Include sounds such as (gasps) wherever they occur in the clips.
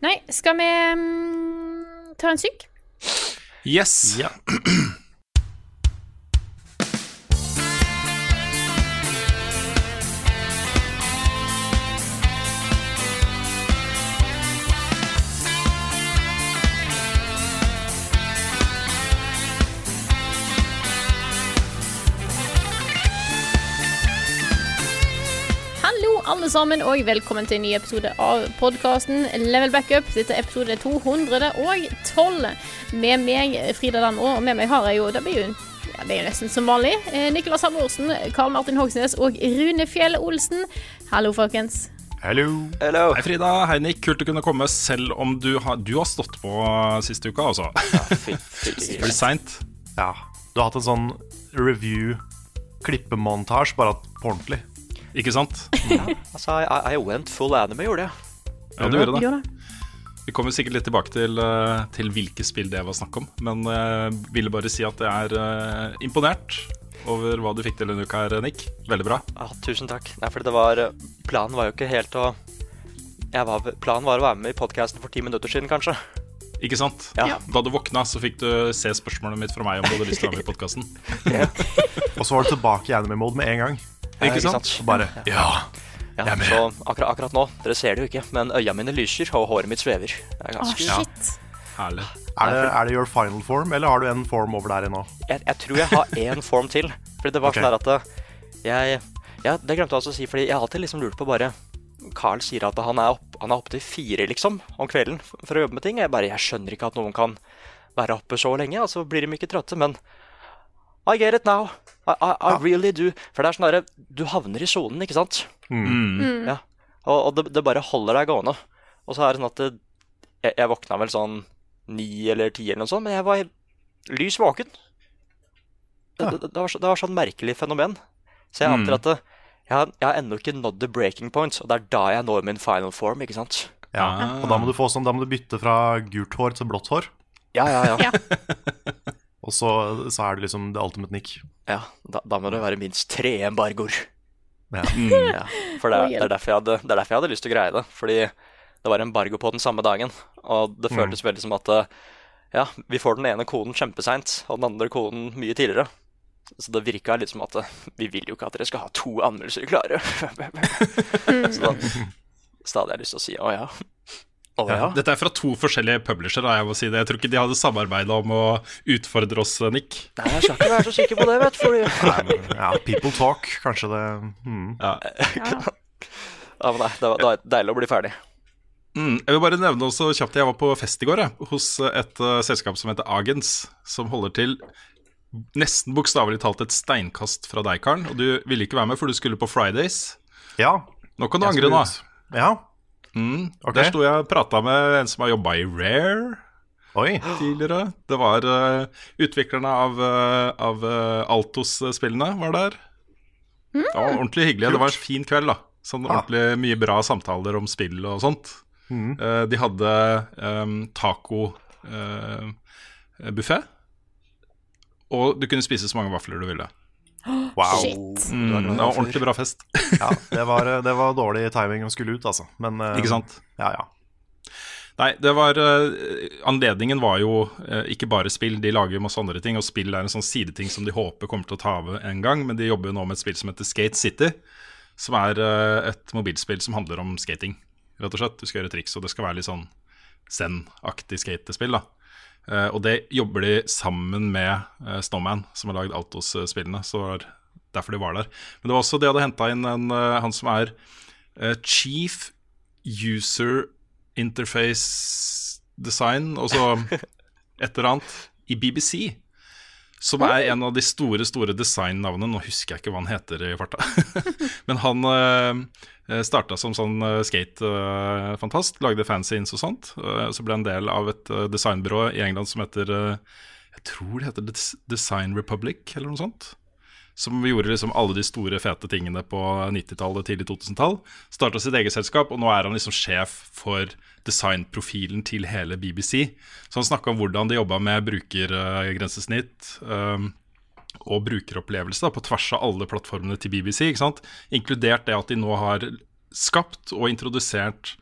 Nei, skal vi um, ta en syk? Yes. Hallo, alle sammen, og velkommen til en ny episode av podkasten Level Backup. Dette er episode 212 med meg, Frida Danmo, og med meg har jeg jo Det blir jo ja, det er jo nesten som vanlig. Eh, Nicolas Halvorsen, Karl Martin Hogsnes og Rune Fjell Olsen. Hallo, folkens. Hallo. Hei, Frida. Hei, Nick. Kult å kunne komme selv om du har, du har stått på siste uka, altså. (laughs) Blir seint. Ja. Du har hatt en sånn review-klippemontasje, bare at på ordentlig. Ikke sant? Altså, I, I went full anime, gjorde jeg. Ja, du gjorde det. Vi kommer sikkert litt tilbake til, eh, til hvilke spill det var snakk om. Men jeg ville bare si at jeg er eh, imponert over hva du fikk til denne uka her, Nick. Veldig bra. Ja, tusen takk. Nei, fordi det var Planen var jo ikke helt å jeg var, Planen var å være med i podkasten for ti minutter siden, kanskje. Ikke sant? Ja. Da du våkna, så fikk du se spørsmålet mitt fra meg om du hadde lyst til å være med i podkasten. (laughs) Og så var du tilbake i anime-mode med en gang. Ikke ikke sant? bare Ja. Ja, Jeg er med. så akkurat, akkurat nå, dere ser det jo ikke, men øya mine lyser, og håret mitt svever. Det er ganske oh, shit. Herlig. Er det, er det your final form, eller har du en form over der ennå? jeg, jeg tror jeg har én form til. Fordi det var okay. sånn at det- jeg Det glemte jeg også å si, fordi jeg har alltid liksom lurt på bare Carl sier at han er opp, han er oppe til fire liksom om kvelden for, for å jobbe med ting. Jeg bare, jeg skjønner ikke at noen kan være oppe så lenge, og så blir de ikke trøtte. Men I get it now. I, I, I really do. For det er sånn derre Du havner i sonen, ikke sant? Mm. Ja. Og, og det, det bare holder deg gående. Og så er det sånn at det, jeg, jeg våkna vel sånn ni eller ti eller noe sånt, men jeg var lys våken. Det, det, det, var, så- det var sånn merkelig fenomen. Så jeg antar Mm. at det, jeg, har- jeg har ennå ikke nådd the breaking point, og det er da jeg når min final form, ikke sant? Ja. Ah. Og da må du få sånn, da må du bytte fra gult hår til blått hår. Ja, ja, ja. (laughs) Og så, så er det liksom the ultimate nick. ja da, da må det være minst tre embargoer. Ja. (laughs) Mm. Ja, for det det, er derfor jeg hadde, det er derfor jeg hadde lyst til å greie det. Fordi det var embargo på den samme dagen. Og det føltes veldig som at eh, ja, vi får den ene koden kjempeseint, og den andre koden mye tidligere. Så det virka litt som at eh, vi vil jo ikke at dere skal ha to anmeldelser klare. (laughs) så da, (laughs) så da hadde jeg lyst til å si å ja. Å ja. Dette er fra to forskjellige publisher. Da, jeg må si det. Jeg tror ikke de hadde samarbeida om å utfordre oss, Nick. Nei, jeg skal ikke være så sikker på det, vet du. Fordi... Ja, people talk, kanskje det hmm. Ja. Ja, men nei, det var, det var deilig å bli ferdig. Mm, jeg vil bare nevne også kjapt Jeg var på fest i går jeg, hos et uh, selskap som heter Agens, som holder til nesten bokstavelig talt et steinkast fra deg, Karen. Og du ville ikke være med, for du skulle på Fridays. Ja. Nå kan du angre, da. Ja. Mm, okay. Der sto jeg og prata med en som har jobba i Rare Oi. tidligere. Det var uh, utviklerne av, uh, av uh, Altos-spillene var der. Det var ordentlig hyggelig. Det var en fin kveld, da. Sånn Ja. ordentlig mye bra samtaler om spill og sånt. Mm. Eh, de hadde um, taco-buffé. og du kunne spise så mange vafler du ville. Wow. Shit. Mm, det var ordentlig bra fest. (laughs) Ja, det var, det var dårlig timing å skulle ut, altså. Men eh, Ikke sant? Ja, ja. Nei, det var eh, Anledningen var jo eh, ikke bare spill. De lager jo masse andre ting, og spill er en sånn sideting som de håper kommer til å ta av en gang. Men de jobber jo nå med et spill som heter Skate City, som er eh, et mobilspill som handler om skating, rett og slett. Du skal gjøre triks, og det skal være litt sånn Zen-aktig skatespill, da. Eh, og det jobber de sammen med eh, Snowman, som har lagd Altos-spillene. Så det var derfor de var der. Men det var også de hadde henta inn en, eh, han som er Chief User Interface Design, og så (laughs) et eller annet, i BBC. Som er en av de store store designnavnene. Nå husker jeg ikke hva han heter i farta. (laughs) Men han starta som sånn skate-fantast. lagde fanzines og sånt. Uh, så ble en del av et uh, designbyrå i England som heter Jeg tror det heter Design Republic, eller noe sånt. Som gjorde liksom alle de store, fete tingene på 90-tallet, tidlig 2000-tall. Starta sitt eget selskap, og nå er han liksom sjef for designprofilen til hele BBC. Så han snakka om hvordan de jobba med brukergrensesnitt um, og brukeropplevelse da, på tvers av alle plattformene til BBC. Inkludert det at de nå har skapt og introdusert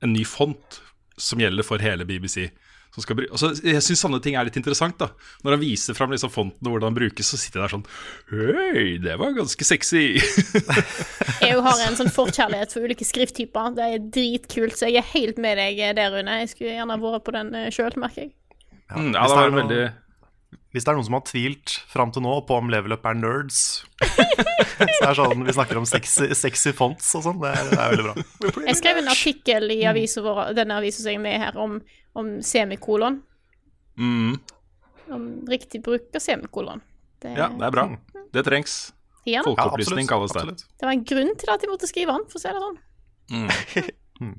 en ny font som gjelder for hele BBC. Altså, jeg syns sånne ting er litt interessant. da Når han viser fram liksom fonten og hvordan den brukes, så sitter jeg der sånn Hei, det var ganske sexy. (laughs) jeg har en sånn forkjærlighet for ulike skrifttyper. Det er dritkult, så jeg er helt med deg der, Rune. Jeg skulle gjerne vært på den eh, sjøl, merker jeg. Ja, mm, ja, det var noe, veldig Hvis det er noen som har tvilt fram til nå på om level up er nerds (laughs) Så det er sånn, Vi snakker om sexy, sexy fonts og sånn. Det, det, er veldig bra. Jeg skrev en artikkel i avisen vår, denne avisen som jeg er med her, om om semikolon. Mm. Om riktig bruk av semikolon. Det, ja, det er bra. Det trengs. Ja, Folkeopplysning ja, kalles det. Det var en grunn til at de måtte skrive den, for å si det sånn. Mm. (laughs)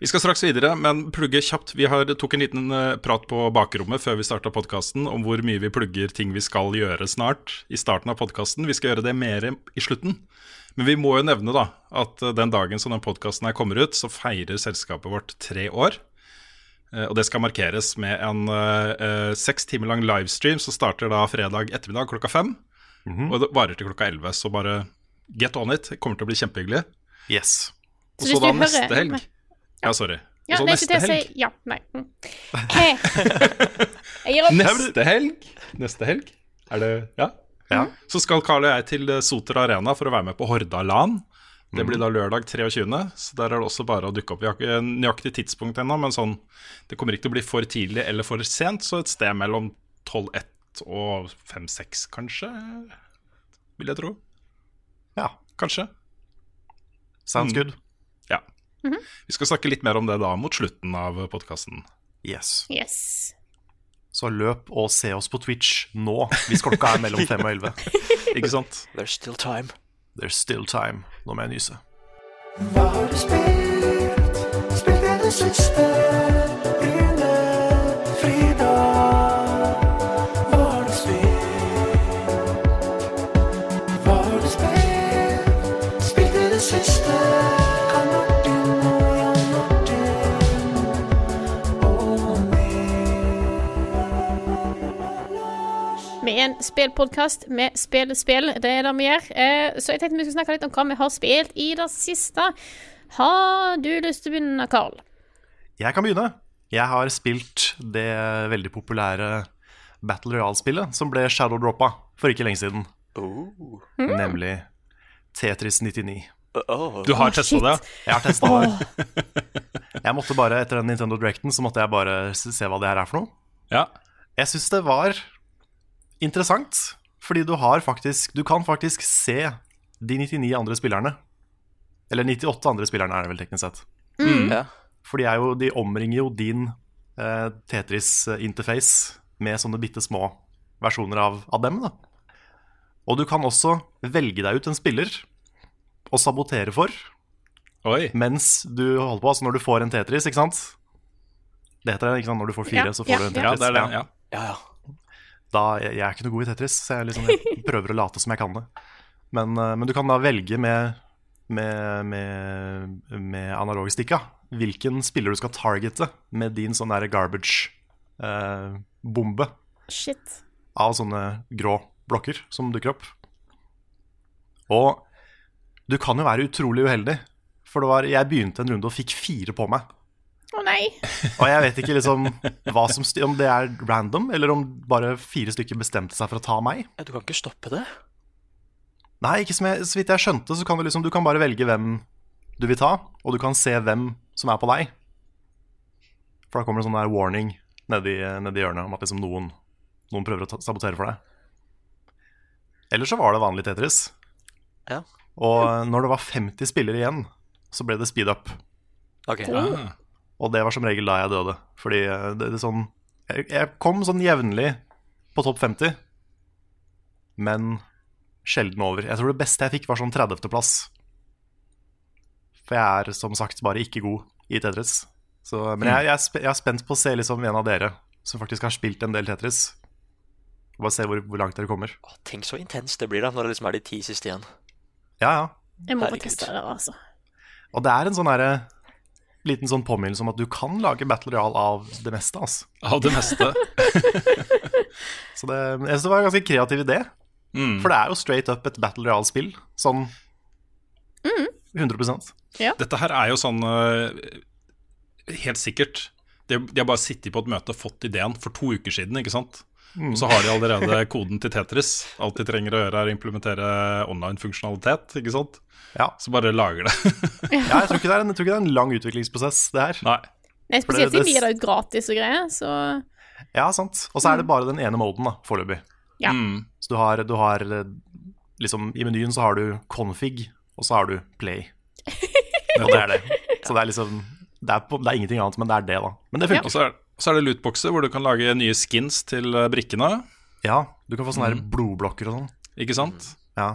Vi skal straks videre, men plugge kjapt. Vi har, tok en liten uh, prat på bakrommet før vi starta podkasten om hvor mye vi plugger ting vi skal gjøre snart i starten av podkasten. Vi skal gjøre det mer i slutten. Men vi må jo nevne da at uh, den dagen som den podkasten kommer ut, så feirer selskapet vårt tre år. Eh, og det skal markeres med en uh, seks timer lang livestream som starter da fredag ettermiddag klokka fem. Mm -hmm. Og det varer til klokka elleve, så bare get on it. Det kommer til å bli kjempehyggelig. Yes. Og så da neste helg Ja, sorry. Ja, og så neste helg si... Ja, nei. Mm. (laughs) Jeg gir opp. Neste helg Neste helg er det Ja? ja. Så skal Karl og jeg til Soter Arena for å være med på Hordaland. Det blir da lørdag 23., så der er det også bare å dukke opp. Vi har ikke nøyaktig tidspunkt ennå, men sånn, det kommer ikke til å bli for tidlig eller for sent, så et sted mellom 12-1 og 5-6, kanskje, vil jeg tro. Ja. Kanskje. Sounds mm. good. Mm -hmm. Vi skal snakke litt mer om det da mot slutten av podkasten. Yes. yes. Så løp og se oss på Twitch nå, hvis klokka er mellom fem og 11. (laughs) ikke sant? There's still time. There's still time. Nå må jeg nyse. Hva har du spilt? Spilt i det siste? Spillpodkast med spill, spill. Det er det vi gjør. Eh, så jeg tenkte vi skulle snakke litt om hva vi har spilt i det siste. Har du lyst til å begynne, Carl? Jeg kan begynne. Jeg har spilt det veldig populære Battle Royale-spillet som ble shadow-droppa for ikke lenge siden. Oh. Mm. Nemlig Tetris 99. Oh. Du har testa det? Jeg har testa det. Jeg måtte bare, Etter den Nintendo Directen så måtte jeg bare se hva det her er for noe. Ja. Jeg syns det var interessant. Fordi du har faktisk Du kan faktisk se de 99 andre spillerne. Eller 98 andre spillerne, er det vel teknisk sett. Mm. Ja. For de, jo, de omringer jo din eh, Tetris-interface med sånne bitte små versjoner av, av, dem. da. Og du kan også velge deg ut en spiller å sabotere for Oi. mens du holder på. Altså når du får en Tetris, ikke sant? Det heter det, ikke sant? Når du får fire, ja, så får ja, du en Tetris. Ja, det er det, ja. Da, jeg, jeg, er ikke noe god i Tetris, så jeg, liksom, jeg prøver å late som jeg kan det. Men, eh, men du kan da velge med, med, med, med analogstikka hvilken spiller du skal targete med din sånn garbage-bombe eh, av sånne grå blokker som dukker opp. Og du kan jo være utrolig uheldig, for var, jeg begynte en runde og fikk fire på meg. Å oh, nei. Og jeg vet ikke liksom som, om det er random, eller om bare fire stykker bestemte seg for å ta meg. Du kan ikke stoppe det? Nei, ikke som jeg, så vidt jeg skjønte, så kan du liksom Du kan bare velge hvem du vil ta, og du kan se hvem som er på deg. For da kommer det sånn der warning nedi, nedi hjørnet om at liksom noen, noen prøver å ta, sabotere for deg. Eller så var det vanlig Tetris. Ja. Og når det var 50 spillere igjen, så ble det speed up. Okay. Ah. Og det var som regel da jeg døde. Fordi eh, det, det sånn, jeg, jeg, kom sånn jevnlig på topp 50, men sjelden over. Jeg tror det beste jeg fikk, var sånn 30.-plass. For jeg er som sagt bare ikke god i Tetris. Så, men jeg, jeg, er spe- jeg er spent på å se liksom en av dere som faktisk har spilt en del Tetris. Bare se hvor, hvor langt dere kommer. Åh, tenk så intenst det blir da, når det liksom er de ti siste igjen. Ja, ja. Jeg må få Herregud. teste det, altså. Og det er en sånn herre liten sånn påminnelse om at du kan lage Battle royal av det meste. Altså. Av det meste. (laughs) Så det, jeg synes det var en ganske kreativ idé. Mm. For det er jo straight up et Battle royal-spill. Sånn 100% Dette her er jo sånn eh, Helt sikkert. De, de har bare sittet på et møte og fått ideen for to uker siden, ikke sant? Og så har de allerede koden til Tetris. Alt de trenger å gjøre, er å implementere online-funksjonalitet, ikke sant? Ja. Så bare lager det. (laughs) Ja, jeg tror, ikke det er en, jeg tror ikke det er en lang utviklingsprosess, det her. Nei. Nei, spesielt siden de gir det ut gratis og greier, så Ja, sant. Og så er det bare den ene moden, da, foreløpig. Ja. Mm. Så du har, du har eh, liksom I menyen så har du config, og så har du play. (laughs) Og det er det. Så det er liksom det er, på, det er ingenting annet, men det er det, da. Men det funker. Ja. Så er det lootboxer hvor du kan lage nye skins til eh, brikkene. Ja, du kan få sånne her blodblokker og sånn. Ikke sant? Ja.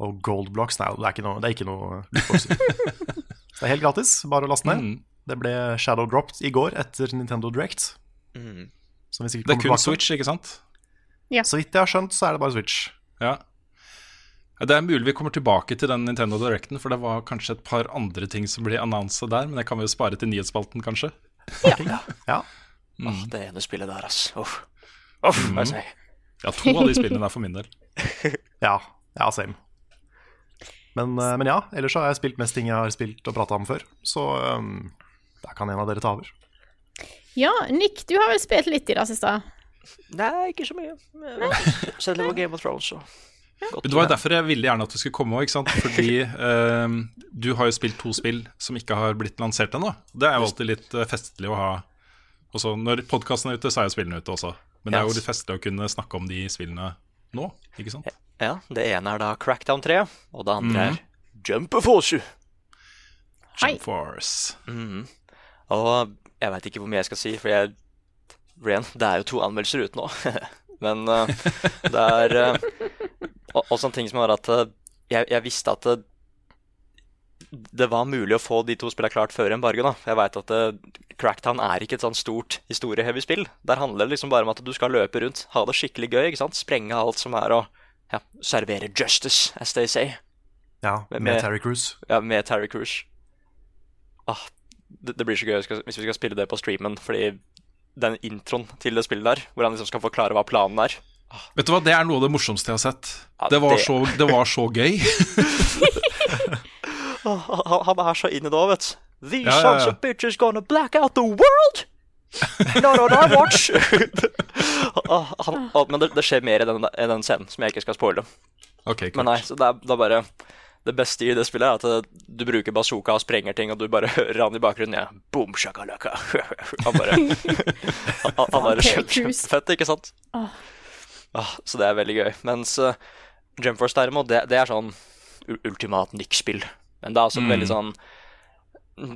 Og gold blocks, nei, det er ikke noe, det er ikke noe lootboxer. Så (laughs) det er helt gratis, bare å laste ned. Mm. Det ble shadow dropped i går etter Nintendo Direct. Mm. Som vi sikkert Det er kun tilbake. Switch, ikke sant? Ja. Så vidt jeg har skjønt, så er det bare Switch. Ja. Ja, Det er mulig vi kommer tilbake til den Nintendo Directen, for det var kanskje et par andre ting som ble annonsa der, men det kan vi jo spare til nyhetsspalten, kanskje. Ja. Åh, det ene spillet der, ass. Uff. Uff, mm. jeg sier. Ja, to av de spillene er for min del. (laughs) Ja, ja same. Men, eh, men ja, ellers har jeg spilt mest ting jeg har spilt og prata om før. Så um, der kan en av dere ta over. Ja, Nick, du har vel spilt litt i det siste? Nei, ikke så mye. (laughs) Selv om det var Game of Thrones, så Det var jo derfor jeg ville gjerne at du skulle komme òg. Fordi (laughs) eh, du har jo spilt to spill som ikke har blitt lansert ennå. Det er jo alltid litt eh, festlig å ha også Når podkasten er ute, så er jo spillene ute også. Men det er jo litt festlig å kunne snakke om de spillene nå, ikke sant? Ja, det ene er da Crackdown 3, og det andre Mhm. er Jumper Force. Jump Force. Mhm. Og jeg veit ikke hvor mye jeg skal si, for jeg Ren, det er jo to anmeldelser ute nå. (laughs) Men uh, det er uh, også en ting som var at eh, jeg, jeg visste at det, det var mulig å få de to spillene klart før embargo. da. Jeg veit at det, Cracktown er ikke et sånn stort historieheavy spill. Der handler det liksom bare om at du skal løpe rundt, ha det skikkelig gøy, ikke sant? sprenge alt som er, og ja, servere justice, as they say. Ja, Med- med med- Terry Cruise. Ja, med Terry Cruise. Ah, det, det blir så gøy hvis vi skal spille det på streamen, fordi den introen til det spillet der, hvor han liksom skal forklare hva planen er Vet du hva, Det er noe av det morsomste jeg har sett. Ja, Det var det- så, det var så gøy. (laughs) Han, han er så inne i det òg, vet du. These Ja, ja, sons of bitches gonna black out the world! No, no, no, watch! (laughs) Han, men det, det skjer mer i den, i den scenen, som jeg ikke skal spoile. Okay. Men nei, så det er, det er bare Det beste i det spillet er at du bruker bazooka og sprenger ting, og du bare hører han i bakgrunnen. Ja, boom, shakalaka. (laughs) Han bare Han, han han bare kjempefett, ikke sant? Åh. Ah, så det er veldig gøy. Mens uh, Jump derimot, det, det er sånn ultimat Nick-spill. Men det er også Mm. veldig sånn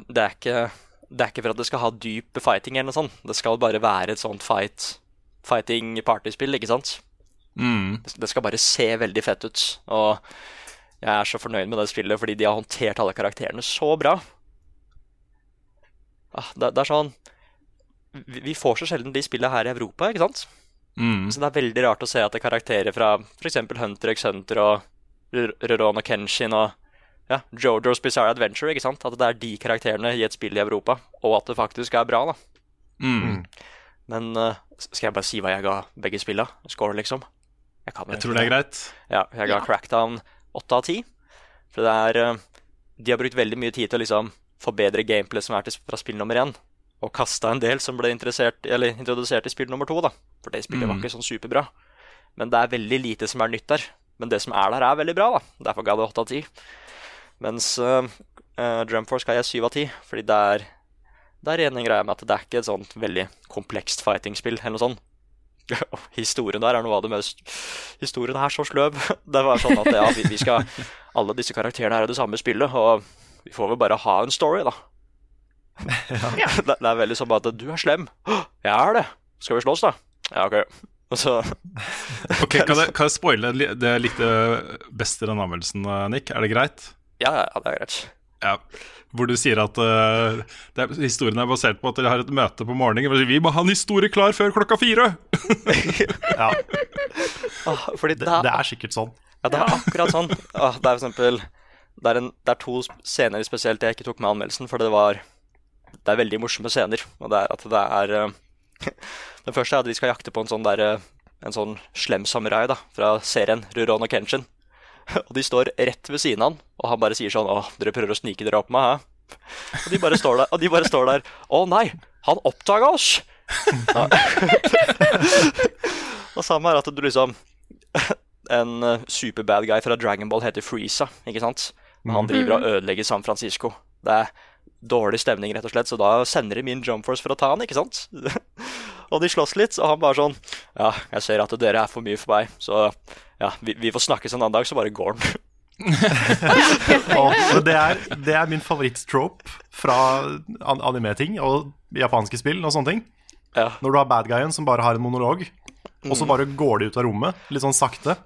Det er ikke det er ikke for at det skal ha dyp fighting eller noe sånt. Det skal bare være et sånt fight fighting partyspill, ikke sant? Mm. Det skal bare se veldig fett ut. Og jeg er så fornøyd med det spillet fordi de har håndtert alle karakterene så bra. Ah, det, det er sånn vi, vi får så sjelden de spillene her i Europa, ikke sant? Mm. Så det er veldig rart å se at det er karakterer fra f.eks. Hunter x Hunter og Rurona Kenshin og ja, Jojo's Bizarre Adventure, ikke sant? At det er de karakterene i et spill i Europa, og at det faktisk er bra, da. Mm. Men uh, skal jeg bare si hva jeg ga begge spilla? Score, liksom? Jeg, kan Jeg tror det er greit. Ja, jeg ga Ja. Crackdown 8 av 10. For det er uh, De har brukt veldig mye tid til å liksom forbedre gameplay som er til, fra spill nummer én, og kasta en del som ble eller introdusert i spill nummer to, da. For det spillet var Mm. ikke sånn superbra. Men det er veldig lite som er nytt der. Men det som er der, er veldig bra, da. Derfor ga det 8 av 10. Mens uh, Drumforce ga jeg 7 av 10, fordi det er det er en greie med at det er ikke et sånt veldig komplekst fighting-spill eller noe sånt. (laughs) Og Historien der er noe av det mest Historien er så sløv. (laughs) Det var sånn at ja, vi, vi skal Alle disse karakterene er i det samme spillet, og vi får vel bare ha en story, da. (laughs) Det, det er veldig sånn bare at du er slem. «Åh, Jeg er det. Skal vi slåss, da? Ja, OK. Og så (laughs) Ok, Kan jeg, (laughs) kan jeg spoile det jeg likte best i den anmeldelsen, eh, Nick? Er det greit? Ja, ja, ja, det er greit. Ja. Hvor du sier at uh, det er, historien er basert på at dere har et møte på morgenen. hvor Vi må ha en historie klar før klokka fire! Ja, Ah, fordi det, det er sikkert sånn. Ja, det er akkurat sånn. Ah, det er for eksempel det er, en, det er to scener spesielt jeg ikke tok med anmeldelsen, for det var Det er veldig morsomme scener. Og det er at det er uh, (laughs) Den første er at vi skal jakte på en sånn der eh, En sånn slem samurai da fra serien Ruron og Kenshin. (laughs) Og de står rett ved siden av han, og han bare sier sånn Å, dere prøver å snike dere opp meg, hæ? Og de bare står der. Og de bare står der. Å nei, han oppdaga oss! (laughs) Og samme er at du liksom En eh, superbad guy fra Dragon Ball heter Freeza, ikke sant? Men han driver og ødelegger San Francisco. Det er dårlig stemning, rett og slett, så da sender de min Jump Force for å ta han, ikke sant? (laughs) og de slåss litt, og han bare sånn Ja, jeg ser at dere er for mye for meg, så ja, vi, vi får snakkes en annen dag, så bare går han. (laughs) Og det, er, det er min favoritt-trope fra an anime-ting og japanske spill og sånne ting. Ja. Når du har bad guyen som bare har en monolog, og så bare går de ut av rommet, litt sånn sakte.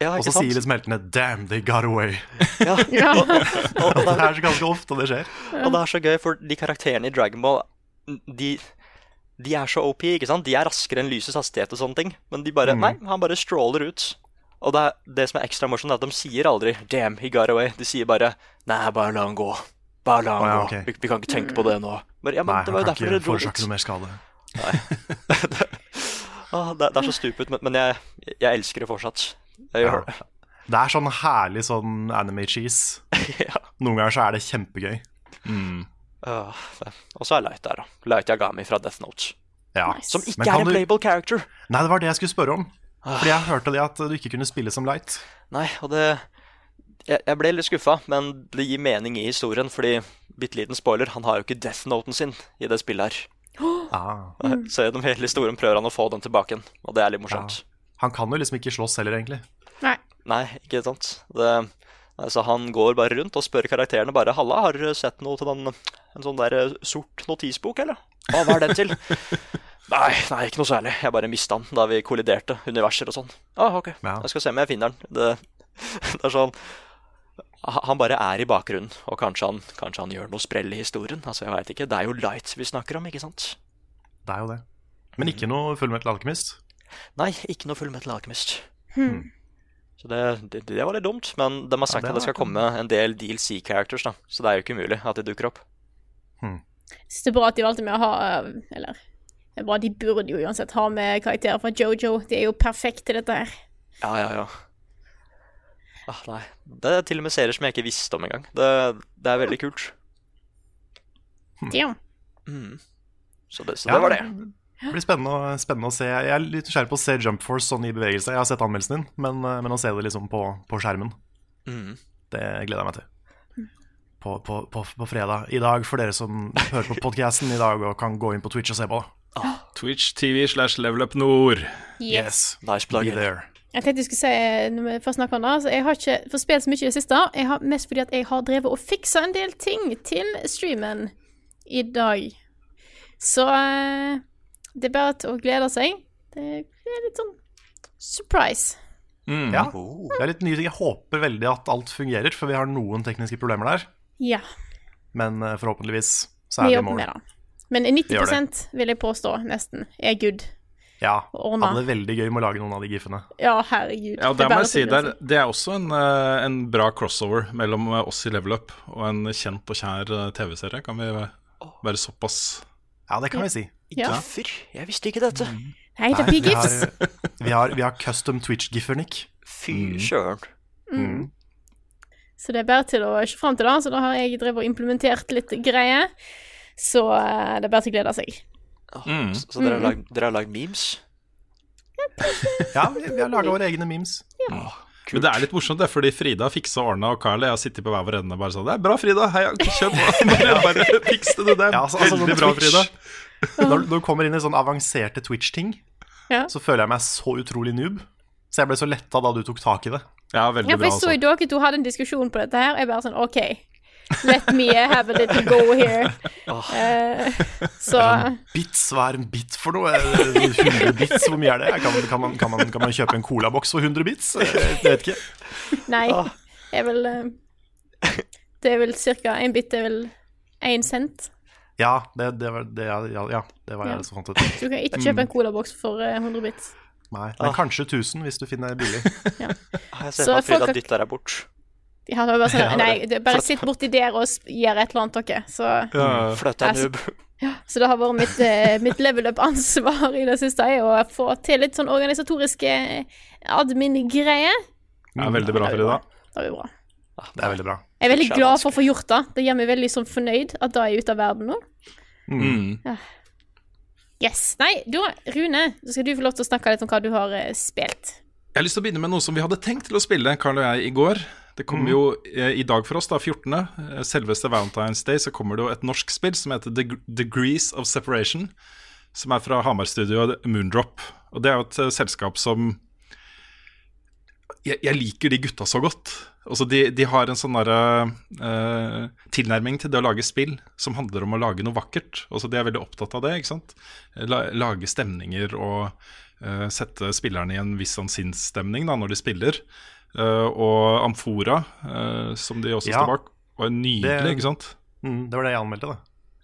Ja, Og så sant? sier liksom heltene 'damn, they got away'. (laughs) Ja. Ja. Og, og, (laughs) Det det er, så ganske ofte det skjer. og det er så gøy, for de karakterene i Dragon Ball De, de er så OP, ikke sant? De er raskere enn lysets hastighet og sånne ting. Men de bare Nei, han bare stråler ut. Og det, er, det som er ekstra morsomt, er at de sier aldri 'damn, he got away'. De sier bare 'nei, bare la han gå'. Bare la han oh, ja, gå. ok. Vi, vi kan ikke tenke på det nå. Men, ja, men Nei, det var jo derfor dere dro dit. noe mer skade. (laughs) Ah, det, det er så stupid, men, men jeg, jeg elsker det fortsatt. Jeg gjør det. Det er sånn herlig sånn anime cheese. (laughs) ja. Noen ganger så er det kjempegøy. Mm. Uh, og så er Light der, da. Light Yagami fra Death Note. Ja. Som ikke er en du- playable character. Nei, det var det jeg skulle spørre om. Fordi jeg hørte det at du ikke kunne spille som Light. Nei, og det Jeg, jeg ble litt skuffa, men det gir mening i historien, fordi bitte liten spoiler, han har jo ikke Death Noten sin i det spillet her. Ah. Så gjennom hele historien prøver han å få den tilbake igjen, og det er litt morsomt. Han kan jo liksom ikke slåss heller, egentlig. Nei. Nei, ikke sant. Det, altså, han går bare rundt og spør karakterene bare 'Halla, har dere sett noe til den En sånn der eh, sort notisbok, eller?' hva er den til?' (laughs) Nei, nei, ikke noe særlig. Jeg bare mista den da vi kolliderte universer og sånn. Ah, ok, Ja. jeg skal se om jeg finner den. Det, (laughs) det er sånn Han bare er i bakgrunnen, og kanskje han, kanskje han gjør noe sprell i historien. Altså, jeg vet ikke. Det er jo Light vi snakker om, ikke sant? Det er jo det. Men ikke noe Fullmetal Alchemist. Nei, ikke noe Full Metal Alchemist. Så det, det, det var litt dumt, men de har sagt det at det skal komme en del DLC-characters, da. Så det er jo ikke umulig at de dukker opp. Jeg synes det er bra at de valgte med å ha eh, Eller det er bra, de burde jo uansett ha med karakterer fra Jojo. De er jo perfekte til dette her. Ja, ja, ja. Ah, nei. Det er til og med serier som jeg ikke visste om engang. Det, det er veldig kult. Damn. Så det, så Ja, det var det. Det blir spennende, spennende å se. Jeg er litt nysgjerrig på å se Jump Force sånn i bevegelse. Jeg har sett anmeldelsen din, men, eh, men å se det liksom på, på skjermen, Mm. det gleder jeg meg til. På, på, på, på fredag i dag, for dere som hører på podcasten i dag og kan gå inn på Twitch og se på. Ah, Twitch TV slash Level Up Nord. Yes. Nice Be plug. there. Jeg tenkte jeg skulle si når vi først snakker om det, så jeg har ikke fått spilt så mye i det siste. Jeg har mest fordi at jeg har drevet og fiksa en del ting til streamen i dag. Så eh, det er bare å glede seg. Det er litt sånn surprise. Ja, det er litt nye ting. Jeg håper veldig at alt fungerer, for vi har noen tekniske problemer der. Ja, Men eh, forhåpentligvis så er vi i mål. Men 90% vil jeg påstå, nesten, er good. Ja, hadde det veldig gøy med å lage noen av de gifene. Ja, herregud. Ja, Det er si, det å glede der, seg. Det er også en, eh, en bra crossover mellom eh, oss i Level Up og en kjent og kjær TV-serie. Kan vi være såpass Ja, det kan vi si. Ja. Giffer? Jeg visste ikke dette. Nei, det blir vi har, gifs. vi har, vi har custom Twitch-giffer, Nick. Fy søren. Så det er bare til å se fram til da. Så da har jeg drevet og implementert litt greier. Så eh, det er bare til å glede seg. Åh, Så, så dere har lagd- dere har lagd memes? Ja, (laughs) vi, vi har laga våre egne memes. Men det er litt morsomt, det, fordi Frida fiksa og ordna, og Carl jeg har sittet på hver vår ende og bare sånn 'Det er bra, Frida. Hei, kjør på.' (laughs) (laughs) Bare, fikste fiks det, du. Det er Ja, altså, altså, veldig sånn bra, Twitch- Frida. Når, når du kommer inn i sånn avanserte Twitch-ting, Ja. så føler jeg meg så utrolig noob. Så jeg ble så letta da du tok tak i det. Ja, veldig Ja, for bra. jeg så Altså. i dere to hadde en diskusjon på dette her. Jeg bare sånn OK. Let me have a little go here. (laughs) Eh, så Bits, hva er en bit for noe? Eh, 100 bits, hvor mye er det? Kan, kan, man, kan, man, kan man kjøpe en colaboks for 100 bits? Jeg vet ikke. Nei, jeg vil uh, Det er vel cirka En bit er vel én cent. Ja, det, det var det, ja, ja, ja, det var Ja. jeg som fant ut. Så (laughs) du kan ikke kjøpe en colaboks for eh, 100 bits. Nei, men kanskje 1000 hvis du finner billig. (laughs) Jeg ser Så for meg har- dytter deg bort. Ja, det var bare sånn, (laughs) Ja, nei, bare sitt borti der og gjør et eller annet, dere. Så, Flytt deg, Altså- Ja, så det har vært mitt, eh, mitt level up-ansvar i det siste, er å få til litt sånn organisatoriske admin-greier. Det er veldig bra, Frida. Det blir bra. Det er veldig bra. Jeg er veldig glad for å få gjort det. Det gjør meg veldig sånn fornøyd at det er ute av verden nå. Mm. Yes. Nei, da, Rune, så skal du få lov til å snakke litt om hva du har eh, spilt. Jeg har lyst til å begynne med noe som vi hadde tenkt til å spille, Carl og jeg, i går. Det kommer jo eh, i dag for oss, da, 14., eh, selveste Valentine's Day, så kommer det jo et norsk spill som heter The Degrees of Separation. Som er fra Hamar-studioet Moondrop. Og det er jo et eh, selskap som jeg, jeg liker de gutta så godt. Altså de, de har en sånn derre uh, tilnærming til det å lage spill som handler om å lage noe vakkert. Altså De er veldig opptatt av det. ikke sant? La, lage stemninger og uh, sette spillerne i en viss sånn sinnsstemning da, når de spiller. Uh, og Amfora, som de også Ja. står bak, var nydelig, Det- ikke sant? Mm, det var det jeg anmeldte, da.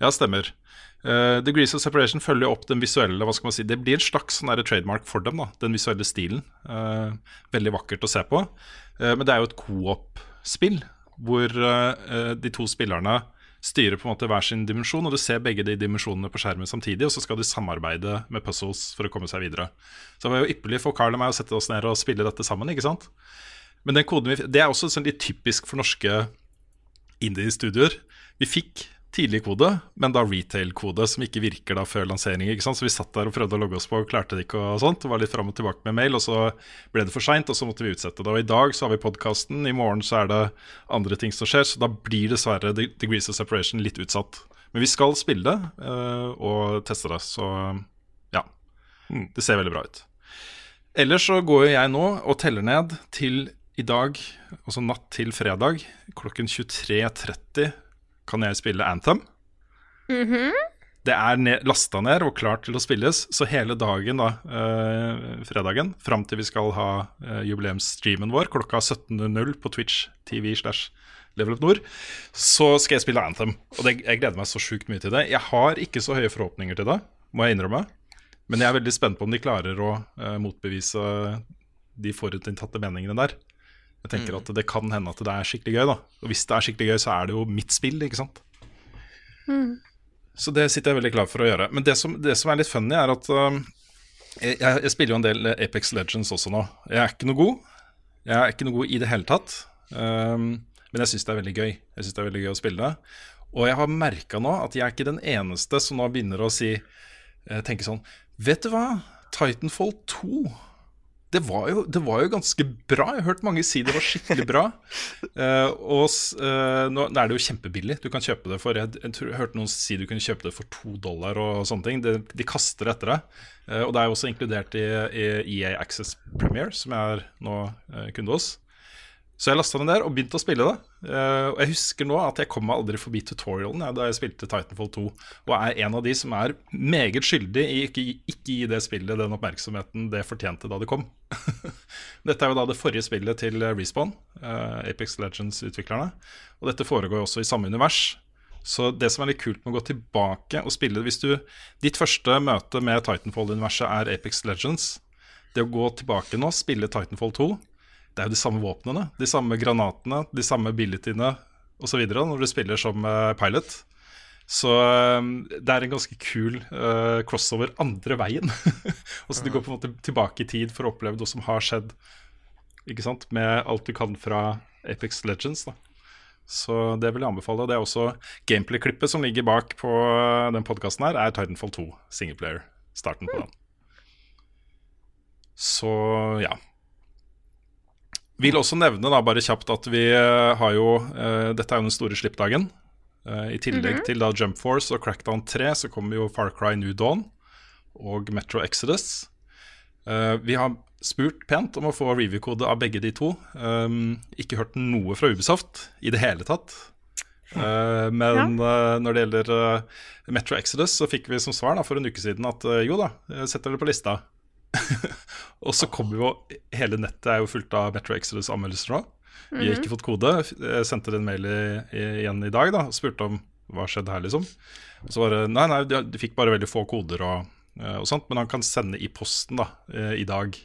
Ja, stemmer. Uh, Degrees of Separation følger opp den visuelle hva skal man si, Det blir en slags sånn trademark for dem, da, den visuelle stilen. Uh, veldig vakkert å se på. Uh, men det er jo et co-op-spill, hvor eh, de to spillerne styrer på en måte hver sin dimensjon, og du ser begge de dimensjonene på skjermen samtidig, og så skal de samarbeide med puzzles for å komme seg videre. Så det var jo ypperlig for Carl og meg å sette oss ned og spille dette sammen, ikke sant? Men den koden vi, det er også sånn litt typisk for norske indie-studioer. Vi fikk tidlig kode, men da retail-kode som ikke virker da før lansering. ikke sant? Så vi satt der og prøvde å logge oss på og klarte det ikke. og sånt. Det var litt fram og tilbake med mail, og så ble det for seint, og så måtte vi utsette det. Og i dag så har vi podkasten, i morgen så er det andre ting som skjer, så da blir dessverre Degrees of Separation litt utsatt. Men vi skal spille det uh, og teste det, så ja. Det ser veldig bra ut. Ellers så går jeg nå og teller ned til i dag, altså natt til fredag, klokken 23.30 kan jeg spille Anthem. Det er ned, lasta ned og klart til å spilles, så hele dagen da, eh, fredagen, fram til vi skal ha eh, jubileumsstreamen vår klokka 17.00 på Twitch TV slash Level Up Nord, så skal jeg spille Anthem. Og det, jeg gleder meg så sjukt mye til det. Jeg har ikke så høye forhåpninger til det, må jeg innrømme. Men jeg er veldig spent på om de klarer å eh, motbevise de forutinntatte meningene der. Jeg tenker at det kan hende at det er skikkelig gøy, da. Og hvis det er skikkelig gøy, så er det jo mitt spill, ikke sant. Så det sitter jeg veldig klar for å gjøre. Men det som, det som er litt funny, er at um, jeg, jeg spiller jo en del Apex Legends også nå. Jeg er ikke noe god. Jeg er ikke noe god i det hele tatt. Um, men jeg syns det er veldig gøy. Jeg synes det er veldig gøy å spille det. Og jeg har merka nå at jeg er ikke den eneste som nå begynner å si eh, tenke sånn Vet du hva? Titanfall 2 det var, jo, det var jo ganske bra. Jeg har hørt mange si det var skikkelig bra. Uh, (laughs) og eh, nå, er det jo kjempebillig. Du kan kjøpe det for Jeg, jeg, tror, jeg hørte noen si du kunne kjøpe det for to dollar og sånne ting. De, de kaster etter deg. Uh, og det er jo også inkludert i, i EA Access Premier, som jeg er nå kunde hos. Så jeg lasta den der og begynte å spille det. Eh, og jeg husker nå at jeg kom meg aldri forbi tutorialen da jeg spilte Titanfall 2, og er en av de som er meget skyldig i ikke, ikke gi det spillet den oppmerksomheten det fortjente da det kom. (laughs) dette er jo da det forrige spillet til Respawn, eh, Apex Legends-utviklerne. Og dette foregår jo også i samme univers. Så det som er litt kult med å gå tilbake og spille Hvis du, ditt første møte med Titanfall-universet er Apex Legends, det å gå tilbake nå, spille Titanfall 2 det er jo de samme våpnene, de samme granatene, de samme abilityene osv. når du spiller som eh, pilot. Så eh, det er en ganske kul uh, crossover andre veien. (laughs) altså Du går på en måte tilbake i tid for å oppleve noe som har skjedd, ikke sant, med alt du kan fra Apex Legends. da Så det vil jeg anbefale. Det er også gameplay-klippet som ligger bak på den podkasten her, er Titanfall 2 singleplayer. Starten på den. Så ja. Vil også nevne da bare kjapt at vi eh, har jo eh, Dette er jo den store slippdagen. Eh, I tillegg til da Jump Force og Crackdown 3 så kommer jo Far Cry New Dawn og Metro Exodus. Vi har spurt pent om å få review-kode av begge de to. Um, ikke hørt noe fra Ubisoft i det hele tatt. Men eh, når det gjelder Metro Exodus, så fikk vi som svar da, for en uke siden at jo da, setter det på lista. (laughs) og så kommer jo Hele nettet er jo fullt av Metro Exodus-anmeldelser nå. Vi har ikke fått kode. Jeg sendte en mail i, i, igjen i dag da, og spurte om hva skjedde her, liksom. Og så var det Nei, nei, de, fikk bare veldig få koder og, eh, og sånt, men han kan sende i posten da, eh, i dag.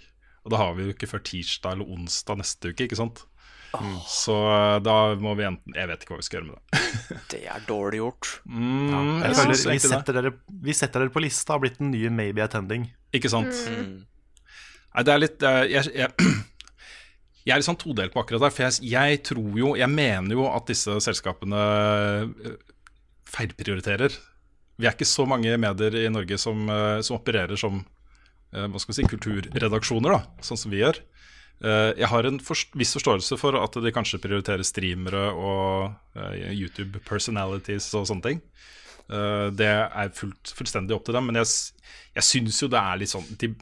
Og da har vi jo ikke før tirsdag eller onsdag neste uke, ikke sant. Så eh, da må vi enten Jeg vet ikke hva vi skal gjøre med det. (laughs) Det er dårlig gjort. Mm, Jeg jeg føler vi setter, dere, vi setter dere på lista, har blitt den nye Maybe Attending. Ikke sant? Mm. Nei, det er litt eh, jeg, jeg, (clears throat) jeg er litt sånn todelt på akkurat der. For jeg, jeg tror jo Jeg mener jo at disse selskapene eh, feilprioriterer. Vi er ikke så mange medier i Norge som, eh, som opererer som hva skal vi si, kulturredaksjoner, da, sånn som vi gjør. Jeg har en forst viss forståelse for at de kanskje prioriterer streamere og YouTube personalities og sånne ting. Det er fullt, fullstendig opp til dem, men jeg, jeg syns jo det er litt sånn de,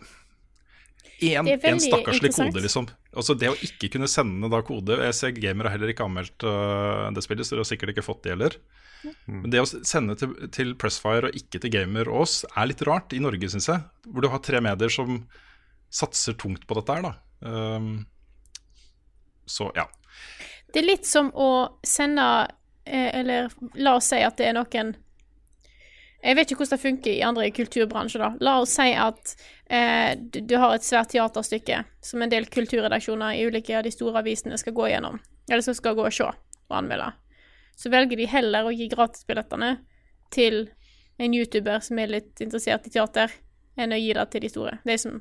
en, Det er en stakkarslig kode, liksom. Altså Det å ikke kunne sende da kode Jeg ser Gamer har heller ikke anmeldt uh, det spillet, så dere har sikkert ikke fått det heller. Men det å sende til, til Pressfire og ikke til Gamer og oss er litt rart i Norge, syns jeg. Hvor du har tre medier som satser tungt på dette her, da. Um, så ja. Det er litt som å sende eh, Eller la oss si at det er noen Jeg vet ikke hvordan det funker i andre kulturbransjer, da. La oss si at eh, du, du har et svært teaterstykke som en del kulturredaksjoner i ulike av de store avisene skal gå gjennom, eller som skal gå og se og anmelde. Så velger de heller å gi gratisbillettene til en YouTuber som er litt interessert i teater, enn å gi det til de store. Det er som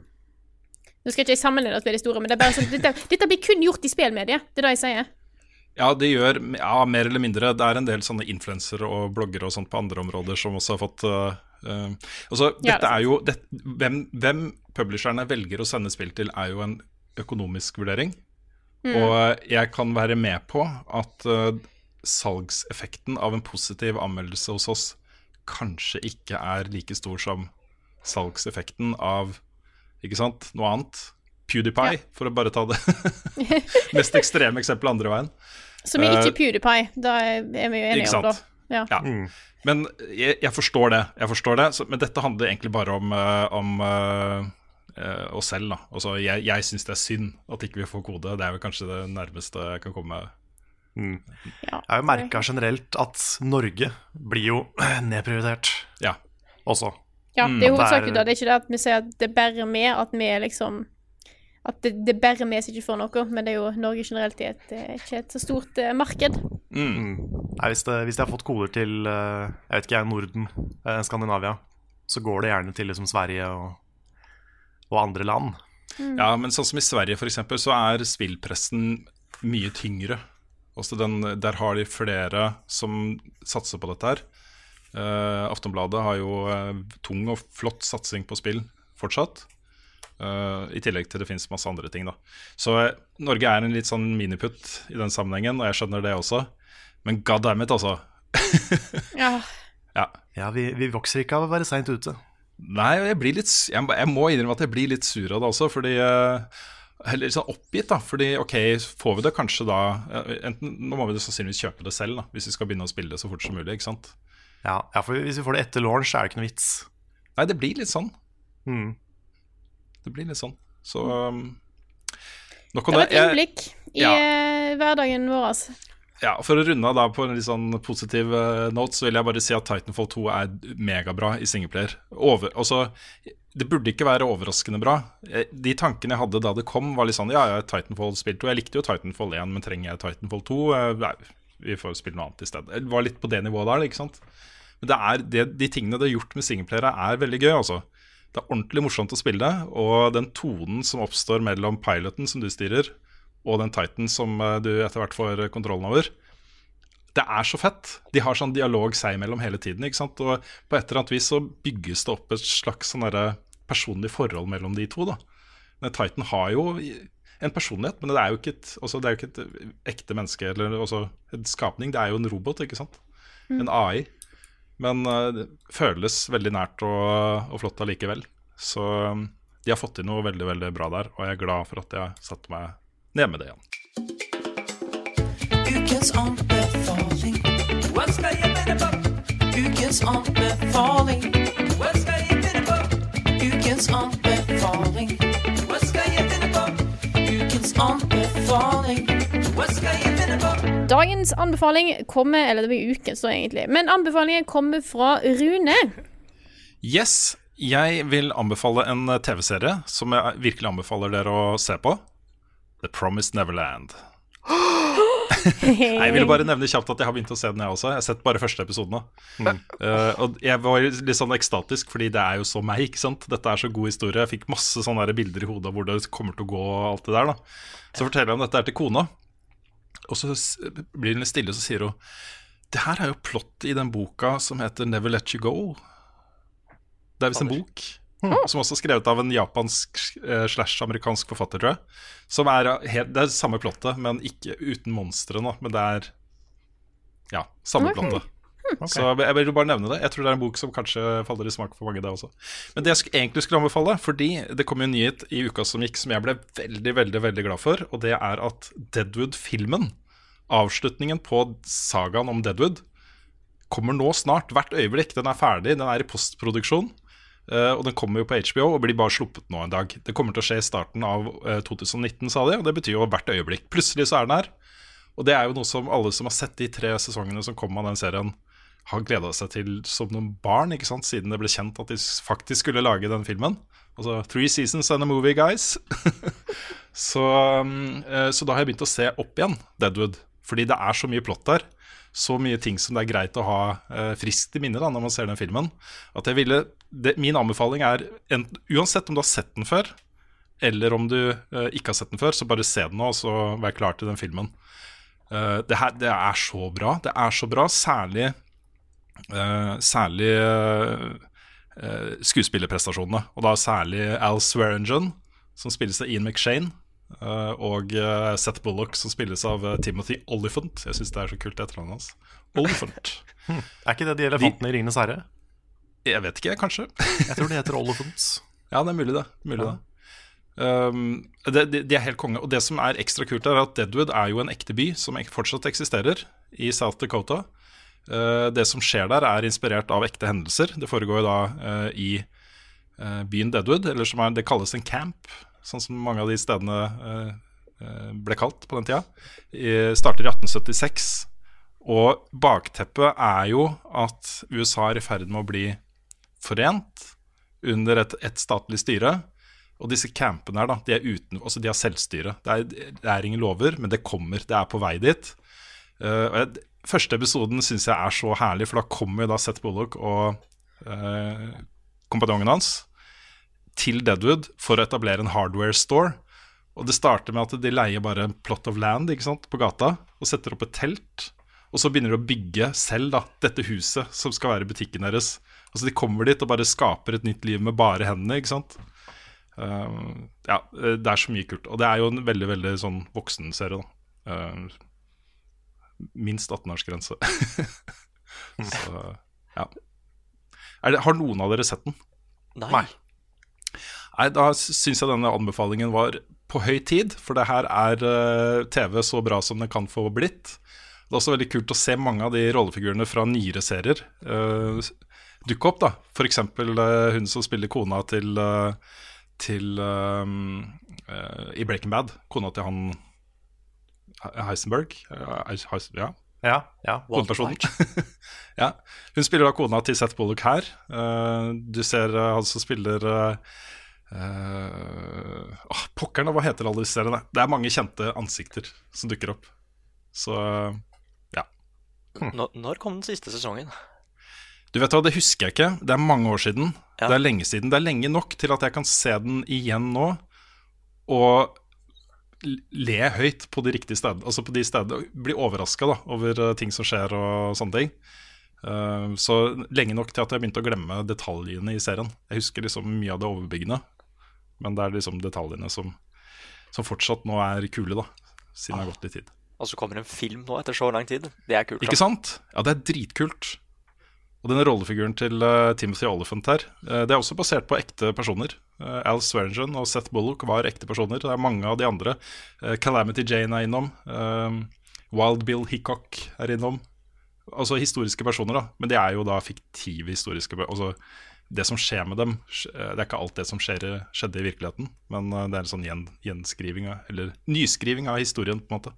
Nå skal ikke jeg sammenligne oss med de store, men det er bare sånn, dette, dette blir kun gjort i spillmediet. Det er det jeg sier. Ja, det gjør ja, mer eller mindre. Det er en del sånne influensere og bloggere og sånt på andre områder som også har fått uh, altså, Ja, det er jo det, hvem, hvem publisherne velger å sende spill til, er jo en økonomisk vurdering. Og jeg kan være med på at uh, salgseffekten av en positiv anmeldelse hos oss kanskje ikke er like stor som salgseffekten av ikke sant, noe annet. PewDiePie, for å bare ta det (laughs) (laughs) mest ekstreme eksempelet andre veien. Som er ikke Eh, PewDiePie. Da er vi jo enige om, det. Ja. Ja. Men jeg, jeg forstår det. Jeg forstår det så, men dette handler egentlig bare om, eh, om uh, eh, oss selv. Da. Altså, jeg jeg syns det er synd at ikke vi får kode. Det er vel kanskje det nærmeste jeg kan komme. Ja. Jeg har jo merka generelt at Norge blir jo (clears throat) nedprioritert Ja. også. Ja, det er Mm. hovedsakelig Det det. er- ikke det at vi sier at det er bare med at vi liksom At det, det bærer med seg ikke for noe, men det er jo Norge generelt er et, eh, ikke et så stort uh, marked. Mm. Nei, hvis, det, hvis de har fått koder til uh, jeg vet ikke Norden, uh, Skandinavia, så går det gjerne til liksom Sverige og, og andre land. Ja, men sånn som i Sverige eksempel, så er spillpressen mye tyngre. Også den, der har de flere som satser på dette her. Eh, Aftonbladet har jo tung og flott satsing på spill fortsatt. Eh, I tillegg til det finnes masse andre ting, da. Så uh, Norge er en litt sånn miniputt i den sammenhengen, og jeg skjønner det også. Men god damn it, altså. (laughs) Ja. Ja. Ja, vi, vi vokser ikke av å være seint ute. Nei, jeg blir litt Jeg, jeg må innrømme at jeg blir litt sur av det også, fordi uh, Heller sånn oppgitt, da. Fordi ok, får vi det kanskje da eh, enten, Nå må vi det sannsynligvis kjøpe det selv, da, hvis vi skal begynne å spille det så fort som mulig. ikke sant? Ja, ja, for hvis vi får det etter launch, så er det ikke noe vits. Nei, det blir litt sånn. Mm. Det blir litt sånn. Så um, nok om Det var det. et innblikk i ja. eh, hverdagen vår. altså. Ja, For å runde av på en litt sånn positiv eh, note, så vil jeg bare si at Titanfall 2 er megabra i singleplayer. Over, også, det burde ikke være overraskende bra. Eh, De tankene jeg hadde da det kom, var litt sånn Ja, ja, Titanfall spilte jo Jeg likte jo Titanfall 1, men trenger jeg Titanfall 2? Eh, Nei, vi får spille noe annet i stedet. Det var litt på det nivået der, ikke sant. Men det er, det, de tingene det har gjort med singleplayere, er veldig gøy, altså. Det er ordentlig morsomt å spille, og den tonen som oppstår mellom piloten som du styrer, og den Titan som eh, du etter hvert får eh, kontrollen over. Det er så fett. De har sånn dialog seg imellom hele tiden. ikke sant? Og på et eller annet vis så bygges det opp et slags sånn personlig forhold mellom de to. da. Men Titan har jo en personlighet, men det er jo ikke et, også, det er jo ikke et ekte menneske eller også en skapning. Det er jo en robot, ikke sant? En AI. Men eh, det føles veldig nært og, og flott allikevel. Så um, de har fått til noe veldig veldig bra der, og jeg er glad for at jeg satte meg ned med det igjen. Ukens anbefaling. Hva skal jeg finne på? Ukens anbefaling. Hva skal jeg finne på? Ukens anbefaling. Hva skal jeg finne på? Ukens anbefaling. Dagens anbefaling kommer Eller det blir uken, så egentlig. Men anbefalingen kommer fra Rune. Yes, jeg vil anbefale en eh, TV-serie som jeg virkelig anbefaler dere å se på. The Promised Neverland. (gasps) Nei, jeg ville bare nevne kjapt at jeg har begynt å se den, jeg også. Jeg har sett bare første episoden nå. Uh, og jeg var litt sånn ekstatisk, fordi det er jo så meg, ikke sant. Dette er så god historie. Jeg fikk masse sånne bilder i hodet av hvor det kommer til å gå og alt det der, da. Så forteller jeg om dette her til kona, og så blir hun litt stille, og så sier hun Det her er jo plott i den boka som heter Never Let You Go. Det er visst en bok. Som også er skrevet av en japansk eh, slash amerikansk forfatter, tror jeg. Som er eh, helt, Det er samme plottet, men ikke uten monstrene. Men det er ja, samme okay. plottet. Ok. Så jeg vil bare nevne det. Jeg tror det er en bok som kanskje faller i smak for mange, det også. Men det jeg egentlig skulle anbefale, fordi det kom jo en nyhet i uka som gikk som jeg ble veldig, veldig veldig glad for, og det er at Deadwood-filmen, avslutningen på sagaen om Deadwood, kommer nå snart. Hvert øyeblikk. Den er ferdig, den er i postproduksjon. eh, og den kommer jo på HBO og blir bare sluppet nå en dag. Det kommer til å skje i starten av eh, 2019, sa de, og det betyr jo hvert øyeblikk. Plutselig så er den her. Og det er jo noe som alle som har sett de tre sesongene som kom av den serien, har gleda seg til som noen barn, ikke sant? siden det ble kjent at de faktisk skulle lage den filmen. Altså Three seasons and a movie, guys. (laughs) så, um, eh, så da har jeg begynt å se opp igjen Deadwood. Fordi det er så mye plott der. Så mye ting som det er greit å ha eh, friskt i minne da, når man ser den filmen. At jeg ville, det, Min anbefaling er en, uansett om du har sett den før, eller om du eh, ikke har sett den før, så bare se den nå, og så vær klar til den filmen. Det, her, det er så bra. Det er så bra, særlig Særlig eh, eh, skuespillerprestasjonene. Og da særlig Al Swearingen, som spilles av Ian McShane. eh, og eh, Seth Bullock, som spilles av eh, Timothy Oliphant. Jeg syns det er så kult etternavnet hans. Oliphant. (laughs) Er ikke det de elefantene i Ringenes herre? Jeg vet ikke, kanskje. Jeg tror de heter Oliphants. (laughs) Ja, det er mulig, det. Mulig Ja. det. Um, det, de, de er helt konge. Og det som er ekstra kult, er at Deadwood er jo en ekte by som fortsatt eksisterer i South Dakota. Uh, det som skjer der, er inspirert av ekte hendelser. Det foregår da uh, i uh, byen Deadwood, eller som er, det kalles en camp, sånn som mange av de stedene ble kalt på den tida. I, starter i 1876. Og bakteppet er jo at USA er i ferd med å bli forent under et, et statlig styre. Og disse campene her, da, de er uten, altså de har selvstyre. Det er, det er ingen lover, men det kommer. Det er på vei dit. Uh, jeg, første episoden syns jeg er så herlig, for da kommer jo da Seth Bullock og eh, kompanjongen hans til Deadwood for å etablere en hardware store. Og det starter med at de leier bare en plot of land ikke sant, på gata og setter opp et telt. Og så begynner de å bygge selv da, dette huset som skal være butikken deres. Altså De kommer dit og bare skaper et nytt liv med bare hendene. ikke sant? Uh, ja, uh, det er så mye kult. Og det er jo en veldig veldig sånn voksenserie. da. Uh, minst 18-årsgrense. (laughs) så ja. Det, har noen av dere sett den? Nei. Nei, da syns jeg denne anbefalingen var på høy tid, for det her er uh, TV så bra som det kan få blitt. Det er også veldig kult å se mange av de rollefigurene fra nyere serier uh, dukke opp. da F.eks. Uh, hun som spiller kona til, til um, i Breaking Bad. Kona til han Heisenberg. Uh, Heis- Heis- ja, Ja, ja. (laughs) ja. Hun spiller da kona til Seth Bullock her. Eh, du ser eh, han som spiller uh, Åh, Pokkeren, hva heter alle disse seriene? Det er mange kjente ansikter som dukker opp. Så ja. Når, når kom den siste sesongen? Du vet hva, Det husker jeg ikke. Det er mange år siden. Ja. Det er lenge siden. Det er lenge nok til at jeg kan se den igjen nå og le høyt på de riktige stedene. Altså på de stedene Bli overraska over eh, ting som skjer og sånne ting. Eh, så lenge nok til at jeg begynte å glemme detaljene i serien. Jeg husker liksom mye av det overbyggende, men det er liksom detaljene som, som fortsatt nå er kule, da. Siden det har gått litt tid. Og så kommer en film nå etter så lang tid. Det er kult. da. Ikke sant? Ja, det er dritkult. Og denne rollefiguren til uh, Timothy Oliphant her, uh, det er også basert på ekte personer. Uh, Al Swearingen og Seth Bullock var ekte personer. Det er mange av de andre. Calamity Jane er innom. Wild Bill Hickok er innom. Altså historiske personer, da. Men det er jo da fiktive historiske Altså det som skjer med dem, det er ikke alt det som skjer, skjedde i virkeligheten. Men det er en sånn gjen, gjenskriving av Eller nyskriving av historien, på en måte.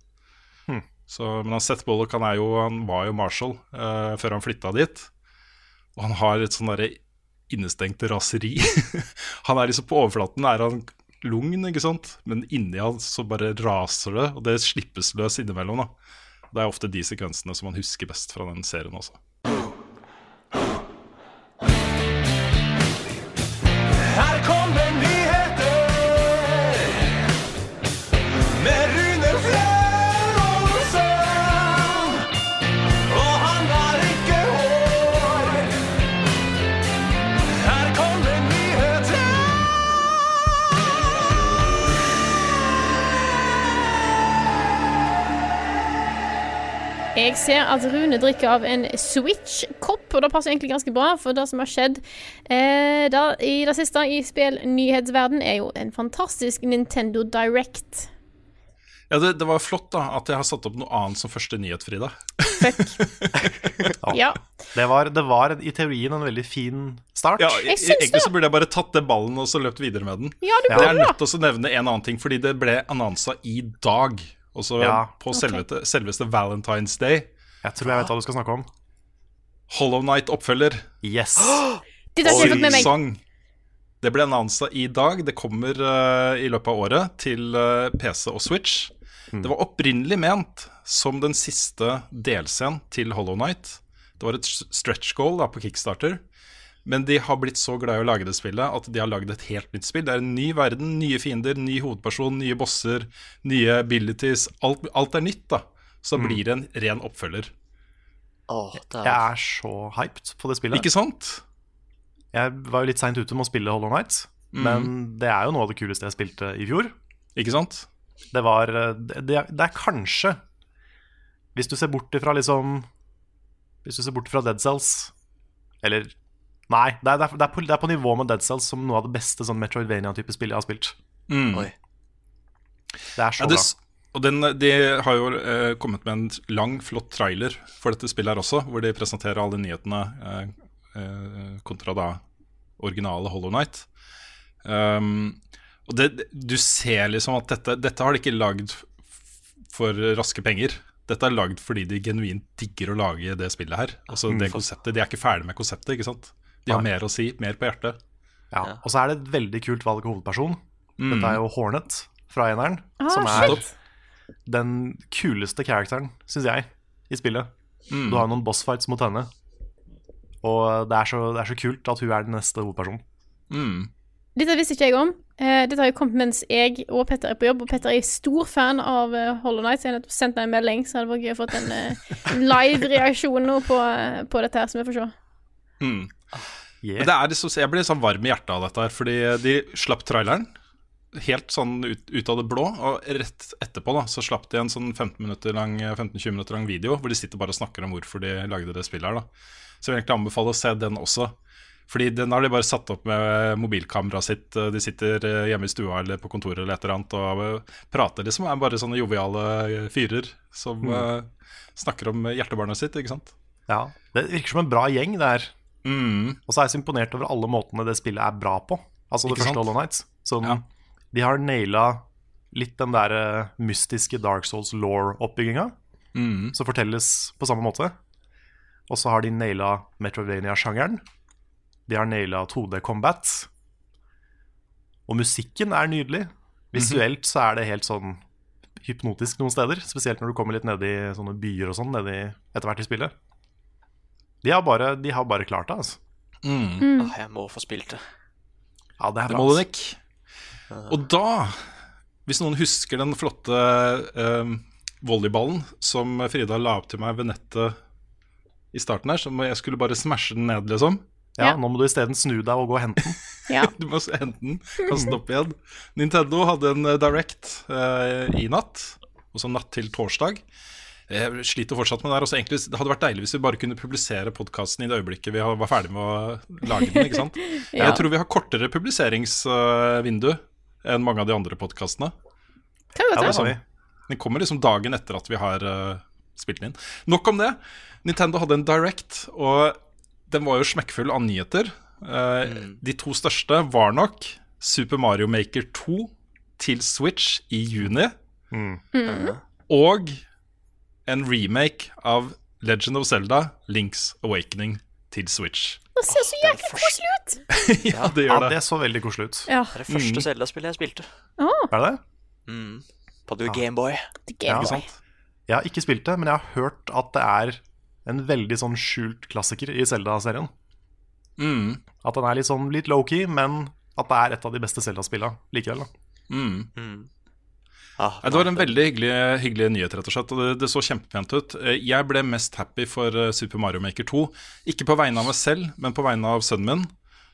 Hmm. Så, men Seth Bullock han, er jo, han var jo Marshall eh, før han flytta dit. Og han har et sånn derre innestengt raseri. (laughs) han er liksom På overflaten er han lugn, ikke sant? men inni han så bare raser det, og det slippes løs innimellom. da Det er ofte de sekvensene som man husker best fra den serien også. Jeg ser at Rune drikker av en Switch-kopp, og det passer egentlig ganske bra, for det som har skjedd eh, der, i det siste i spillnyhetsverden, er jo en fantastisk Nintendo Direct. Ja, det, det var flott da at jeg har satt opp noe annet som første nyhet, Frida. (laughs) Ja. Det var, det var i teorien en veldig fin start. Ja, Jeg jeg Egentlig så burde jeg bare tatt den ballen og så løpt videre med den. Ja, du burde. jeg er nødt til å nevne en annen ting, fordi det ble annonsa i dag. Også Ja. på selveste, selveste Valentine's Day. Jeg tror jeg vet hva du skal snakke om. Hollow Night-oppfølger. Yes. (gasps) Dette har ikke fått med meg. Song. Det ble annonsa i dag. Det kommer uh, i løpet av året til uh, PC og Switch. Det var opprinnelig ment som den siste delscenen til Hollow Night. Det var et stretch goal da, på Kickstarter. Men de har blitt så glad i å lage det spillet at de har lagd et helt nytt spill. Det er en ny verden, nye fiender, ny hovedperson, nye bosser, nye abilities. Alt, alt er nytt, da. Så Mm. blir det en ren oppfølger. Åh, det Jeg er er så hyped på det spillet. Ikke sant? Jeg var jo litt seint ute med å spille Hollow Night, men det er jo noe av det kuleste jeg spilte i fjor. Ikke sant? Det var eh, Det, det er- det er kanskje Hvis du ser bort ifra liksom Hvis du ser bort fra Dead Cells Eller Nei, det er, det, er, det, er på, det er på nivå med Dead Cells som noe av det beste sånn Metroidvania-type spill jeg har spilt. Mm. Oi. Det er så Ja, det, bra. og den, de har jo eh, kommet med en lang, flott trailer for dette spillet her også, hvor de presenterer alle nyhetene eh, eh, kontra da originale Hollow Night. Um, og det, det- du ser liksom at dette, dette har de ikke lagd for raske penger. Dette er lagd fordi de genuint digger å lage det spillet her. Altså det konseptet, De er ikke ferdig med konseptet, ikke sant? De har Nei. mer å si, mer på hjertet. Ja. Og så er det et veldig kult valg av hovedperson. Mm. Dette er jo Hornet fra eneren, Ah, som er shit. den kuleste characteren, syns jeg, i spillet. Mm. Du har noen bossfights mot henne, og det er så, det er så kult at hun er den neste hovedpersonen. Mm. Dette visste ikke jeg om. Eh, dette har jo kommet mens jeg og Petter er på jobb, og Petter er stor fan av uh, Hollow Night, så jeg har sendt deg en melding, så hadde det vært gøy å fått en eh, (laughs) live-reaksjon nå på, eh, på dette her, som vi får se. Mm. Yeah. Men det er liksom, jeg blir sånn varm i hjertet av dette her, fordi de slapp traileren helt sånn ut, ut av det blå, og rett etterpå da, så slapp de en sånn 15 minutter 15-20 minutter lang video, hvor de sitter bare og snakker om hvorfor de lagde det spillet her da. Så jeg vil egentlig anbefale å se den også. Fordi den har de bare satt opp med mobilkameraet sitt, de sitter hjemme i stua eller på kontoret eller et eller annet, og prater liksom, er bare sånne joviale fyrer som eh, snakker om hjertebarnet sitt, ikke sant? Ja, Det virker som en bra gjeng, det her. Mm. Og så er jeg så imponert over alle måtene det spillet er bra på. Altså det Ikke første sant? Hollow Nights. Sånn, Ja. De har naila litt den der eh, mystiske Dark Souls law-oppbygginga, Mm. som fortelles på samme måte. Og så har de naila Metrovania-sjangeren. De har naila 2D Combat. Og musikken er nydelig. Visuelt så er det helt sånn hypnotisk noen steder. Spesielt når du kommer litt ned i sånne byer og sånn etter hvert i spillet. De har bare, de har bare klart det, altså. Mm. Ah, jeg må få spilt det. Ja, det er Det må du altså. ikke. Og da, hvis noen husker den flotte eh, volleyballen som Frida la opp til meg ved nettet i starten her, så jeg skulle bare smashe den ned, liksom. Ja, Ja. nå må du isteden snu deg og gå og hente den. (laughs) Ja. Du må hente den, kaste den opp igjen. Nintendo hadde en eh, direct eh, i natt, altså natt til torsdag. Jeg sliter fortsatt med det her. Også egentlig, det hadde vært deilig hvis vi bare kunne publisere podkasten i det øyeblikket vi var ferdig med å lage den. ikke sant? (laughs) Ja. Jeg tror vi har kortere publiseringsvindu enn mange av de andre podkastene. Ja, har. Den kommer liksom dagen etter at vi har uh, spilt den inn. Nok om det. Nintendo hadde en Direct, og den var jo smekkfull av nyheter. Eh, De to største var nok Super Mario Maker 2 til Switch i juni. Og en remake av Legend of Zelda, Links Awakening til Switch. Det ser så jæklig koselig ut! (laughs) ja, det gjør det. det så veldig koselig ut. Ja. Det er det første Zelda-spillet jeg spilte. Er det det? Mm. På The Gameboy. Ja, Game sant? Jeg har ikke spilt det, men jeg har hørt at det er en veldig sånn skjult klassiker i Zelda-serien. Mm. At den er litt sånn litt low-key, men at det er et av de beste Zelda-spillene likevel. da. Mm. Ah, Det var en veldig hyggelig, hyggelig nyhet, rett og slett. Og det, det så kjempepent ut. Eh, Jeg ble mest happy for eh, Super Mario Maker 2. Ikke på vegne av meg selv, men på vegne av sønnen min,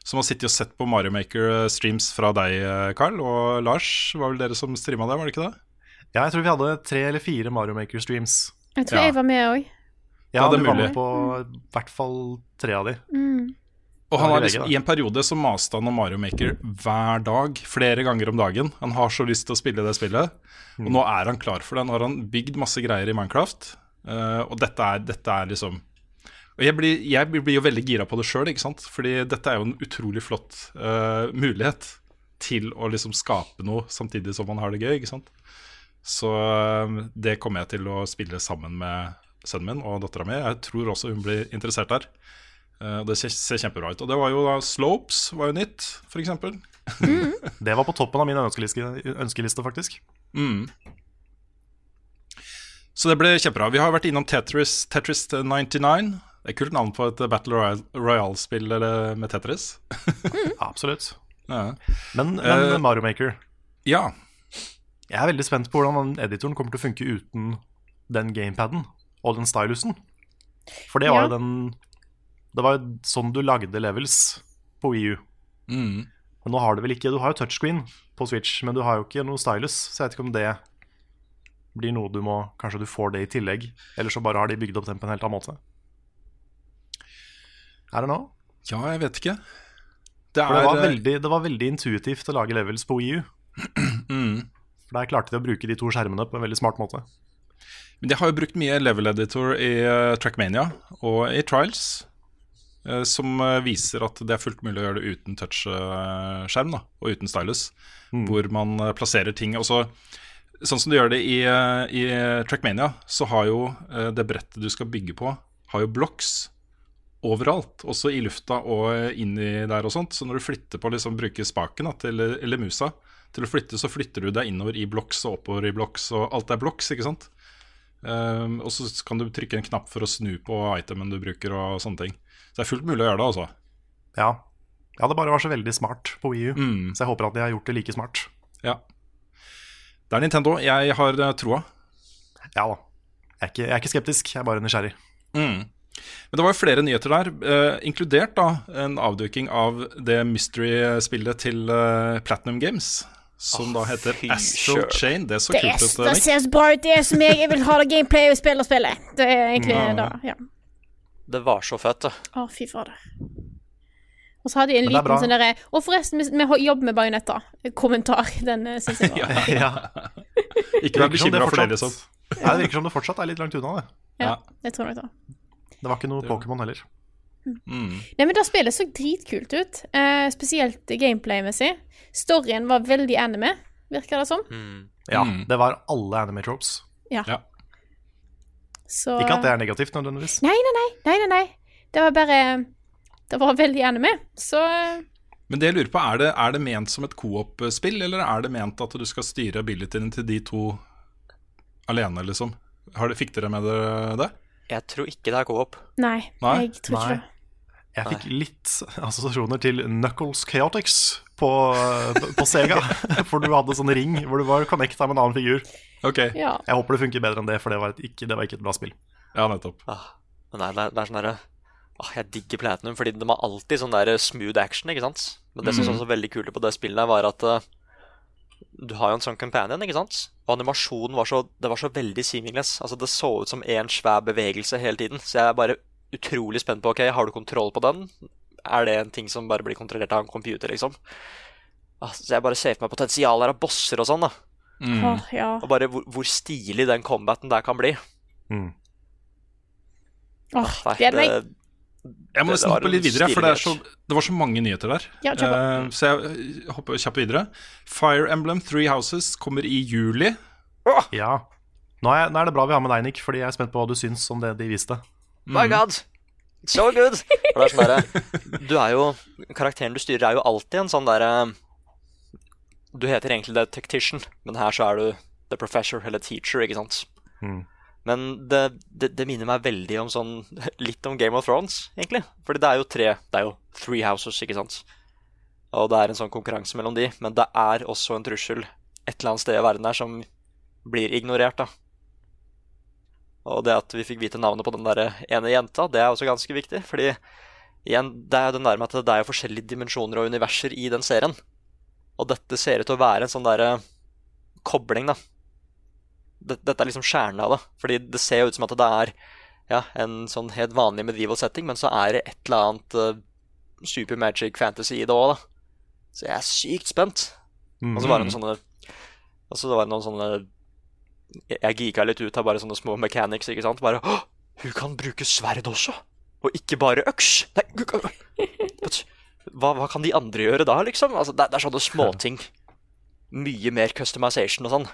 som har sittet og sett på Mario Maker-streams fra deg, eh, Carl. Og Lars, var vel dere som streama det, var det ikke det? Ja, jeg tror vi hadde tre eller fire Mario Maker-streams. Jeg tror Ja. jeg var med òg. Ja, det er du var med på i hvert fall tre av de. Mm. Og han har liksom, I en periode så maste han om Mario Maker hver dag, flere ganger om dagen. Han har så lyst til å spille det spillet, og nå er han klar for det. Nå har han bygd masse greier i Minecraft, eh, og dette er, dette er liksom Og jeg blir, jeg blir jo veldig gira på det sjøl. Fordi dette er jo en utrolig flott uh, mulighet til å liksom skape noe samtidig som man har det gøy? Så eh, det kommer jeg til å spille sammen med sønnen min og dattera mi. Jeg tror også hun blir interessert der. Eh, Det ser, ser kjempebra ut. Og det var jo da Slopes var jo nytt, f.eks. (laughs) Det var på toppen av min ønskeliste, ønskeliste faktisk. Mm. Så det ble kjempebra. Vi har vært innom Tetris, Tetris 99. Det er kult navn på et Battle Royale- Royale-spill eller med Tetris. (laughs) Absolutt. Ja. Men, men Eh, Mario Maker ja. Jeg er veldig spent på hvordan den editoren kommer til å funke uten den gamepaden og den stylusen. For det var Ja. jo den Det var jo sånn du lagde levels på Wii U. Mm. Men nå har du vel ikke Du har jo touchscreen på Switch, men du har jo ikke noe stylus, så jeg vet ikke om det blir noe du må Kanskje du får det i tillegg, eller så bare har de bygd opp den på en helt annen måte. Er det nå? ja, jeg vet ikke. Det For det var, er veldig, det var veldig intuitivt å lage levels på Wii U. (clears throat) mm. For der klarte de å bruke de to skjermene på en veldig smart måte. Men de har jo brukt mye level editor i eh, Trackmania og i Trials. Eh, som eh, viser at det er fullt mulig å gjøre det uten touchskjerm og uten stylus. Hvor man eh, plasserer ting. Også, sånn som du gjør det i, i Trackmania, så har jo det brettet du skal bygge på, har jo blocks overalt. Også i lufta og inni der og sånt. Så når du flytter på, liksom bruker spaken til, eller musa til å flytte, så flytter du deg innover i blocks og oppover i blocks, og alt er blocks, ikke sant? Um, og så kan du trykke en knapp for å snu på itemen du bruker og sånne ting. Så det er fullt mulig å gjøre det, altså. Ja. ja, det bare var så veldig smart på Wii U. Mm. Så jeg håper at de har gjort det like smart. Ja. Det er Nintendo. Jeg har eh, troa. Ja da. Jeg er ikke, jeg er ikke skeptisk, jeg er bare nysgjerrig. Mm. Men det var jo flere nyheter der, eh, inkludert da en avduking av det mystery-spillet til eh, Platinum Games. Som da heter Astro Astral. Chain. Det så Det, kult ut. det ser så bra ut. Det er som jeg. Jeg vil ha det gameplay og spille og spille. Det er egentlig Ja. da, Ja. Det var så fett, det. Å, fy fader. Og så hadde jeg en liten sånn derre Og forresten, vi, vi jobber med bajonetter. Kommentar. (laughs) Den uh, syns jeg var ja. (laughs) Ikke vær det bekymra for det, liksom. (laughs) Ja, det virker som det fortsatt er litt langt unna, det. Ja, Ja. det tror jeg det. Det var ikke noe Pokémon heller. Mm. Nei, men det spillet så dritkult ut. Eh, spesielt gameplay-messig. Storyen var veldig anime, virker det som. Ja, Mm. det var alle anime tropes. Ja. Ja. Så Ikke at det er negativt nødvendigvis. Nei, nei, nei. nei, nei, nei. Det var bare Det var veldig anime. Så eh, Men det jeg lurer på, er det, er det ment som et co-op-spill, eller er det ment at du skal styre abilityen til de to alene, liksom? Har det, fikk dere med dere det? Jeg tror ikke det er co-op. Nei, Nei? jeg tror ikke det. Jeg fikk litt assosiasjoner til Knuckles Chaotix på, på Sega. (laughs) For du hadde sånn ring hvor du var connecta med en annen figur. Ok, Ja. Jeg håper det funker bedre enn det, for det var, et, ikke, det var ikke et bra spill. ja, nettopp. Ah, men nei, det er, det er sånn derre ah, Jeg digger Platinum, fordi de har alltid sånn der smooth action, ikke sant? Men det som er så veldig kult på det spillet, var at uh, du har jo en sånn companion, ikke sant? Og animasjonen var så, det var så veldig seamless. Altså, det så ut som én svær bevegelse hele tiden. Så jeg er bare utrolig spent på ok, har du kontroll på den. Er det en ting som bare blir kontrollert av en computer, liksom? Altså, så jeg bare ser for meg potensialet her av bosser og sånn, da. Mm. Åh, ja. Og bare hvor, hvor stilig den combaten der kan bli. Mm. Åh, meg. det- Jeg må Det- nesten hoppe litt videre, for det, er så, det var så mange nyheter der. Ja, uh. Eh, så jeg hopper kjapt videre. Fire Emblem Three Houses kommer i juli. Ja. Nå er, nå er det bra vi har med deg, Nick, fordi jeg er spent på hva du syns om det de viste. My god! So good! Det er sånn der, Du er jo Karakteren du styrer, er jo alltid en sånn derre Du heter egentlig The Tactician, men her så er du The Professor eller Teacher, ikke sant? Mm. Men det, det, det minner meg veldig om sånn Litt om Game of Thrones, egentlig. Fordi det er jo tre Det er jo three houses, ikke sant? Og det er en sånn konkurranse mellom de, men det er også en trussel et eller annet sted i verden her som blir ignorert, da. Og det at vi fikk vite navnet på den der ene jenta, det er også ganske viktig. Fordi igjen, det er jo den der med at det er forskjellige dimensjoner og universer i den serien. Og dette ser ut til å være en sånn derre kobling, da. Dette, er liksom kjernen av det. Fordi det ser jo ut som at det er ja, en sånn helt vanlig medieval setting, men så er det et eller annet uh, super magic fantasy i det òg, da. Så jeg er sykt spent. Og så var det noen sånne Og så var det noen sånne jeg- geeka litt ut av bare sånne små mechanics, ikke sant. Bare Åh, hun kan bruke sverd også! Og ikke bare øks! Nei, gud, gud, (laughs) but, hva, hva kan de andre gjøre da, liksom? Altså, det, det er sånne småting. Mye mer customization og sånn.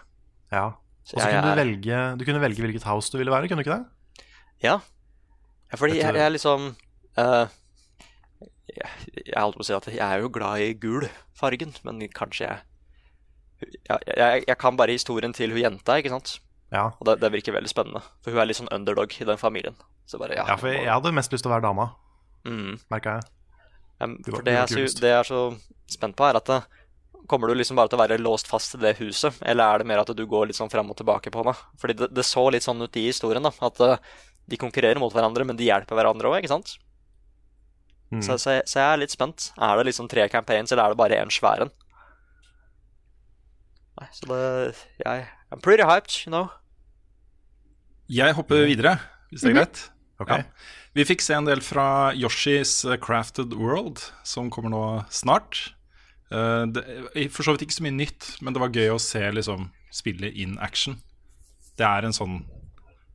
Ja. Og så jeg kunne du velge, du kunne velge hvilket house du ville være, kunne du ikke det? Ja. ja fordi jeg, jeg liksom uh, jeg, jeg holdt på å si at jeg er jo glad i gul fargen, men kanskje jeg jeg, jeg, jeg kan bare historien til hun jenta, ikke sant? Ja. Og det, det virker veldig spennende. For hun er litt sånn underdog i den familien. Så bare, ja, Ja, for jeg hadde mest lyst til å være dama, mm. merka jeg. Var- For det jeg, er så, det jeg er så spent på, er at det, Kommer du liksom bare til å være låst fast til det huset, eller er det mer at du går litt sånn fram og tilbake på det? Fordi det, det så litt sånn ut i historien, da. At eh, de konkurrerer mot hverandre, men de hjelper hverandre òg, ikke sant? Mm. Så, så, jeg- så jeg er litt spent. Er det liksom tre campaigns, eller er det bare én svær en? Nei, så det jeg, I'm pretty hyped, you know. Jeg hopper videre, hvis det er greit. Ok. Ja. Vi fikk se en del fra Yoshis eh, Crafted World, som kommer nå snart. Eh, det, for så vidt ikke så mye nytt, men det var gøy å se liksom, spillet in action. Det er en sånn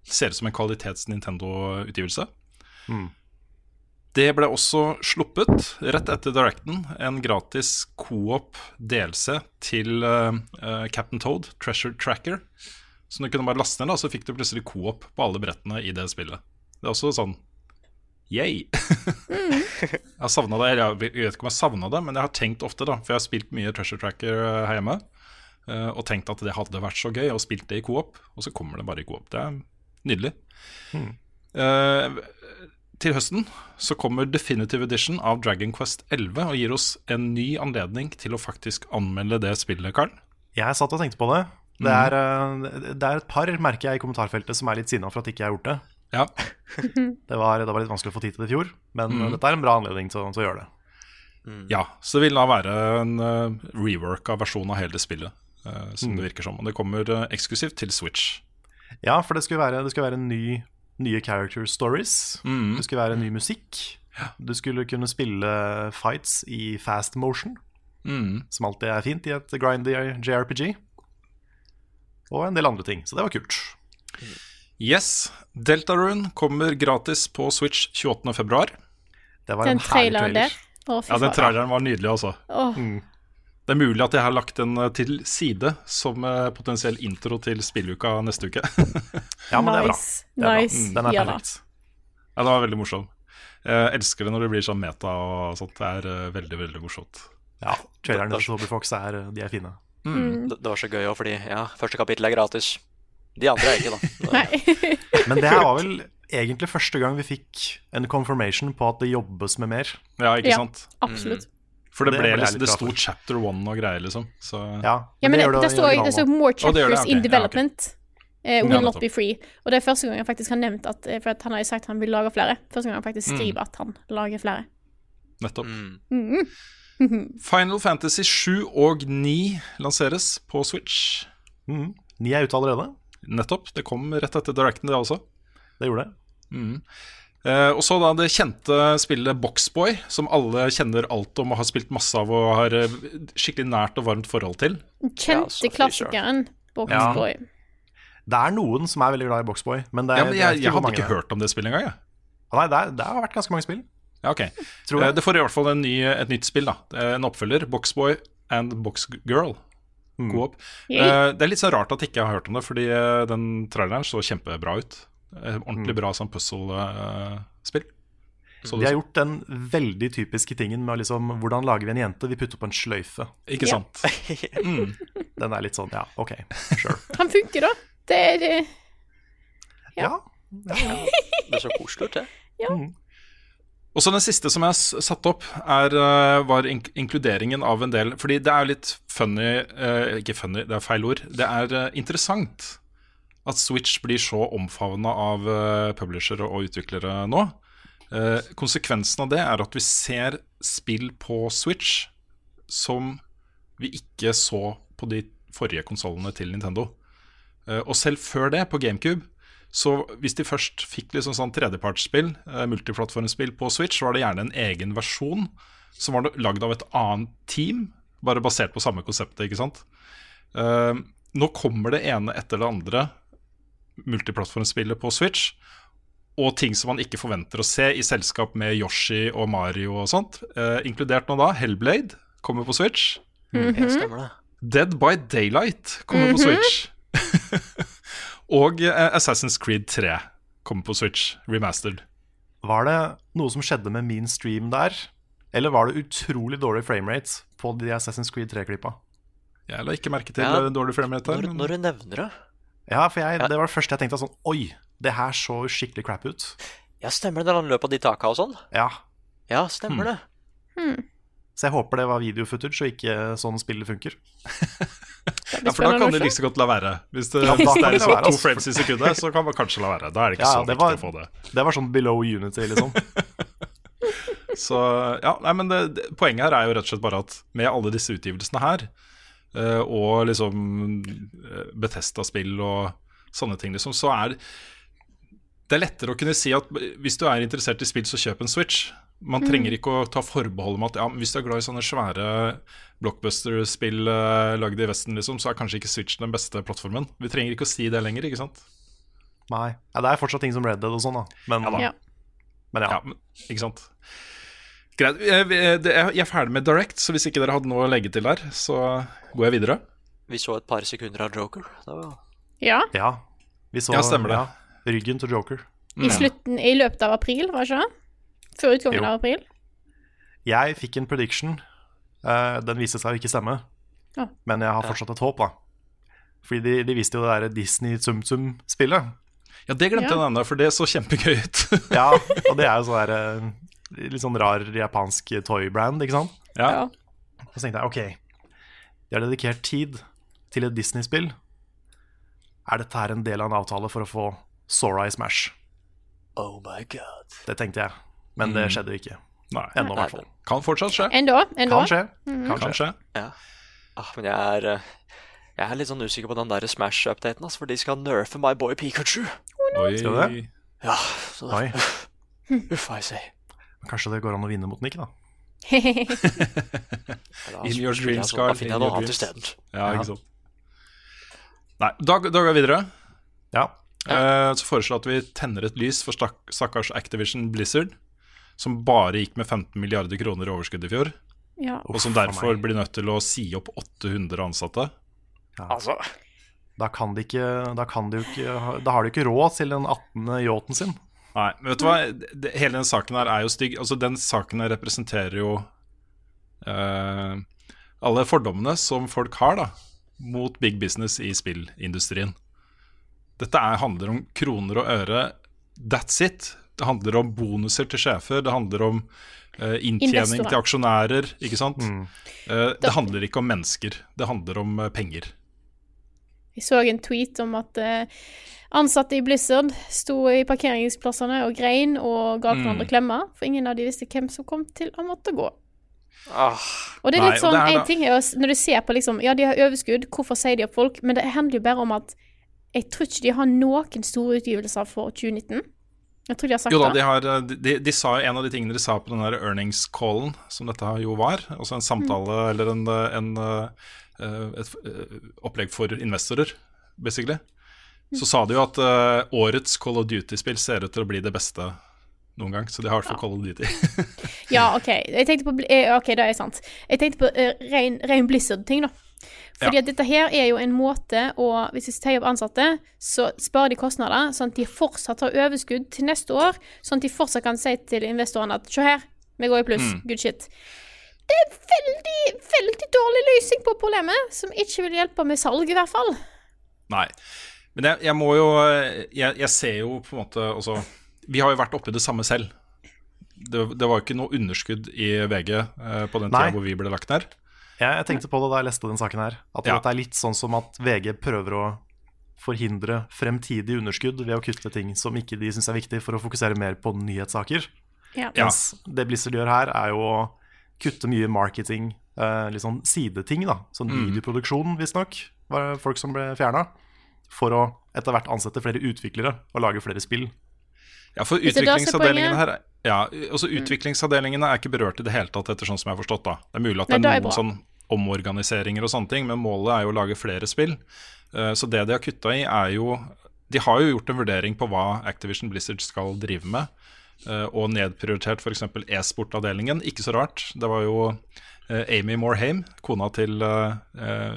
Ser ut som en kvalitets-Nintendo-utgivelse. Mm. Det ble også sluppet, rett etter Directen, en gratis co-op DLC til eh, Captain Toad, Treasure Tracker. Så du kunne bare laste ned, da, så fikk du plutselig co-op på alle brettene i det spillet. Det er også sånn Yay! (laughs) jeg har savna det. Eller jeg vet ikke om jeg savna det, men jeg har tenkt ofte, da. For jeg har spilt mye Treasure Tracker eh, her hjemme. eh, Og tenkt at det hadde vært så gøy, og spilt det i co-op. Og så kommer det bare i co-op. Det er nydelig. Eh, til høsten så kommer Definitive Edition av Dragon Quest 11 og gir oss en ny anledning til å faktisk anmelde det spillet, Karl. Jeg satt og tenkte på det. Det er, mm. det er et par, merker jeg, i kommentarfeltet som er litt sinna for at ikke jeg har gjort det. Ja. (laughs) Det var, det var litt vanskelig å få tid til det i fjor, men Mm. dette er en bra anledning til, til å gjøre det. Ja, så det vil da være en uh, rework av versjonen av hele spillet, uh, som Mm. det virker som. Og det kommer uh, eksklusivt til Switch. Ja, for det skulle være, det skulle være ny, nye character stories. Mm. Det skulle være ny musikk. Du skulle kunne spille fights i fast motion, Mm. som alltid er fint i et grindy JRPG. Og en del andre ting, så det var kult. Yes, Deltarune kommer gratis på Switch 28.2. Det var Den traileren trailer. der. Å, Ja, den traileren var nydelig, altså. Mm. Det er mulig at jeg har lagt den eh, til side som eh, potensiell intro til spilluka neste uke. (laughs) Ja, men det er bra. Det er bra. Mm, Den er perfekt. ja, det var veldig morsom. Jeg elsker det når det blir sånn meta og sånt. Det er eh, veldig, veldig morsomt. Ja, trailerne til Toby Fox er, de er fine. Mm. Det, det var så gøy òg, fordi ja, første kapittel er gratis. De andre er ikke, da. (laughs) Nei. Men det her var vel egentlig første gang vi fikk en confirmation på at det jobbes med mer. Ja, ikke Ja. sant? Absolutt. For det, Det ble liksom, det sto chapter one og greier, liksom. Så Ja, Ja, men det, det, står, det står more det gjør chapters det, in development. Uh, will Ja, not be free. Og det er første gang han faktisk har nevnt at eh, For at han har jo sagt han vil lage flere. Første gang han faktisk Mm. skriver at han lager flere. nettopp. Mm. Mhm. (laughs) Final Fantasy 7 og 9 lanseres på Switch. Mm. 9 er ute allerede. Nettopp. Det kom rett etter Directen, det også. Det gjorde det. Mm. Eh, og så da det kjente spillet Boxboy, som alle kjenner alt om og har spilt masse av og har eh, skikkelig nært og varmt forhold til. Kjente ja, klassikeren Boxboy. Det er noen som er veldig glad i Boxboy, men det er, Ja, men jeg, jeg hadde mange ikke det hørt om det spillet engang. jeg. Nei, det, er, det har vært ganske mange spill. Ja, ok. Tror jeg. Eh, Det får i hvert fall en ny, et nytt spill, da. Eh, En oppfølger. Boxboy and Boxgirl. Mm. Coop. Yay. Eh, Det er litt så rart at jeg ikke har hørt om det, fordi eh, den traileren så kjempebra ut. Eh, Ordentlig Mm. bra sånn puzzle-spill. Så De har gjort den veldig typiske tingen med liksom Hvordan lager vi en jente? Vi putter på en sløyfe. Ikke Ja. sant? (laughs) Mm. Den er litt sånn ja, OK, sure. (laughs) Han funker, da. Det er ja. Ja. (laughs) Det så koselig det. Ja. Mm. Og så Den siste som jeg har satt opp, er, eh, var ink inkluderingen av en del Fordi det er litt funny eh, Ikke funny, det er feil ord. Det er eh, interessant at Switch blir så omfavna av eh, publishere og utviklere nå. Eh, konsekvensen av det er at vi ser spill på Switch som vi ikke så på de forrige konsollene til Nintendo. Og selv før det, på GameCube, så hvis de først fikk liksom sånn tredjepartsspill, eh, multiplattformspill på Switch, så var det gjerne en egen versjon som var lagd av et annet team, bare basert på samme konseptet, ikke sant. Eh, nå kommer det ene etter det andre multiplattformspillet på Switch, og ting som man ikke forventer å se i selskap med Yoshi og Mario og sånt. Eh, inkludert nå da Hellblade kommer på Switch. Mm det. Dead by Daylight kommer på Switch. (laughs) og eh, Assassin's Creed 3 kommer på Switch, remastered. Var det noe som skjedde med min stream der? Eller var det utrolig dårlig framerate på de Assassin's Creed 3-klippa? Jeg la ikke merke til Ja, eh, dårlig framerate. Når, men- når du nevner det Ja, for jeg, det var det første jeg tenkte sånn Oi, det her så skikkelig crap ut. Ja, stemmer det, når han løp av de taka og sånn. Ja, Ja, stemmer det. Så jeg håper det var videofootage og ikke sånn spillet funker. (laughs) Ja, for da kan de like så godt la være. Hvis det, Ja, hvis det er liksom to altså. frames i sekundet, så kan man kanskje la være. Da er det ikke Ja, så det viktig var- å få det. Det var sånn below unity, liksom. (laughs) Så ja, nei, men det, det, Poenget her er jo rett og slett bare at med alle disse utgivelsene her, uh, og liksom uh, Betesta-spill og sånne ting, liksom, så er det er lettere å kunne si at hvis du er interessert i spill, så kjøp en Switch. Man trenger ikke å ta forbehold om at ja, hvis du er glad i sånne svære blockbuster-spill eh, lagd i Vesten, liksom, så er kanskje ikke Switch den beste plattformen. Vi trenger ikke å si det lenger, ikke sant? Nei. Ja, det er fortsatt ting som Red Dead og sånn, da. Men Ja. men ja. Ja, men, ikke sant Greit, jeg, jeg, er ferdig med Direct Så hvis ikke dere hadde noe å legge til der Så går jeg videre Vi så et par sekunder av Joker. Ja. ja. Vi så Ja, stemmer det. ja, ryggen til Joker. I slutten, i løpet av april, var det ikke? Før utgangen Jo. av april? Jeg fikk en prediction. Uh, den viste seg å ikke stemme. Ja. Men jeg har fortsatt et håp, da. Fordi de, de viste jo det derre Disney Tsum Tsum-spillet. Ja, det glemte Ja. jeg å nevne For det så kjempegøy ut Ja, (laughs) og det er jo sånn der eh, Litt sånn rar japansk toy-brand, ikke sant? ja. Ja. Så tenkte jeg ok, de har dedikert tid til et Disney-spill. Er dette her en del av en avtale for å få Sora i Smash? Oh my god. Det tenkte jeg, men det skjedde jo ikke. Nei, Ennå, i hvert fall. kan fortsatt skje Enda, enda. Kan skje. Kan Kan skje. skje Ah, men jeg er eh, Jeg er litt sånn usikker på den der Smash-updaten, altså, for de skal nerfe my boy Pikachu. Oi. Skal det? Ja, så Oi, (laughs) uff, jeg sier. kanskje det går an å vinne mot Nick, da. (laughs) In your dreams, Carl, Da finner jeg noe annet isteden. Ja, Ja. ikke sant Nei, da, da går vi videre Ja. Eh, Så foreslår jeg at vi tenner et lys for stakk, stakkars Activision Blizzard Som bare gikk med 15 milliarder kroner i overskudd i fjor ja. Og som derfor blir nødt til å si opp 800 ansatte Altså, Da kan de ikke Da, kan de jo ikke, da har de ikke råd til den 18. yachten sin. Nei, men vet du hva? Hele den saken her er jo stygg. Altså, den saken her representerer jo eh, alle fordommene som folk har da, mot big business i spillindustrien. Dette er, handler om kroner og øre. That's it. Det handler om bonuser til sjefer. Det handler om uh, inntjening Investorer. til aksjonærer. Ikke sant? Mm. Uh, det handler ikke om mennesker. Det handler om uh, penger. Vi så en tweet om at ansatte i Blizzard sto i parkeringsplassene og grein og ga hverandre Mm. klemmer, for ingen av de visste hvem som kom til å måtte gå. ah, Og det er litt nei, sånn, en da- ting er jo, Når du ser på liksom Ja, de har overskudd, hvorfor sier de opp folk? Men det handler jo bare om at jeg tror ikke de har noen store utgivelser for 2019. Jeg tror de har sagt Jo da, de, har, eh, de, de, sa En av de tingene de sa på den der earnings-callen, som dette jo var, altså en samtale eller en, eh, en, eh, et opplegg for investorer, basically, så sa de jo at årets Call of Duty-spill ser ut til å bli det beste noen gang, så de har i hvert fall Call of Duty. Ja, (laughs) OK. Jeg tenkte på OK, det er sant. Jeg tenkte på uh, ren, ren Blizzard-ting, da. Fordi Ja. at dette her er jo en måte å Hvis vi sier opp ansatte, så sparer de kostnader, sånn at de fortsatt har overskudd til neste år. Sånn at de fortsatt kan si til investorene at se her, vi går i pluss. Mm. Good shit. Det er veldig, veldig dårlig løsning på problemet, som ikke vil hjelpe med salg, i hvert fall. Nei. Men jeg, jeg må jo jeg, jeg ser jo på en måte også Vi har jo vært oppi det samme selv. Det, det var jo ikke noe underskudd i VG eh, på den Nei. tida hvor vi ble lagt ned. Jeg, jeg tenkte på det da jeg leste den saken her. At Ja. det er litt sånn som at VG prøver å forhindre fremtidig underskudd ved å kutte ting som ikke de syns er viktig, for å fokusere mer på nyhetssaker. Ja. Mens det Blizzard gjør her, er jo å kutte mye marketing, eh, litt sånn sideting, da. Sånn Mm. videoproduksjon, visstnok, var det folk som ble fjerna. For å etter hvert ansette flere utviklere og lage flere spill. Ja, for utviklingsavdelingen her er- ja, altså Utviklingsavdelingene er ikke berørt i det hele tatt, etter sånn som jeg har forstått. da Det er mulig at Nei, det da er noen sånn omorganiseringer og sånne ting, men målet er jo å lage flere spill. Eh, Så det de har kutta i, er jo De har jo gjort en vurdering på hva Activision Blizzard skal drive med, eh, og nedprioritert f.eks. e-sportavdelingen. Ikke så rart. Det var jo eh, Amy Morhaime, kona til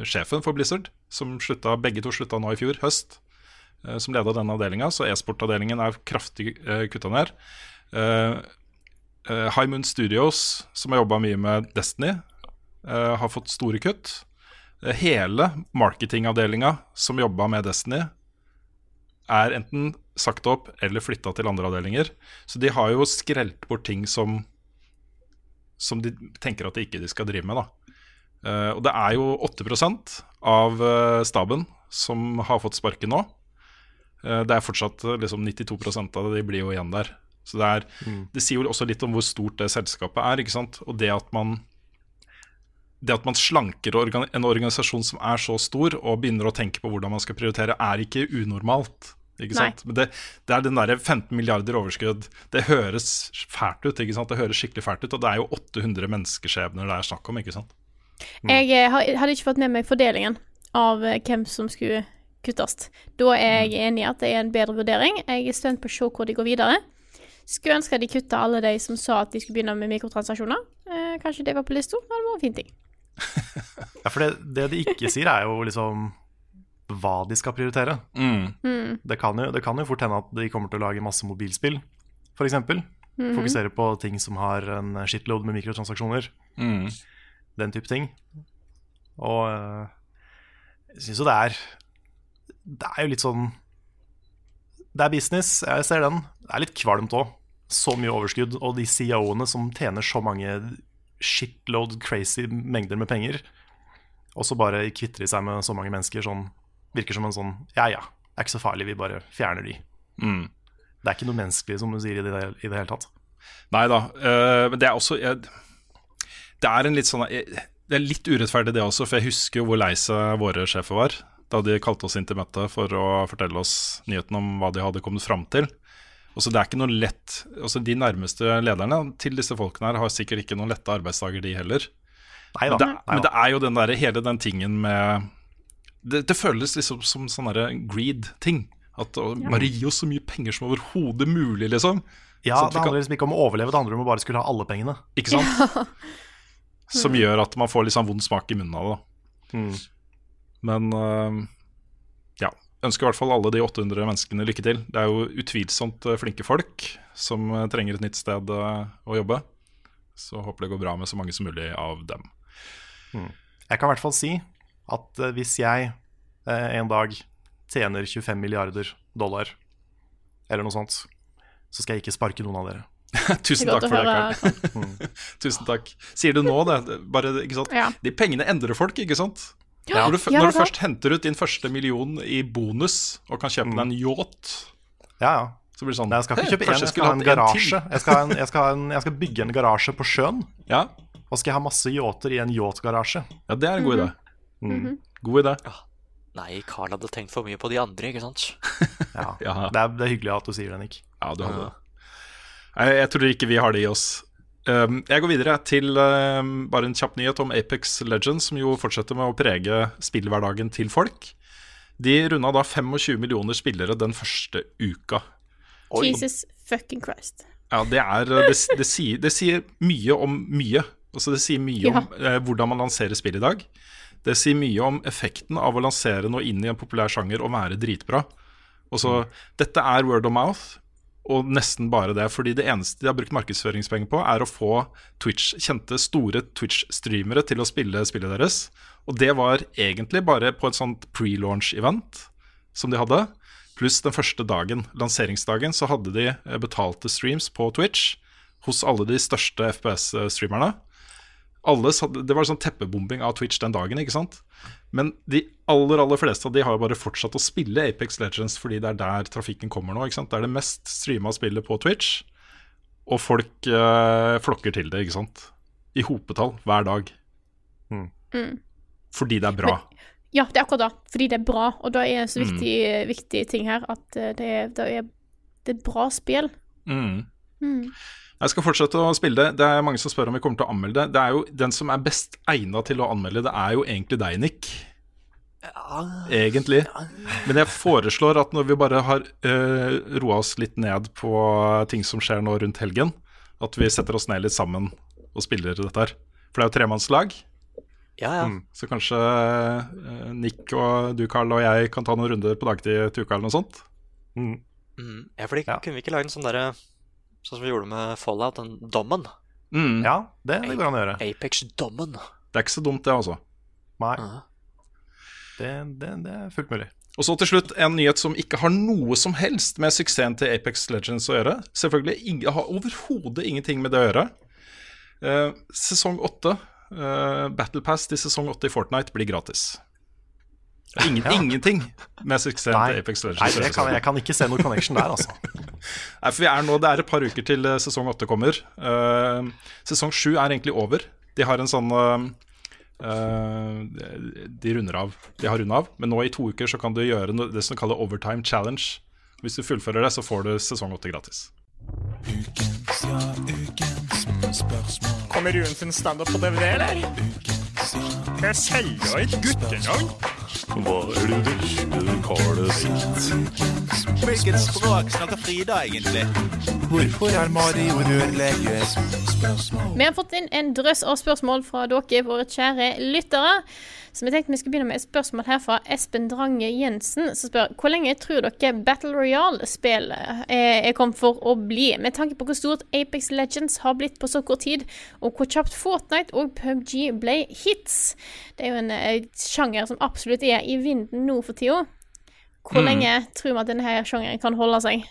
sjefen for Blizzard, som slutta, begge to slutta nå i fjor, høst som leda denne avdelinga, så e-sportavdelingen er kraftig kutta ned. Uh, High Moon Studios, som har jobba mye med Destiny, uh, har fått store kutt. Hele marketingavdelinga som jobba med Destiny, er enten sagt opp eller flytta til andre avdelinger. Så de har jo skrelt bort ting som som de tenker at de ikke skal drive med. og det er jo 8 av staben som har fått sparken nå. Det er fortsatt liksom 92% av det, de blir jo igjen der. Så det, er, det sier jo også litt om hvor stort det selskapet er. ikke sant? Og det at man det at man slanker organ en organisasjon som er så stor, og begynner å tenke på hvordan man skal prioritere, er ikke unormalt. Ikke Nei. sant? Men det, det er den derre 15 milliarder overskudd. Det høres fælt ut. ikke sant? Det høres skikkelig fælt ut, og det er jo 800 menneskeskjebner det er snakk om. ikke sant? Jeg eh, hadde ikke fått med meg fordelingen av eh, hvem som skulle kuttes. Da er jeg enig i at det er en bedre vurdering. Jeg er spent på å se hvor de går videre. Skulle ønske de kutta alle de som sa at de skulle begynne med mikrotransaksjoner. Eh, kanskje det var på lista? Det var en fin ting. (laughs) Ja, for det, det de ikke sier, er jo liksom hva de skal prioritere. Mm. Det, kan jo, det kan jo fort hende at de kommer til å lage masse mobilspill, f.eks. Mhm. Fokusere på ting som har en shitload med mikrotransaksjoner. Mm. Den type ting. Og øh, jeg syns jo det er Det er jo litt sånn Det er business, jeg ser den. Det er litt kvalmt òg. Så mye overskudd, og de CEO-ene som tjener så mange shitload crazy mengder med penger, og så bare kvitter de seg med så mange mennesker sånn Virker som en sånn Ja ja, det er ikke så farlig, vi bare fjerner de. Mm. Det er ikke noe menneskelig, som du sier, i det, i det hele tatt. Nei da. eh, men det er også jeg, Det er en litt sånn jeg, Det er litt urettferdig, det også, for jeg husker jo hvor lei seg våre sjefer var da de kalte oss inn til møte for å fortelle oss nyheten om hva de hadde kommet fram til. Også det er ikke noe lett altså De nærmeste lederne til disse folkene her har sikkert ikke noen lette arbeidsdager, de heller. Neida, Men det, neida. men det er jo den der, hele den tingen med Det, det føles liksom som sånn greed-ting. At å, Bare gi oss så mye penger som overhodet mulig, liksom. Ja, Sånn det kan- handler liksom ikke om å overleve, det handler om å bare skulle ha alle pengene. Ikke sant? Som gjør at man får litt sånn vond smak i munnen av det. da. Mm. Men øh, ja. Ønsker i hvert fall alle de 800 menneskene lykke til. Det er jo utvilsomt øh, flinke folk som øh, trenger et nytt sted å jobbe. Så håper det går bra med så mange som mulig av dem. Jeg kan i hvert fall si at eh, hvis jeg eh, en dag tjener 25 milliarder dollar, eller noe sånt, så skal jeg ikke sparke noen av dere. (laughs) Tusen takk for det, Karl. (laughs) Tusen takk. Sier du nå det? Det- Bare, ikke sant? Ja. De pengene endrer folk, ikke sant? Ja. Når du, Ja, når du først henter ut din første million i bonus og kan kjøpe deg en yacht, Ja, ja. så blir det sånn Nei, jeg skal ikke «Hei, kjøpe en, jeg skal ha en garasje. Jeg skal, en, jeg, skal en, jeg skal bygge en garasje på sjøen, Ja, og skal jeg ha masse yachter i en yachtgarasje. ja, det er en god idé. Mm. God idé. Nei, Carl hadde tenkt for mye på de andre, ikke sant? (laughs) Ja. Ja. Det, er, det er hyggelig at du sier det, Nick. Ja, du hadde det. Jeg, jeg tror ikke vi har det i oss. Um, jeg går videre til um, bare en kjapp nyhet om Apex Legends, som jo fortsetter med å prege spillhverdagen til folk. De runda da 25 millioner spillere den første uka. Oi. Jesus fucking Christ. Ja, det er Det, det, sier, det sier mye om mye. Altså Det sier mye Ja. om eh, hvordan man lanserer spill i dag. Det sier mye om effekten av å lansere noe inn i en populær sjanger og være dritbra. Og så, Dette er word of mouth, og nesten bare det. Fordi det eneste de har brukt markedsføringspenger på, er å få Twitch, kjente store Twitch-streamere til å spille spillet deres. Og det var egentlig bare på et sånt pre-launch-event som de hadde. Pluss den første dagen, lanseringsdagen, så hadde de eh, betalte streams på Twitch hos alle de største FPS-streamerne. Alle, det var sånn teppebombing av Twitch den dagen, ikke sant? Men de aller aller fleste av de har jo bare fortsatt å spille Apex Legends fordi det er der trafikken kommer nå. ikke sant? Det er det mest streama spillet på Twitch, og folk eh, flokker til det, ikke sant? I hopetall hver dag. Mm. Fordi det er bra. Ja, det er akkurat det. Fordi det er bra. Og da er en så Mm. viktig, viktig ting her at eh, det er, det er, det er et bra spill. Mm. Mm. Jeg skal fortsette å spille det. Det er mange som spør om vi kommer til å anmelde det. Det er jo Den som er best egna til å anmelde det, er jo egentlig deg, Nick. Egentlig. Men jeg foreslår at når vi bare har uh, roa oss litt ned på ting som skjer nå rundt helgen, at vi setter oss ned litt sammen og spiller dette her. For det er jo tremannslag. Ja, ja. Mm. Så kanskje uh, Nick og du, Carl, og jeg kan ta noen runder på dagtid til uka eller noe sånt. Mm. Ja, fordi kunne vi ikke lage en sånn derre Sånn som vi gjorde med Fallout, den dommen? Mm. Ja, det, det går an å gjøre. Apex-dommen. Det er ikke så dumt, det, altså. Nei. Det, det, det er fullt mulig. Og så til slutt en nyhet som ikke har noe som helst med suksessen til Apex Legends å gjøre. Selvfølgelig ing- har overhodet ingenting med det å gjøre. Eh, sesong åtte, eh, Battle Pass til sesong åtte i Fortnite blir gratis. Ingen, (laughs) Ja. Ingenting med suksessen til Apex Legends. Nei, kan, jeg kan ikke se noen connection der, altså. (laughs) Nei, for vi er nå, Det er et par uker til eh, sesong åtte kommer. Uh, sesong sju er egentlig over. De har en sånn Uh, De runder av. De har runda av, men nå i to uker så kan du gjøre noe, det som de kaller overtime challenge. Hvis du fullfører det, så får du sesong åtte gratis. Kommer Ruen sin standup på DVD, eller? Jeg selger et guttenavn. Hva er det vesle karet ditt? Hvilket språk snakker Frida egentlig? Hvorfor er Mario rørlege? Vi har fått inn en drøss av spørsmål fra dere, våre kjære lyttere. Så vi tenkte vi skulle begynne med et spørsmål her fra Espen Drange Jensen, som spør hvor lenge tror dere Battle Royale-spillet er, er kommet for å bli, med tanke på hvor stort Apex Legends har blitt på så kort tid, og hvor kjapt Fortnite og PubG ble hits. Det er jo en eh, sjanger som absolutt er i vinden nå for tida. Hvor Mm. lenge tror vi at denne sjangeren kan holde seg?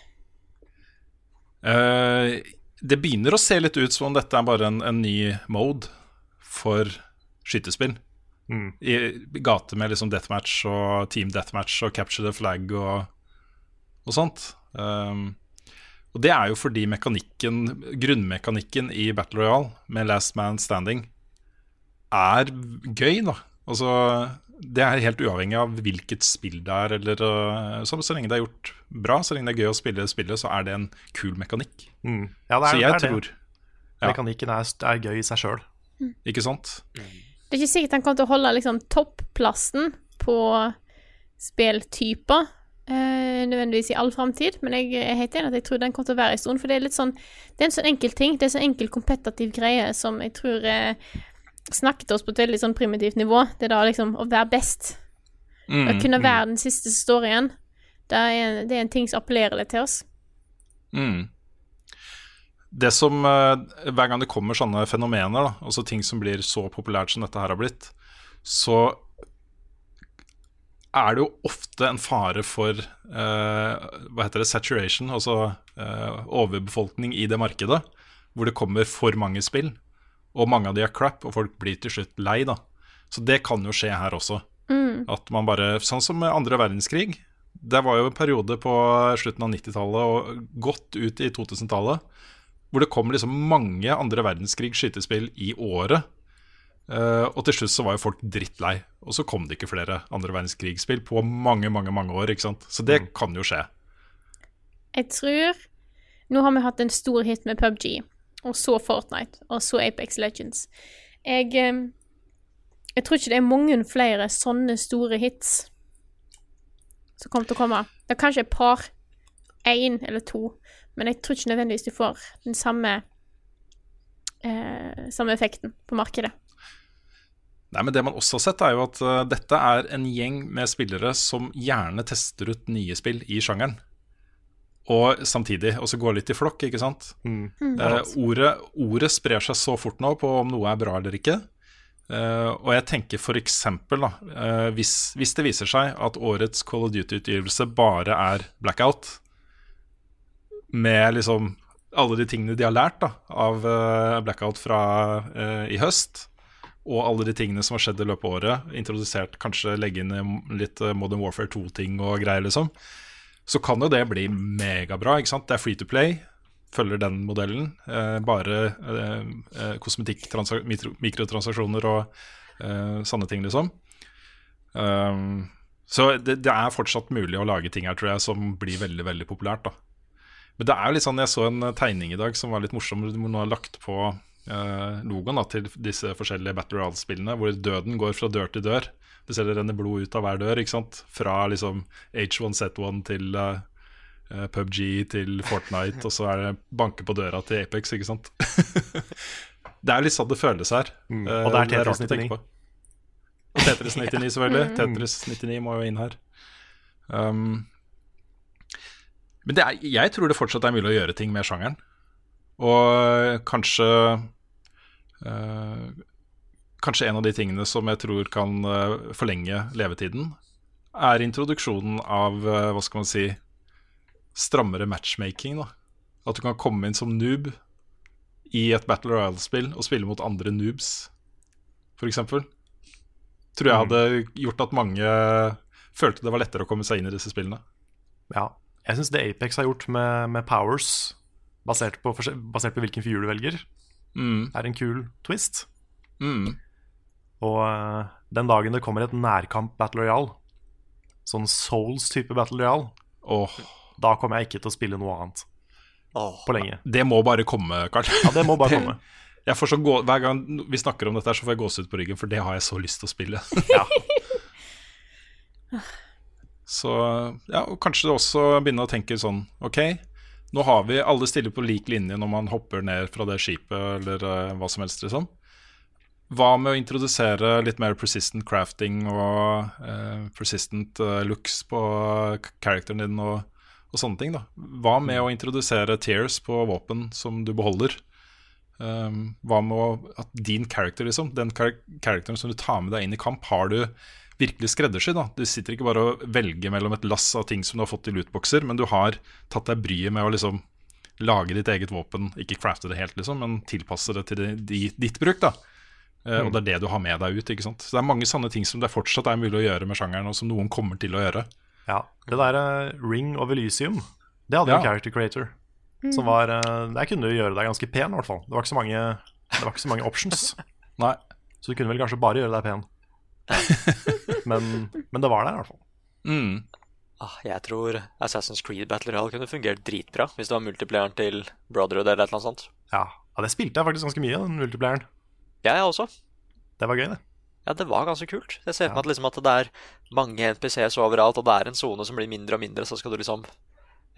Uh, det begynner å se litt ut som om dette er bare en, en ny mode for skytespill. I gate med liksom deathmatch og team deathmatch og capture the flag og, og sånt. Um, og det er jo fordi mekanikken, grunnmekanikken i Battle Royale med Last Man Standing er gøy, da. Altså, det er helt uavhengig av hvilket spill det er, eller uh, så, så lenge det er gjort bra, så lenge det er gøy å spille spillet, så er det en kul mekanikk. Mm. Ja, det er, så jeg det er tror det. Mekanikken er, er gøy i seg sjøl. Ikke sant? Det er ikke sikkert han kommer til å holde liksom topplassen på spilltyper eh, nødvendigvis i all framtid, men jeg er helt enig at jeg tror den kommer til å være en stund. For det er litt sånn Det er en sånn enkel ting. Det er en sånn enkel kompetativ greie som jeg tror eh, snakket oss på et veldig sånn primitivt nivå. Det er da liksom å være best. Mm, å kunne mm. være den siste igjen. Det er, en, det er en ting som appellerer litt til oss. Mm. Det som eh, Hver gang det kommer sånne fenomener, da, altså ting som blir så populært som dette her har blitt, så er det jo ofte en fare for eh, hva heter det, saturation, altså eh, overbefolkning i det markedet, hvor det kommer for mange spill, og mange av de er crap, og folk blir til slutt lei. da. Så det kan jo skje her også. Mm. At man bare, Sånn som andre verdenskrig. Det var jo en periode på slutten av 90-tallet og godt ut i 2000-tallet hvor det kom liksom mange andre verdenskrig skytespill i året. Uh, og til slutt så var jo folk drittlei. Og så kom det ikke flere andre verdenskrigsspill på mange, mange mange år. ikke sant? Så det kan jo skje. Jeg tror Nå har vi hatt en stor hit med PubG, og så Fortnite, og så Apex Legends. Jeg eh, Jeg tror ikke det er mange flere sånne store hits som kommer til å komme. Det er kanskje et par. Én eller to. Men jeg tror ikke nødvendigvis du får den samme eh, samme effekten på markedet. Nei, men Det man også har sett, er jo at uh, dette er en gjeng med spillere som gjerne tester ut nye spill i sjangeren. Og samtidig også går litt i flokk, ikke sant. Mm. Uh, ordet, ordet sprer seg så fort nå på om noe er bra eller ikke. Uh, og jeg tenker f.eks. Uh, hvis, hvis det viser seg at årets Call of Duty-utgivelse bare er blackout, med liksom alle de tingene de har lært da, av uh, blackout fra uh, i høst, og alle de tingene som har skjedd i løpet av året, introdusert kanskje legge inn eh, litt Modern Warfare 2-ting og greier, liksom, så kan jo det bli megabra. ikke sant? Det er free to play, følger den modellen. Uh, bare eh, kosmetikk, mikrotransaksjoner og sanne ting, liksom. Um, så det, det er fortsatt mulig å lage ting her, tror jeg, som blir veldig, veldig populært. da. Men det er jo litt sånn, jeg så en eh, tegning i dag som var litt morsom, hvor man har lagt på eh, logoen da, til disse forskjellige Battle Royale-spillene, hvor døden går fra dør til dør. Du ser det renner blod ut av hver dør, ikke sant? Fra liksom H1Z1 til eh, eh, PubG til Fortnite, og så er det banke på døra til Apex, ikke sant? (laughs) det er litt sånn det føles her. Mm. Eh, Og det er Tetris rart å tenke 99. Og Tetris 99, selvfølgelig. (laughs) Tetris 99 må jo inn her. Um, men er, jeg tror det fortsatt er mulig å gjøre ting med sjangeren. Og kanskje øh, Kanskje en av de tingene som jeg tror kan eh, forlenge levetiden, er introduksjonen av eh, hva skal man si strammere matchmaking. da At du kan komme inn som noob i et Battle Royale-spill og spille mot andre noobs, f.eks. Tror jeg hadde gjort at mange følte det var lettere å komme seg inn i disse spillene. Ja. Jeg syns det Apex har gjort med, med powers, basert på, basert på hvilken figur du velger, Mm. er en kul twist. Mm. Og eh, den dagen det kommer et nærkamp Battle Royale, sånn Souls-type Battle Royale, da kommer jeg ikke til å spille noe annet. På lenge. Det må bare komme, Karl. Ja, det må bare (laughs) komme. Jeg får så gå, hver gang vi snakker om dette, her, så får jeg gåsehud på ryggen, for det har jeg så lyst til å spille. (laughs) Så ja, og kanskje også begynne å tenke sånn Ok, nå har vi alle stiller på lik linje når man hopper ned fra det skipet eller uh, hva som helst, liksom. Hva med å introdusere litt mer persistent crafting og uh, persistent uh, looks på characteren din og, og sånne ting, da? Hva med å introdusere tears på våpen som du beholder? Um, hva med å, at din character, liksom, den kar characteren som du tar med deg inn i kamp, har du virkelig skreddersydd. da. Du sitter ikke bare og velger mellom et lass av ting som du har fått i lootboxer, men du har tatt deg bryet med å liksom lage ditt eget våpen, ikke crafte det helt, liksom, men tilpasse det til ditt bruk. da. Eh, Mm. Og det er det du har med deg ut. ikke sant? Så Det er mange sånne ting som det fortsatt er mulig å gjøre med sjangeren, og som noen kommer til å gjøre. Ja, Det der eh, Ring of Elysium, det hadde jo Ja. Character Creator. Som var, eh, Der kunne du gjøre deg ganske pen, i hvert fall. Det var ikke så mange, det var ikke så mange options. (laughs) Nei. Så du kunne vel kanskje bare gjøre deg pen. (laughs) Men, men det var der, i hvert fall. Mm. Ah, jeg tror Assassin's Creed Battle Royale kunne fungert dritbra hvis det var multiplayeren til Brotherhood eller et eller annet sånt. Ja, ja det spilte jeg faktisk ganske mye, den multiplayeren. Ja, jeg også. Det var gøy, det. Ja, det var ganske kult. Jeg ser for meg at, liksom, at det er mange NPC-er overalt, og det er en sone som blir mindre og mindre, så skal du liksom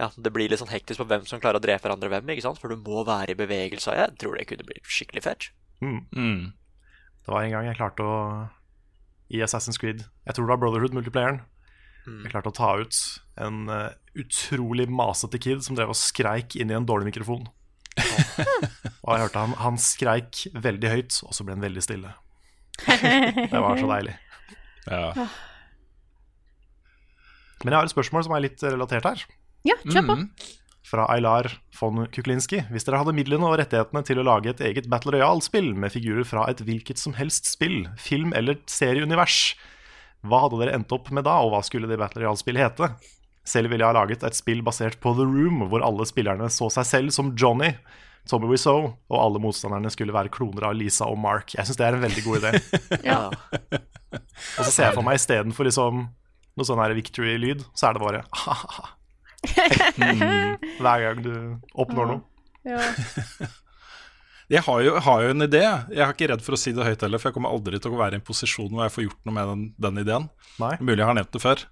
Ja, det blir litt sånn hektisk på hvem som klarer å drepe hverandre hvem, ikke sant? For du må være i bevegelse. Jeg tror det kunne blitt skikkelig fett. Mm. Det var en gang jeg klarte å I Assassin's Creed Jeg tror det var Brotherhood multiplayeren. Jeg klarte å ta ut en uh, utrolig masete kid som drev og skreik inn i en dårlig mikrofon. (laughs) og jeg hørte han, han skreik veldig høyt, og så ble han veldig stille. Det var så deilig. Ja. Men jeg har et spørsmål som er litt relatert her. Ja, kjør på. Fra Aylar von Kuklinski. Hvis dere hadde midlene og rettighetene til å lage et eget Battle Royale-spill med figurer fra et hvilket som helst spill, film eller serieunivers, hva hadde dere endt opp med da, og hva skulle det Battle Royale-spillet hete? Selv ville jeg ha laget et spill basert på The Room, hvor alle spillerne så seg selv som Johnny, Tommy Wiseau, og alle motstanderne skulle være kloner av Lisa og Mark. Jeg syns det er en veldig god idé. (laughs) Ja. Og så ser jeg for meg istedenfor liksom noe sånn her victory-lyd, så er det bare mm, (laughs) hver gang du oppnår noe. Ja. (laughs) Jeg har jo, har jo en idé. Jeg er ikke redd for å si det høyt heller, for jeg kommer aldri til å være i en posisjon hvor jeg får gjort noe med den, den ideen. Nei. Mulig jeg har nevnt det før.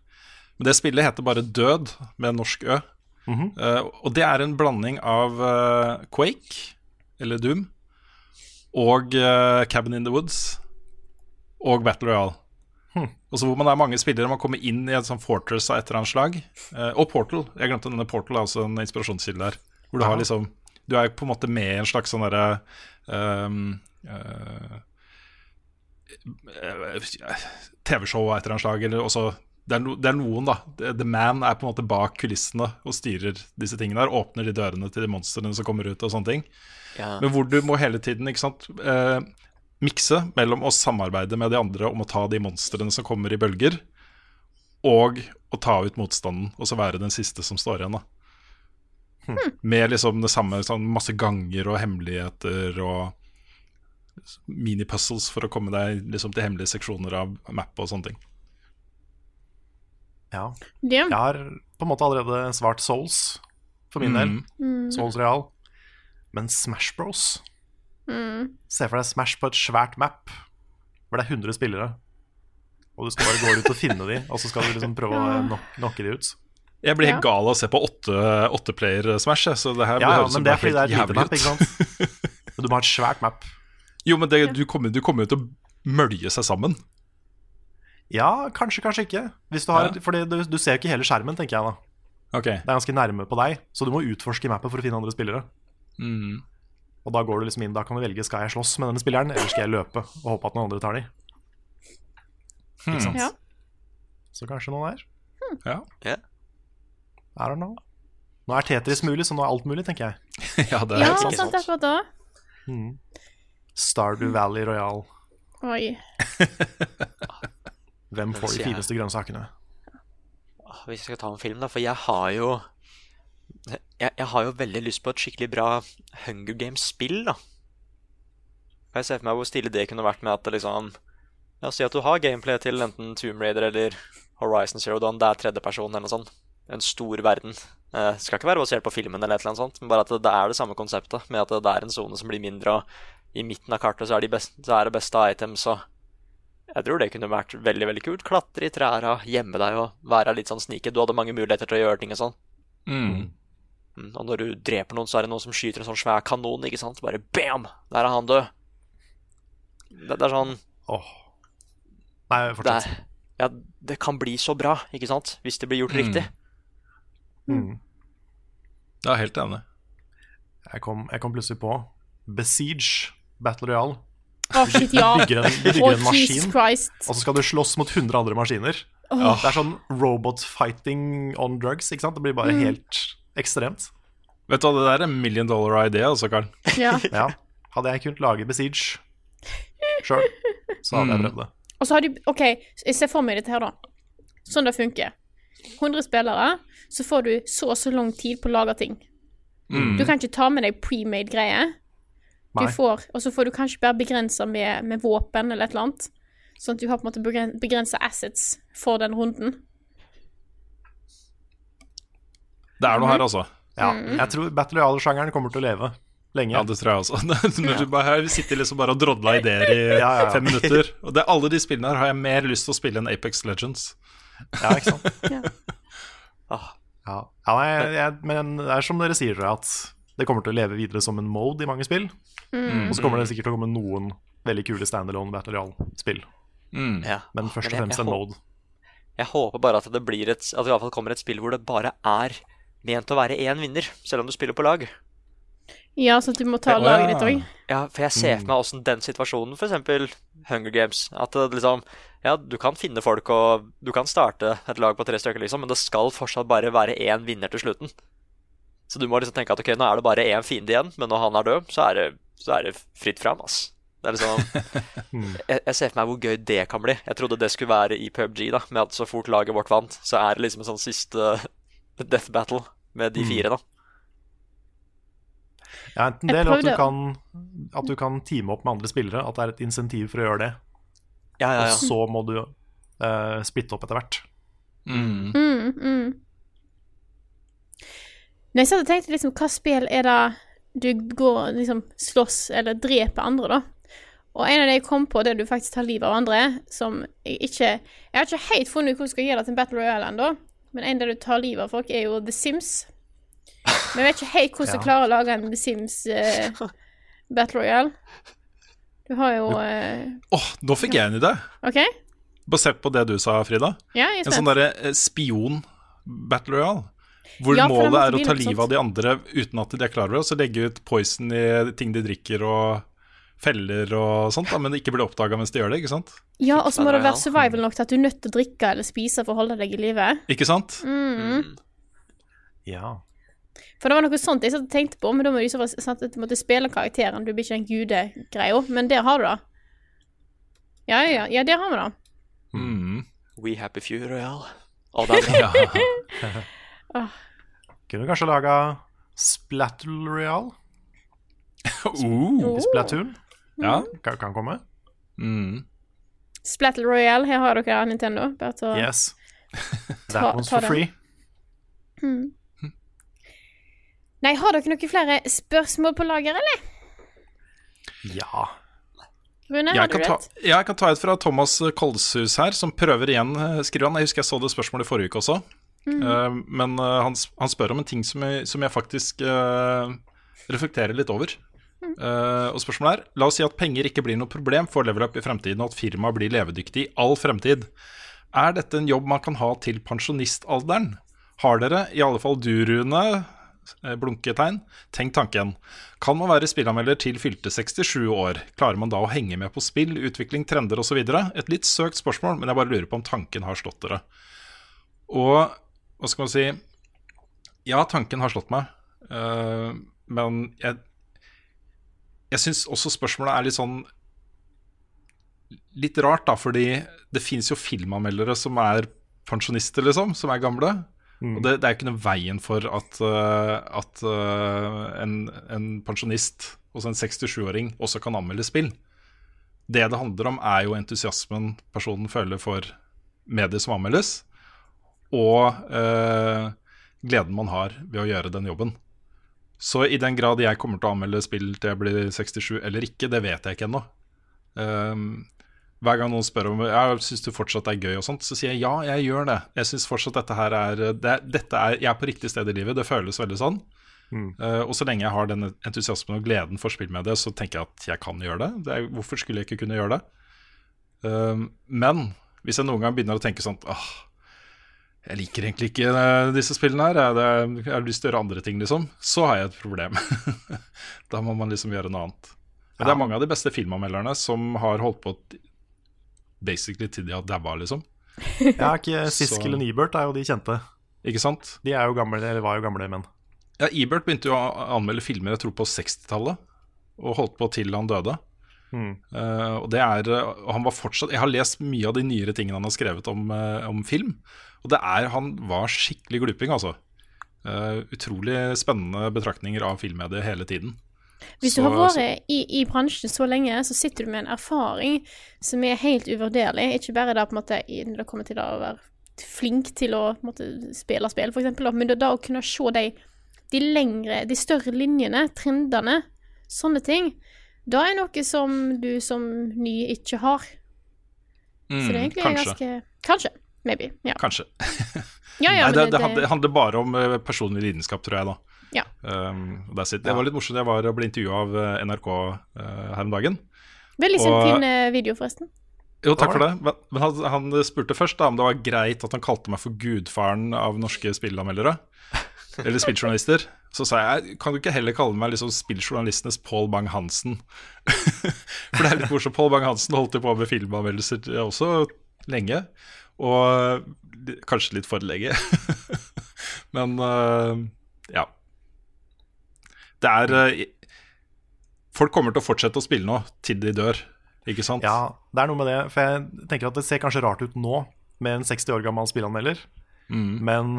Men det spillet heter bare Død, med en norsk Ø. Mm -hmm. uh, og det er en blanding av uh, Quake, eller Doom, og uh, Cabin in the Woods, og Battle Royale. Hm. Og så hvor man er mange spillere, man kommer inn i et sånn fortress av et eller annet slag. Eh, og Portal. Jeg glemte denne Portal er også en inspirasjonskilde der. Hvor du har liksom Du er på en måte med i en slags sånn derre um, eh, TV-show av et eller annet slag. Eller også, det, er no, det er noen, da. The the Man er på en måte bak kulissene og styrer disse tingene der. Åpner de dørene til de monstrene som kommer ut og sånne ting. Ja. Men hvor du må hele tiden ikke sant, eh, mikse mellom å samarbeide med de andre om å ta de monstrene som kommer i bølger, og å ta ut motstanden, og så være den siste som står igjen. da Med liksom det samme, sånn masse ganger og hemmeligheter og mini-puzzles for å komme deg liksom til hemmelige seksjoner av map og sånne ting. Ja. Det. Jeg har på en måte allerede svart Souls, for min del. Mm. Souls Real. Men Smash Bros Mm. Se for deg Smash på et svært map hvor det er 100 spillere. Og du skal bare gå ut og finne dem og så skal du liksom prøve å (laughs) knocke de ut. Jeg blir helt Ja. gal av å se på åtte- åtteplayer Smash, så det her Ja, ja, men det er fordi det er helt et lite jævlig map, ut. ikke sant? (laughs) Men du må ha et svært map. Jo, men det, du, kommer, jo til å mølje seg sammen. Ja, kanskje, kanskje ikke. Hvis du har, Ja. Fordi du, du ser jo ikke hele skjermen, tenker jeg da. Okay. Det er ganske nærme på deg, så du må utforske mappet for å finne andre spillere. Mm. Og da går du liksom inn, da kan du velge skal jeg slåss med denne spilleren, eller skal jeg løpe og håpe at noen andre tar de. Ikke sant? Ja. Så kanskje noen der. Ja. I don't know. Nå er Tetris mulig, så nå er alt mulig, tenker jeg. (laughs) ja, det er Ja, sant akkurat da. Mm. Stardew Valley Royal. Oi. Hvem får de fineste grønnsakene? Hvis vi skal ta en film, da, for jeg har jo jeg, jeg har jo veldig lyst på et skikkelig bra Hunger Games-spill, da. Jeg se for meg hvor stille det kunne vært med at det liksom Ja, Si at du har gameplay til enten Tomb Raider eller Horizon Zero Dawn. Det er tredjeperson eller noe sånt. En stor verden. Eh, skal ikke være basert på filmen, eller annet sånt, men bare at det, det er det samme konseptet. Med at det, det er en sone som blir mindre, og i midten av kartet så er, de best, så er det beste items. Og jeg tror det kunne vært veldig veldig kult. Klatre i trærne, gjemme deg og være litt sånn sniket. Du hadde mange muligheter til å gjøre ting og sånn. Mm. Og når du dreper noen, så er det noen som skyter en sånn svær kanon, ikke sant? Bare bam! Der er han død. Det, det er sånn Åh. Nei, fortsett. Det, ja, det kan bli så bra, ikke sant? Hvis det blir gjort Mm. riktig. Mm. Jeg er helt enig. Jeg kom, jeg kom plutselig på Besiege Battle Royale. Oh, shit, ja. Du bygger en, du bygger oh, en maskin, og så skal du slåss mot 100 andre maskiner. Åh. Det er sånn robot fighting on drugs, ikke sant? Det blir bare Mm. helt ekstremt. Vet du hva, det der er en million dollar idea, altså, Karl. Ja. (laughs) Ja. Hadde jeg kunnet lage Besiege sjøl, så hadde jeg Mm. prøvd det. Og så har du OK, jeg ser for meg dette her, da. Sånn det funker. 100 spillere, så får du så og så lang tid på å lage ting. Mm. Du kan ikke ta med deg premade greier. Du Nei. får, og så får du kanskje bare begrensa med, med våpen eller et eller annet. Sånn at du har på en måte begren- begrensa assets for den runden. Det er noe her, altså. Ja, Mm. jeg tror Battle Royale-sjangeren kommer til å leve lenge. Ja, det tror jeg også. (laughs) Når du bare her sitter liksom bare og drodla ideer i Ja, (laughs) ja, ja. fem minutter. Og det, alle de spillene her har jeg mer lyst til å spille enn Apex Legends. Ja, ikke sant? (laughs) Ah, Ja, ja nei, jeg, men det er som dere sier, at det kommer til å leve videre som en mode i mange spill. Mm. Og så kommer det sikkert til å komme noen veldig kule standalone Battle Royale-spill. Mm. ja. Men først og fremst en mode. Jeg håper bare at det blir et At det i hvert fall kommer et spill hvor det bare er ment å være én vinner, selv om du spiller på lag. Ja, at du må ta Å, laget ditt òg. Ja, for jeg ser for meg åssen den situasjonen, f.eks. Hunger Games At liksom Ja, du kan finne folk, og du kan starte et lag på tre stykker, liksom, men det skal fortsatt bare være én vinner til slutten. Så du må liksom tenke at ok, nå er det bare én fiende igjen, men når han er død, så er det, så er det fritt fram, ass. Det er liksom (laughs) jeg, jeg ser for meg hvor gøy det kan bli. Jeg trodde det skulle være i PubG, da, med at så fort laget vårt vant, så er det liksom en sånn siste death battle med de Mm. fire, da. Ja, enten det, eller at du, kan, at du kan teame opp med andre spillere. At det er et insentiv for å gjøre det. Ja, ja, ja. Og så må du uh, splitte opp etter hvert. Mm. Mm, mm. Når jeg satt og tenkte liksom, hva spill er det du går liksom slåss eller dreper andre, da? Og en av de jeg kom på, der du faktisk tar livet av andre, som jeg ikke Jeg har ikke helt funnet ut hvordan jeg skal gjøre det til en Battle Royale ennå, men en der du tar livet av folk, er jo The Sims. (laughs) Men jeg vet ikke helt hvordan Ja. du klarer å lage en The Sims uh, (laughs) Battle Royale. Du har jo eh, Åh, nå fikk jeg en idé! OK? Basert på det du sa, Frida. Ja, en sånn derre uh, spion-battle royale. Hvor Ja, målet er å ta livet av de andre uten at de er klar over det. Og så legge ut poison i ting de drikker og feller og sånt, da, men ikke blir oppdaga mens de gjør det. ikke sant? Ja, og så må det være survival nok til at du er nødt til å drikke eller spise for å holde deg i live. Ikke sant? Mm. Ja. For det var noe sånt jeg tenkte på, men da må du så sant, at du måtte spille karakteren. Du blir ikke en gudegreia, men der har du det. Ja, ja, ja, der har vi det. Mm. We Happy Few Royal. Å, den. ja. (laughs) Åh. Kunne kanskje laga Splattle Real. (laughs) Uh. Splatoon? Ja. Kan, kan komme. Mm. Splattle Royale, her har dere Nintendo. Bare til å Yes. (laughs) Ta- That one's ta for den. free. Mm. Nei, har dere noen flere spørsmål på lager, eller? Ja. Rune, Jeg kan, ta, ja, jeg kan ta et fra Thomas Kolshus her, som prøver igjen, eh, skriver han. Jeg husker jeg så det spørsmålet i forrige uke også. Mm. Uh, men uh, han, han spør om en ting som jeg, som jeg faktisk uh, reflekterer litt over. Eh, og spørsmålet er La oss si at penger ikke blir noe problem for Level Up i fremtiden, og at firmaet blir levedyktig i all fremtid. Er dette en jobb man kan ha til pensjonistalderen? Har dere, i alle fall du, Rune, eh, blunketegn, tenk tanken. Kan man være spillanmelder til fylte 67 år? Klarer man da å henge med på spill, utvikling, trender osv.? Et litt søkt spørsmål, men jeg bare lurer på om tanken har slått dere. Og hva skal man si Ja, tanken har slått meg, uh, men jeg, jeg syns også spørsmålet er litt sånn Litt rart, da, fordi det fins jo filmanmeldere som er pensjonister, liksom, som er gamle. Mm. Og det, det er ikke noe veien for at, eh, at eh, en, en pensjonist, også en 67-åring, også kan anmelde spill. Det det handler om, er jo entusiasmen personen føler for medier som anmeldes, og eh, gleden man har ved å gjøre den jobben. Så i den grad jeg kommer til å anmelde spill til jeg blir 67 eller ikke, det vet jeg ikke ennå. Um, hver gang noen spør om jeg syns du fortsatt er gøy, og sånt, så sier jeg ja, jeg gjør det. Jeg syns fortsatt dette her er, det, dette er Jeg er på riktig sted i livet, det føles veldig sånn. Mm. Uh, og så lenge jeg har den entusiasmen og gleden for spill med det, så tenker jeg at jeg kan gjøre det. det er, hvorfor skulle jeg ikke kunne gjøre det? Um, men hvis jeg noen gang begynner å tenke sånn åh, jeg liker egentlig ikke eh, disse spillene her, jeg, har lyst til å gjøre andre ting, liksom, så har jeg et problem. (laughs) da må man liksom gjøre noe annet. Men det er mange av de beste filmanmelderne som har holdt på basically til de har daua, liksom. Ja, ikke (laughs) Siskel og Ebert, Nibert er jo de kjente. Ikke sant? De er jo gamle, eller var jo gamle menn. Ja, Ebert begynte jo å anmelde filmer jeg tror på 60-tallet, og holdt på til han døde. Mm. Uh, og det er eh, og han var fortsatt Jeg har lest mye av de nyere tingene han har skrevet om, uh, om film. Og det er Han var skikkelig gluping, altså. Uh, utrolig spennende betraktninger av filmmediet hele tiden. Hvis du Så- har vært i, i bransjen så lenge, så sitter du med en erfaring som er helt uvurderlig. Ikke bare da på en måte når det kommer til å være flink til å måte, spille spill, eksempel, men da, da å kunne se de, de lengre, de større linjene, trendene, sånne ting, da er noe som du som ny ikke har. så det er egentlig Mm, kanskje. ganske Kanskje. Maybe. Ja. Kanskje. Ja, ja, Nei, det, det- det, handler, handler bare om eh, personlig lidenskap, tror jeg, da. Ja. Um, det var litt morsomt. Jeg var og ble intervjua av eh, NRK uh, her om dagen. Veldig Og- fin video, forresten. Jo, takk for det. Men men han, han spurte først da om det var greit at han kalte meg for gudfaren av norske spillanmeldere. (laughs) Eller spilljournalister. Så sa jeg kan du ikke heller kalle meg liksom spilljournalistenes Paul Bang-Hansen? (laughs) for det er litt morsomt. Paul Bang-Hansen holdt jo på med filmanmeldelser også lenge. Og kanskje litt for lenge. (laughs) Men uh, ja. Det er uh, Folk kommer til å fortsette å spille nå til de dør, ikke sant? Ja, det er noe med det. For jeg tenker at det ser kanskje rart ut nå, med en 60 år gammel spillanmelder. Mm. Men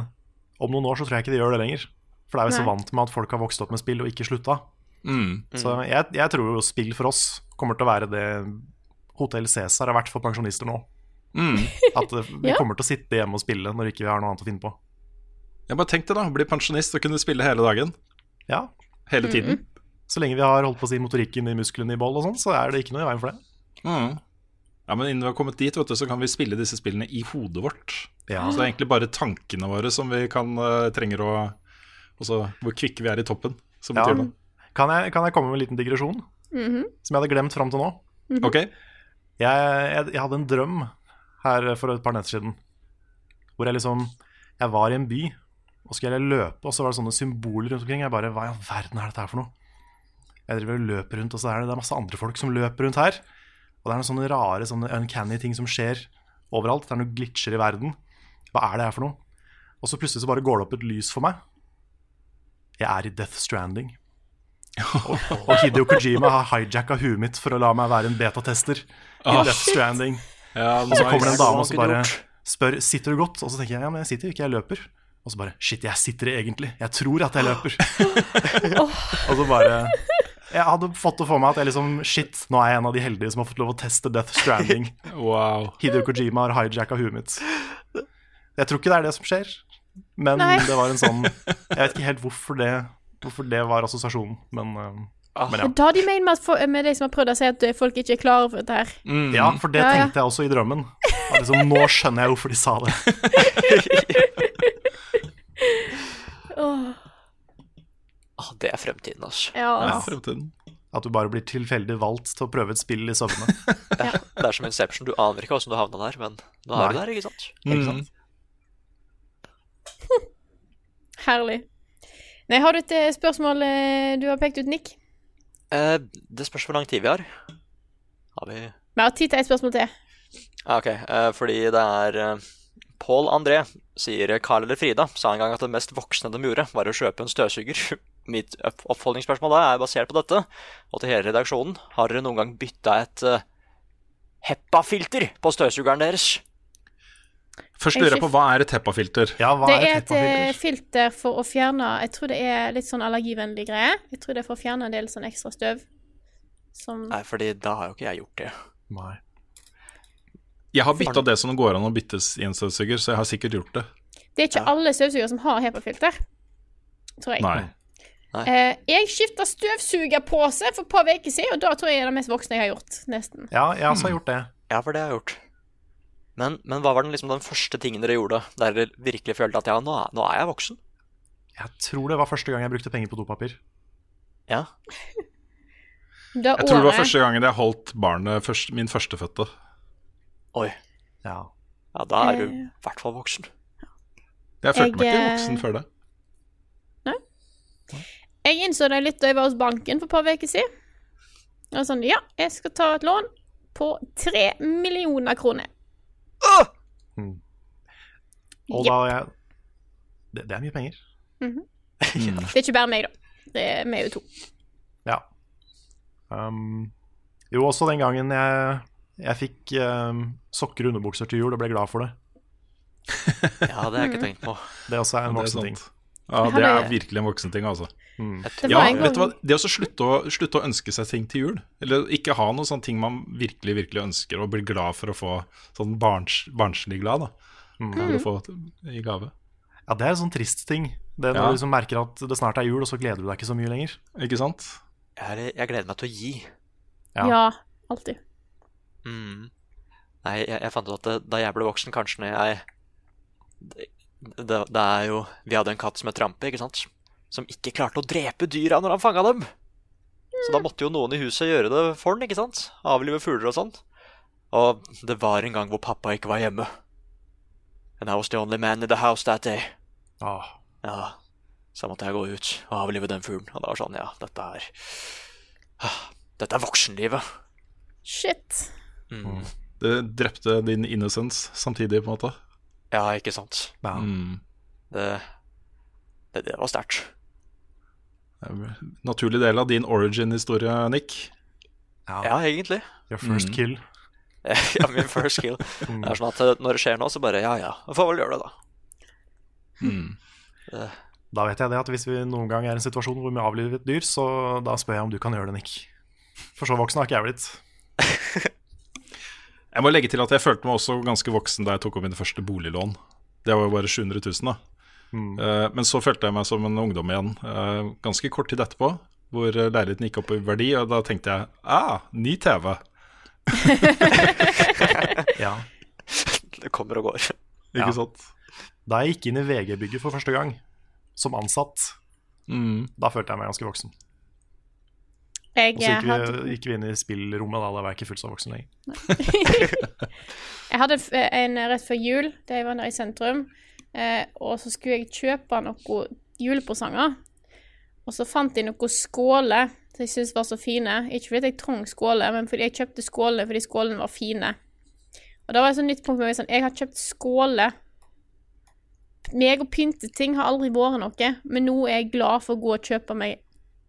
om noen år så tror jeg ikke de gjør det lenger. For det er vi så Nei. vant med at folk har vokst opp med spill og ikke slutta. Mm. Så jeg, jeg tror jo spill for oss kommer til å være det Hotell Cæsar har vært for pensjonister nå. Mm. (laughs) At vi Ja. kommer til å sitte hjemme og spille når ikke vi har noe annet å finne på. Jeg bare Tenk det, da, bli pensjonist og kunne spille hele dagen. Ja, Hele tiden. Så lenge vi har holdt på å si motorikken i musklene i boll og sånn, så er det ikke noe i veien for det. Mm. Ja, Men innen vi har kommet dit, vet du, så kan vi spille disse spillene i hodet vårt. Ja. Så det er egentlig bare tankene våre som vi kan, uh, trenger å, Og hvor kvikke vi er i toppen. Som Ja. betyr det Kan jeg, kan jeg komme med en liten digresjon Mhm. som jeg hadde glemt fram til nå? -hmm. Ok. Jeg, jeg, jeg hadde en drøm her for et par netter siden. Hvor jeg liksom Jeg var i en by, og skulle jeg løpe, og så var det sånne symboler rundt omkring. Jeg bare Hva i all verden er dette her for noe? Jeg driver og løper rundt, og så er det, det er masse andre folk som løper rundt her. Og det er noen sånne rare, sånne uncanny ting som skjer overalt. Det er noen glitcher i verden. Hva er det her for noe? Og så plutselig så bare går det opp et lys for meg. Jeg er i Death Stranding. Og, (laughs) og Hideo Kojima har hijacka huet mitt for å la meg være en betatester i oh, Death shit. Stranding. Ja, og så kommer det en dame og så bare spør sitter du godt. Og så tenker jeg ja, men jeg sitter jo ikke, jeg løper. Og så bare shit, jeg sitter egentlig. Jeg tror at jeg løper. (laughs) (laughs) og så bare Jeg hadde fått det for meg at jeg liksom Shit, nå er jeg en av de heldige som har fått lov å teste Death Stranding. (laughs) Wow. Hideo Kojima har hijacka huet mitt. Jeg tror ikke det er det som skjer, men Nei. det var en sånn Jeg vet ikke helt hvorfor det, hvorfor det var assosiasjonen, men, uh, men ja. Men da de mener med, for, med de som har prøvd å si at eh, folk ikke er klar over dette her. Ja, for det Ja, ja. tenkte jeg også i drømmen. Liksom, nå skjønner jeg hvorfor de sa det. (laughs) oh. Ah, det er fremtiden, altså. Ja. At du bare blir tilfeldig valgt til å prøve et spill i søvne. (laughs) Det er som Inception, du aner ikke hvordan du havna der, men nå Nei. er du der, ikke sant? Ikke sant? (laughs) Herlig. Nei, har du et eh, spørsmål eh, du har pekt ut, Nick? Eh, det spørs hvor lang tid vi har. Har vi Vi har tid til et spørsmål til. Ah, Ok, eh, fordi det er eh, Pål André sier Carl eller Frida sa en gang at det mest voksne de gjorde, var å kjøpe en støvsuger. (laughs) Mitt opp- oppfølgingsspørsmål da er basert på dette, og til hele redaksjonen. Har dere noen gang bytta et uh, HEPA-filter på støvsugeren deres? Først lurer jeg på hva er et HEPA-filter? Ja, det er et et filter for å fjerne Jeg tror det er litt sånn allergivennlig greie. Jeg tror det er for å fjerne en del sånn ekstra støv. Som Nei, fordi da har jo ikke jeg gjort det. Nei. Jeg har bytta det som går an å byttes i en støvsuger, så jeg har sikkert gjort det. Det er ikke alle støvsugere som har HEPA-filter, tror jeg. Nei. Eh, jeg skifta støvsugerpose for et par uker siden, og da tror jeg det er det mest voksne jeg har gjort. Nesten. Ja, jeg også har gjort det. Ja, for det har jeg gjort. Men, men hva var den, liksom, den første tingen dere gjorde der dere virkelig følte at ja, nå er, nå er jeg voksen? Jeg tror det var første gang jeg brukte penger på dopapir. Ja. Jeg tror det var første gangen jeg holdt barnet, først, min førstefødte. Oi. Ja. Ja, da er du Eh. i hvert fall voksen. Jeg følte meg ikke eh, voksen før det. Nei. Jeg innså det litt da jeg var hos banken for et par uker siden. Jeg var sånn, ja, jeg skal ta et lån på tre millioner kroner. Og da jeg det, det er mye penger. Mhm. (laughs) Det er ikke bare meg, da. Det er vi jo to. Ja. Um, jo, også den gangen jeg, jeg fikk um, sokker og underbukser til jul og ble glad for det. (laughs) Ja, det har jeg ikke tenkt på. Det også er en voksen voksen sant. Ja, det er virkelig en voksen ting, altså. Mm. Ja, vet du hva? Det å slutte å, slutte å ønske seg ting til jul, eller ikke ha noen sånne ting man virkelig virkelig ønsker, og bli glad for å få sånn barns, barnslig glad, da. Mm. Kan du få i gave. Ja, det er en sånn trist ting. Det er når Ja. du liksom merker at det snart er jul, og så gleder du deg ikke så mye lenger. Ikke sant? Jeg, er- jeg gleder meg til å gi. Ja. Ja, alltid. Mm. Nei, jeg, jeg fant ut at det, da jeg ble voksen, kanskje når jeg det, det, er jo Vi hadde en katt som het Trampe, ikke sant? Som ikke klarte å drepe dyra når han fanga dem. Så da måtte jo noen i huset gjøre det for den, ikke sant? Avlive fugler og sånt. Og det var en gang hvor pappa ikke var hjemme. And I was the only man in the house that day. Oh. Ja, så måtte jeg gå ut og avlive den fuglen. Og det var sånn, ja, dette er ah, Dette er voksenlivet. Shit. Mm. Det drepte din innocence samtidig, på en måte. Ja, ikke sant. Ja. Mm. Det, det, det var sterkt. Er Naturlig del av din origin-historie, Nick. Ja, egentlig. Your first Mm. kill. (laughs) ja, min first kill. Det er sånn at eh, når det skjer nå, så bare ja, ja. Jeg får vel gjøre det, da. Mm. Det, Da vet jeg det at hvis vi noen gang er i en situasjon hvor vi avliver et dyr, så da spør jeg om du kan gjøre det, Nick. For så voksen har ikke jeg blitt. (laughs) Jeg må legge til at jeg følte meg også ganske voksen da jeg tok opp mine første boliglån. Det var jo bare 700 000, da. Eh, men så følte jeg meg som en ungdom igjen uh, ganske kort tid etterpå, hvor eh, leiligheten gikk opp i verdi, og da tenkte jeg ah, ny TV. (laughs) Ja. det kommer og går. Ikke Ja. sant? Da jeg gikk inn i VG-bygget for første gang, som ansatt, Mm. Da følte jeg meg ganske voksen. Jeg, Og så gikk hadde, vi, gikk vi inn i spillrommet, da, da var jeg ikke fullt så voksen lenger. (laughs) jeg hadde en rett før jul, da jeg var nede i sentrum, eh, og så skulle jeg kjøpe noen julepresanger. Og så fant jeg noen skåler som jeg syntes var så fine. Ikke fordi jeg trong skåler, men fordi jeg kjøpte skålene fordi skålene var fine. Og da var det et sånt nytt punkt for meg sånn Jeg har kjøpt skåler. Meg og pynteting har aldri vært noe, men nå er jeg glad for å gå og kjøpe meg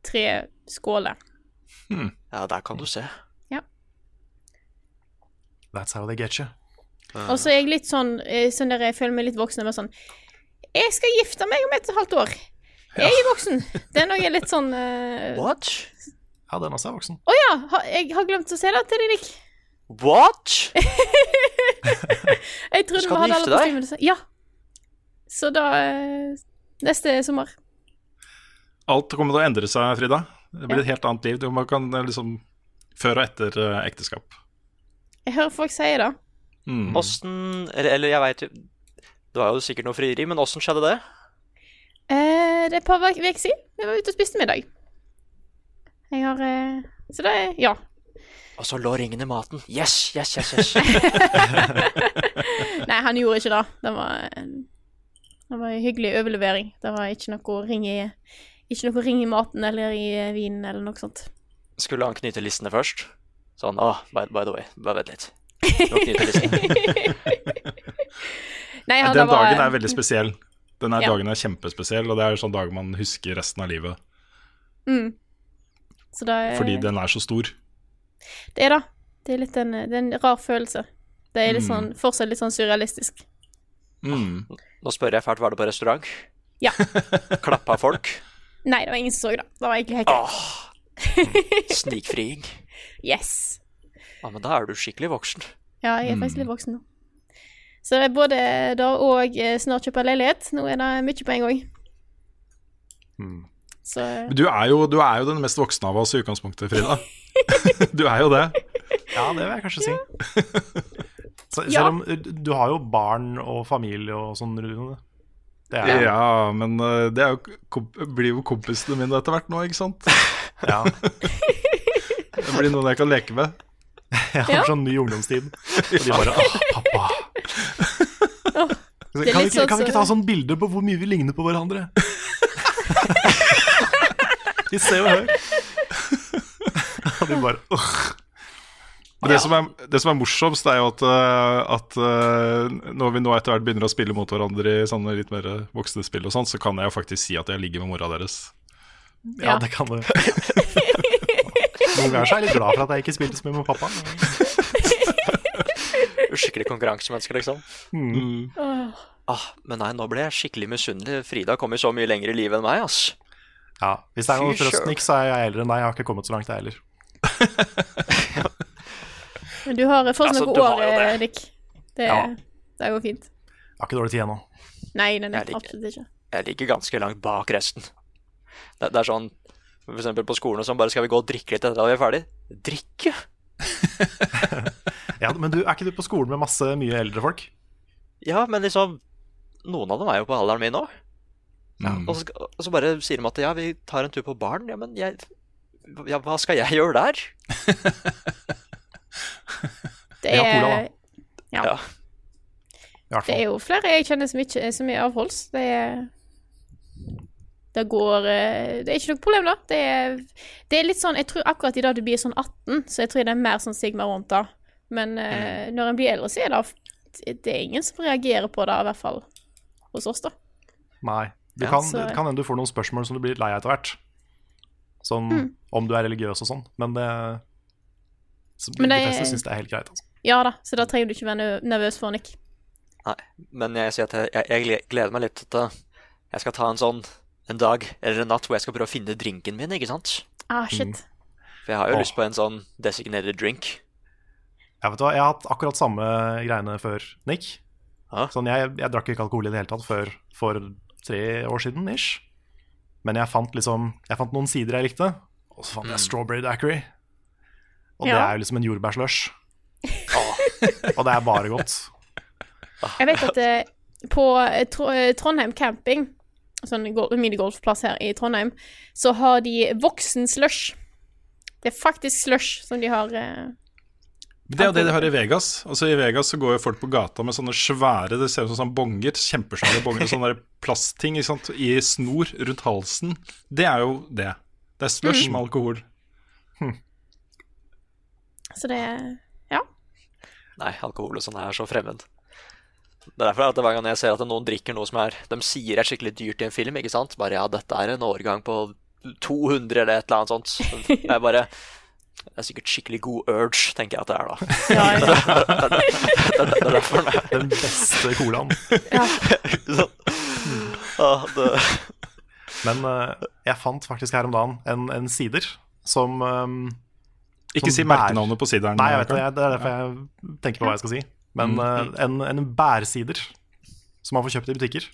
tre skåler. Ja, der kan du se. That's how they get you. Og så er jeg litt sånn, eh, sånn der jeg føler meg litt voksen. Er sånn Jeg skal gifte meg om et halvt år. Jeg er voksen. Det er noe litt sånn uh... What? Ja, den også er voksen. ja, ha, jeg har glemt å si det til deg, Nick. What? (laughs) Jeg trodde Skal vi du hadde gifte alle deg? bestemmelser. Ja. Så da eh, Neste sommer. Alt kommer til å endre seg, Frida. Det blir et helt annet liv. Du- Man kan eh, liksom Før og etter eh, ekteskap. Jeg hører folk si det. Mm. Åssen Eller, eller jeg veit Det var jo sikkert noe frieri, men åssen skjedde det? Eh, det er et par uker siden. Vi var ute og spiste middag. Jeg har eh, Så det er Ja. Og så lå ringen i maten. Yes, yes, yes. yes. (laughs) (laughs) Nei, han gjorde ikke det. Det var en, det var en hyggelig overlevering. Det var ikke noe ring i Ikke noe ring i maten eller i eh, vinen eller noe sånt. Skulle han knyte listene først? Sånn, ah, by, by the way, bare vent litt. Nå knyter listene. (laughs) Nei, han Den var- dagen er veldig spesiell. Den Ja. dagen er kjempespesiell, og det er en sånn dag man husker resten av livet. Mm. Så da er, Fordi den er så stor. Det er da. Det er litt en, det er en rar følelse. Det er litt Mm. sånn, fortsatt litt sånn surrealistisk. Mm. Nå spør jeg fælt, var det på restaurant? Ja. Klappa folk? Nei, det var ingen som så det. Det var egentlig helt greit. (laughs) Snikfriing? Yes. Ja, men da er du skikkelig voksen. Ja, jeg er Mm. faktisk litt voksen nå. Så det er både da og eh, snart kjøpe leilighet. Nå er det mye på en gang. Mm. Så eh, Men Du er, jo, du er jo den mest voksne av oss i utgangspunktet, Frida. (laughs) Du er jo det. Ja, det vil jeg kanskje si. (laughs) Så, Ja. selv om uh, du har jo barn og familie og sånn, rundt Det er Ja, men eh, det er jo, blir jo kompisene mine etter hvert nå, ikke sant? (laughs) Ja. Det blir noen jeg kan leke med. Jeg har Ja. sånn ny ungdomstid. Og de bare Å, pappa. (laughs) er Kan vi, ikke, sånn kan vi ikke ta sånn bilde på hvor mye vi ligner på hverandre? (laughs) Vi ser og hør. Og de bare åh. Men det, som er, det som er morsomst, er jo at, eh, at eh, når vi nå etter hvert begynner å spille mot hverandre i sånne litt mer voksne spill, og sånn, så kan jeg jo faktisk si at jeg ligger med mora deres. Ja, Ja. det kan du. (laughs) Noen ganger så er jeg litt glad for at jeg ikke spilte så mye med pappa. (laughs) Skikkelig konkurransemenneske, liksom. Mm. Ah, men nei, nå ble jeg skikkelig misunnelig. Frida kom jo så mye lenger i livet enn meg, ass. Ja, Hvis det er noe Fy trøst, søren. Nick, så er jeg eldre enn deg. Jeg har ikke kommet så langt, jeg heller. (laughs) Men du har fortsatt Altså, noen år, det. Dick. Det, Ja. det går fint. Jeg har ikke dårlig tid ennå. Nei, nei, nei, absolutt ikke. Jeg ligger ganske langt bak resten. Det, det er sånn eksempel på skolen og sånn, bare skal vi gå og drikke litt etter at vi er ferdig? Drikke? (laughs) Ja, men du, er ikke du på skolen med masse mye eldre folk? Ja, men liksom Noen av dem er jo på alderen min nå. Mm. Og, så, og så bare sier de at ja, vi tar en tur på baren. Ja, men jeg ja, Hva skal jeg gjøre der? (laughs) Det cola, er, da. ja. Ja. Det er jo flere jeg kjenner som, ikke, som er avholds. Det er Det går eh, Det er ikke noe problem, da. Det er, det er litt sånn Jeg tror akkurat i dag du blir sånn 18, så jeg tror det er mer sånn stigma rundt det. Men eh, Mm. når en blir eldre, så er det Det er ingen som reagerer på det, i hvert fall hos oss, da. Nei. Du Ja, kan, så- det kan hende du får noen spørsmål som du blir litt lei av etter hvert. Sånn Mm. om du er religiøs og sånn. Men det så Men De det- fleste syns det er helt greit. Altså. Ja da, så da trenger du ikke være nervøs for, Nick. Nei, men jeg sier at jeg, jeg, gleder meg litt til at jeg skal ta en sånn en dag eller en natt hvor jeg skal prøve å finne drinken min, ikke sant? Ah, shit. Mm. For jeg har jo oh. lyst på en sånn designated drink. Jeg, vet hva, jeg har hatt akkurat samme greiene før Nick. Ah. Sånn, jeg, jeg drakk ikke alkohol i det hele tatt før for tre år siden ish. Men jeg fant liksom Jeg fant noen sider jeg likte, og så fant jeg strawberry daiquiri. Og det er jo liksom en jordbærslush. (laughs) og det er bare godt. Jeg vet at eh, på eh, eh, Trondheim camping sånn gol- minigolfplass her i Trondheim, så har de voksen slush. Det er faktisk slush som de har eh, Det er jo det de har i Vegas. Altså I Vegas så går jo folk på gata med sånne svære Det ser ut som sånne bonger, kjempesvære (laughs) bonger, sånne der plastting ikke sant? i snor rundt halsen. Det er jo det. Det er slush Mm. med alkohol. Så det Ja. Nei, alkohol og sånn er så fremmed. Det er derfor at hver gang jeg ser at noen drikker noe som er De sier er skikkelig dyrt i en film, ikke sant? Bare ja, dette er en årgang på 200 eller et eller annet sånt. Jeg bare Det er sikkert skikkelig god urge, tenker jeg at det er da. Ja, ja. (laughs) Det, er- det, det, er- det er derfor det Den beste colaen. Ja, Men eh, jeg fant faktisk her om dagen en, en sider som um, Ikke si merkenavnet på sideren. Nei, jeg vet det. Det er derfor jeg tenker på hva jeg skal si. Men Mm. eh, en, en bærsider som man får kjøpt i butikker,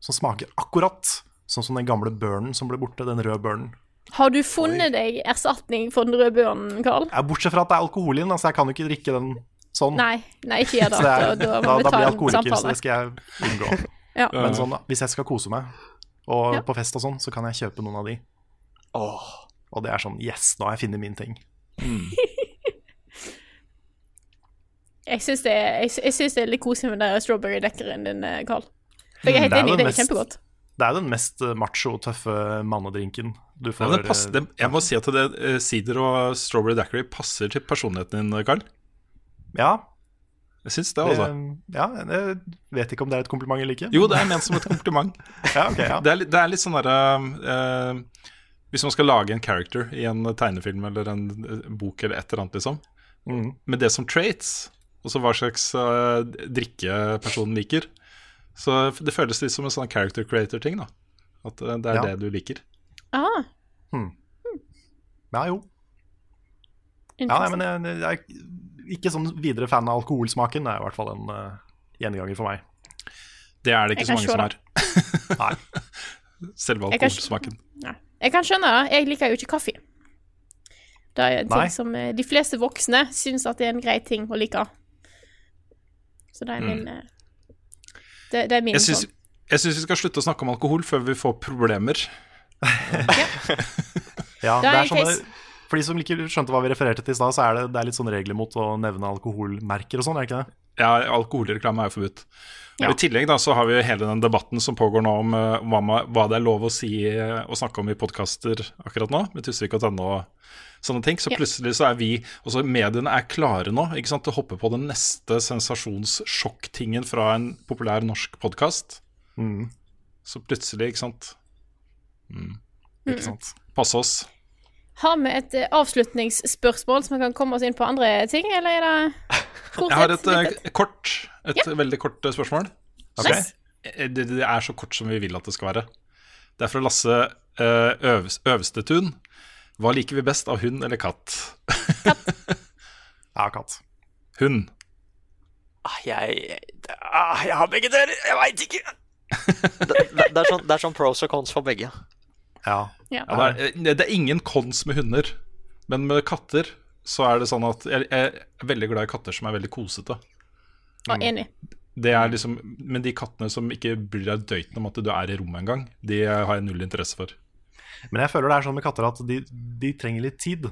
som smaker akkurat sånn som den gamle børnen som ble borte, den røde børnen. Har du funnet deg erstatning for den røde børnen, Karl? Ja, bortsett fra at det er alkohol i den, altså jeg kan jo ikke drikke den sånn. Nei, nei, ikke gjør det. Det er, Da, da da, blir jeg alkoholiker, så det skal jeg unngå. (laughs) Ja. Men sånn, hvis jeg skal kose meg, og Ja. på fest og sånn, så kan jeg kjøpe noen av de. Og det er sånn Yes, nå har jeg funnet min ting. (laughs) Jeg syns det, jeg, jeg synes det er litt koselig med den strawberry-dekkeren din, eh, Carl. For jeg er helt Mm, det er enig, jo det er mest- kjempegodt. Det er den mest eh, macho, tøffe mannedrinken du får. det passer, det, eh, jeg må si at det, sider og strawberry daiquiri passer til personligheten din, Carl. Ja. Jeg syns det, altså. ja, jeg vet ikke om det er et kompliment eller ikke. Jo, det er ment som et kompliment. (laughs) ja, okay, ja. det, er, det er litt sånn derre eh, Hvis man skal lage en character i en tegnefilm eller en eh, bok eller et eller annet, liksom, Mm. med det som traits, og så hva slags uh, drikke personen liker, så det føles litt som en sånn character creator-ting, da. At uh, det er Ja. det du liker. Ah, Ja, jo. Ja, nei, men jeg, jeg er ikke sånn videre fan av alkoholsmaken. Det er i hvert fall en uh, gjenganger for meg. Det er det Jeg ikke så kan mange som er. (laughs) Selve alkoholsmaken. Jeg kan skjønne det. Jeg liker jo ikke kaffe. Det er en ting som eh, de fleste voksne syns at det er en grei ting å like. Så det er min Mm. det, det er min Jeg syns, sånn. jeg syns vi skal slutte å snakke om alkohol før vi får problemer. Ja, (laughs) Det det er er case. for de som ikke skjønte hva vi refererte til i stad, så er det, det er litt sånne regler mot å nevne alkoholmerker og sånn, er det ikke det? Ja, alkoholreklame er jo forbudt. Ja. Og I tillegg da, så har vi hele den debatten som pågår nå om uh, hva, hva det er lov å si eh, og snakke om i podkaster akkurat nå, med Tusvik og Tønne og sånne ting. Så Ja. plutselig så er vi Også mediene er klare nå ikke sant, til å hoppe på den neste sensasjonssjokktingen fra en populær norsk podkast. Mm. Så plutselig, ikke sant mm. Ikke sant. Passe oss. Har vi et eh, avslutningsspørsmål som vi kan komme oss inn på andre ting, eller er det kort Jeg har et, et eh, kort, et veldig kort eh, spørsmål. Okay. Nice. Det, det er så kort som vi vil at det skal være. Det er fra Lasse Øvs, Øvstetun. Hva liker vi best av hund eller katt? Katt. (laughs) Ja, katt. Hund. Ah, jeg, ah, jeg har begge deler, jeg veit ikke. (laughs) Det, det, det, er sånn, det er sånn pros og cons for begge. Ja. Ja. Ja, det, er, det er ingen kons med hunder, men med katter så er det sånn at jeg, jeg er veldig glad i katter som er veldig kosete. Ja, enig. Det er liksom, Men de kattene som ikke bryr deg døyten om at du er i rommet engang, de har jeg null interesse for. Men jeg føler det er sånn med katter at de, de trenger litt tid.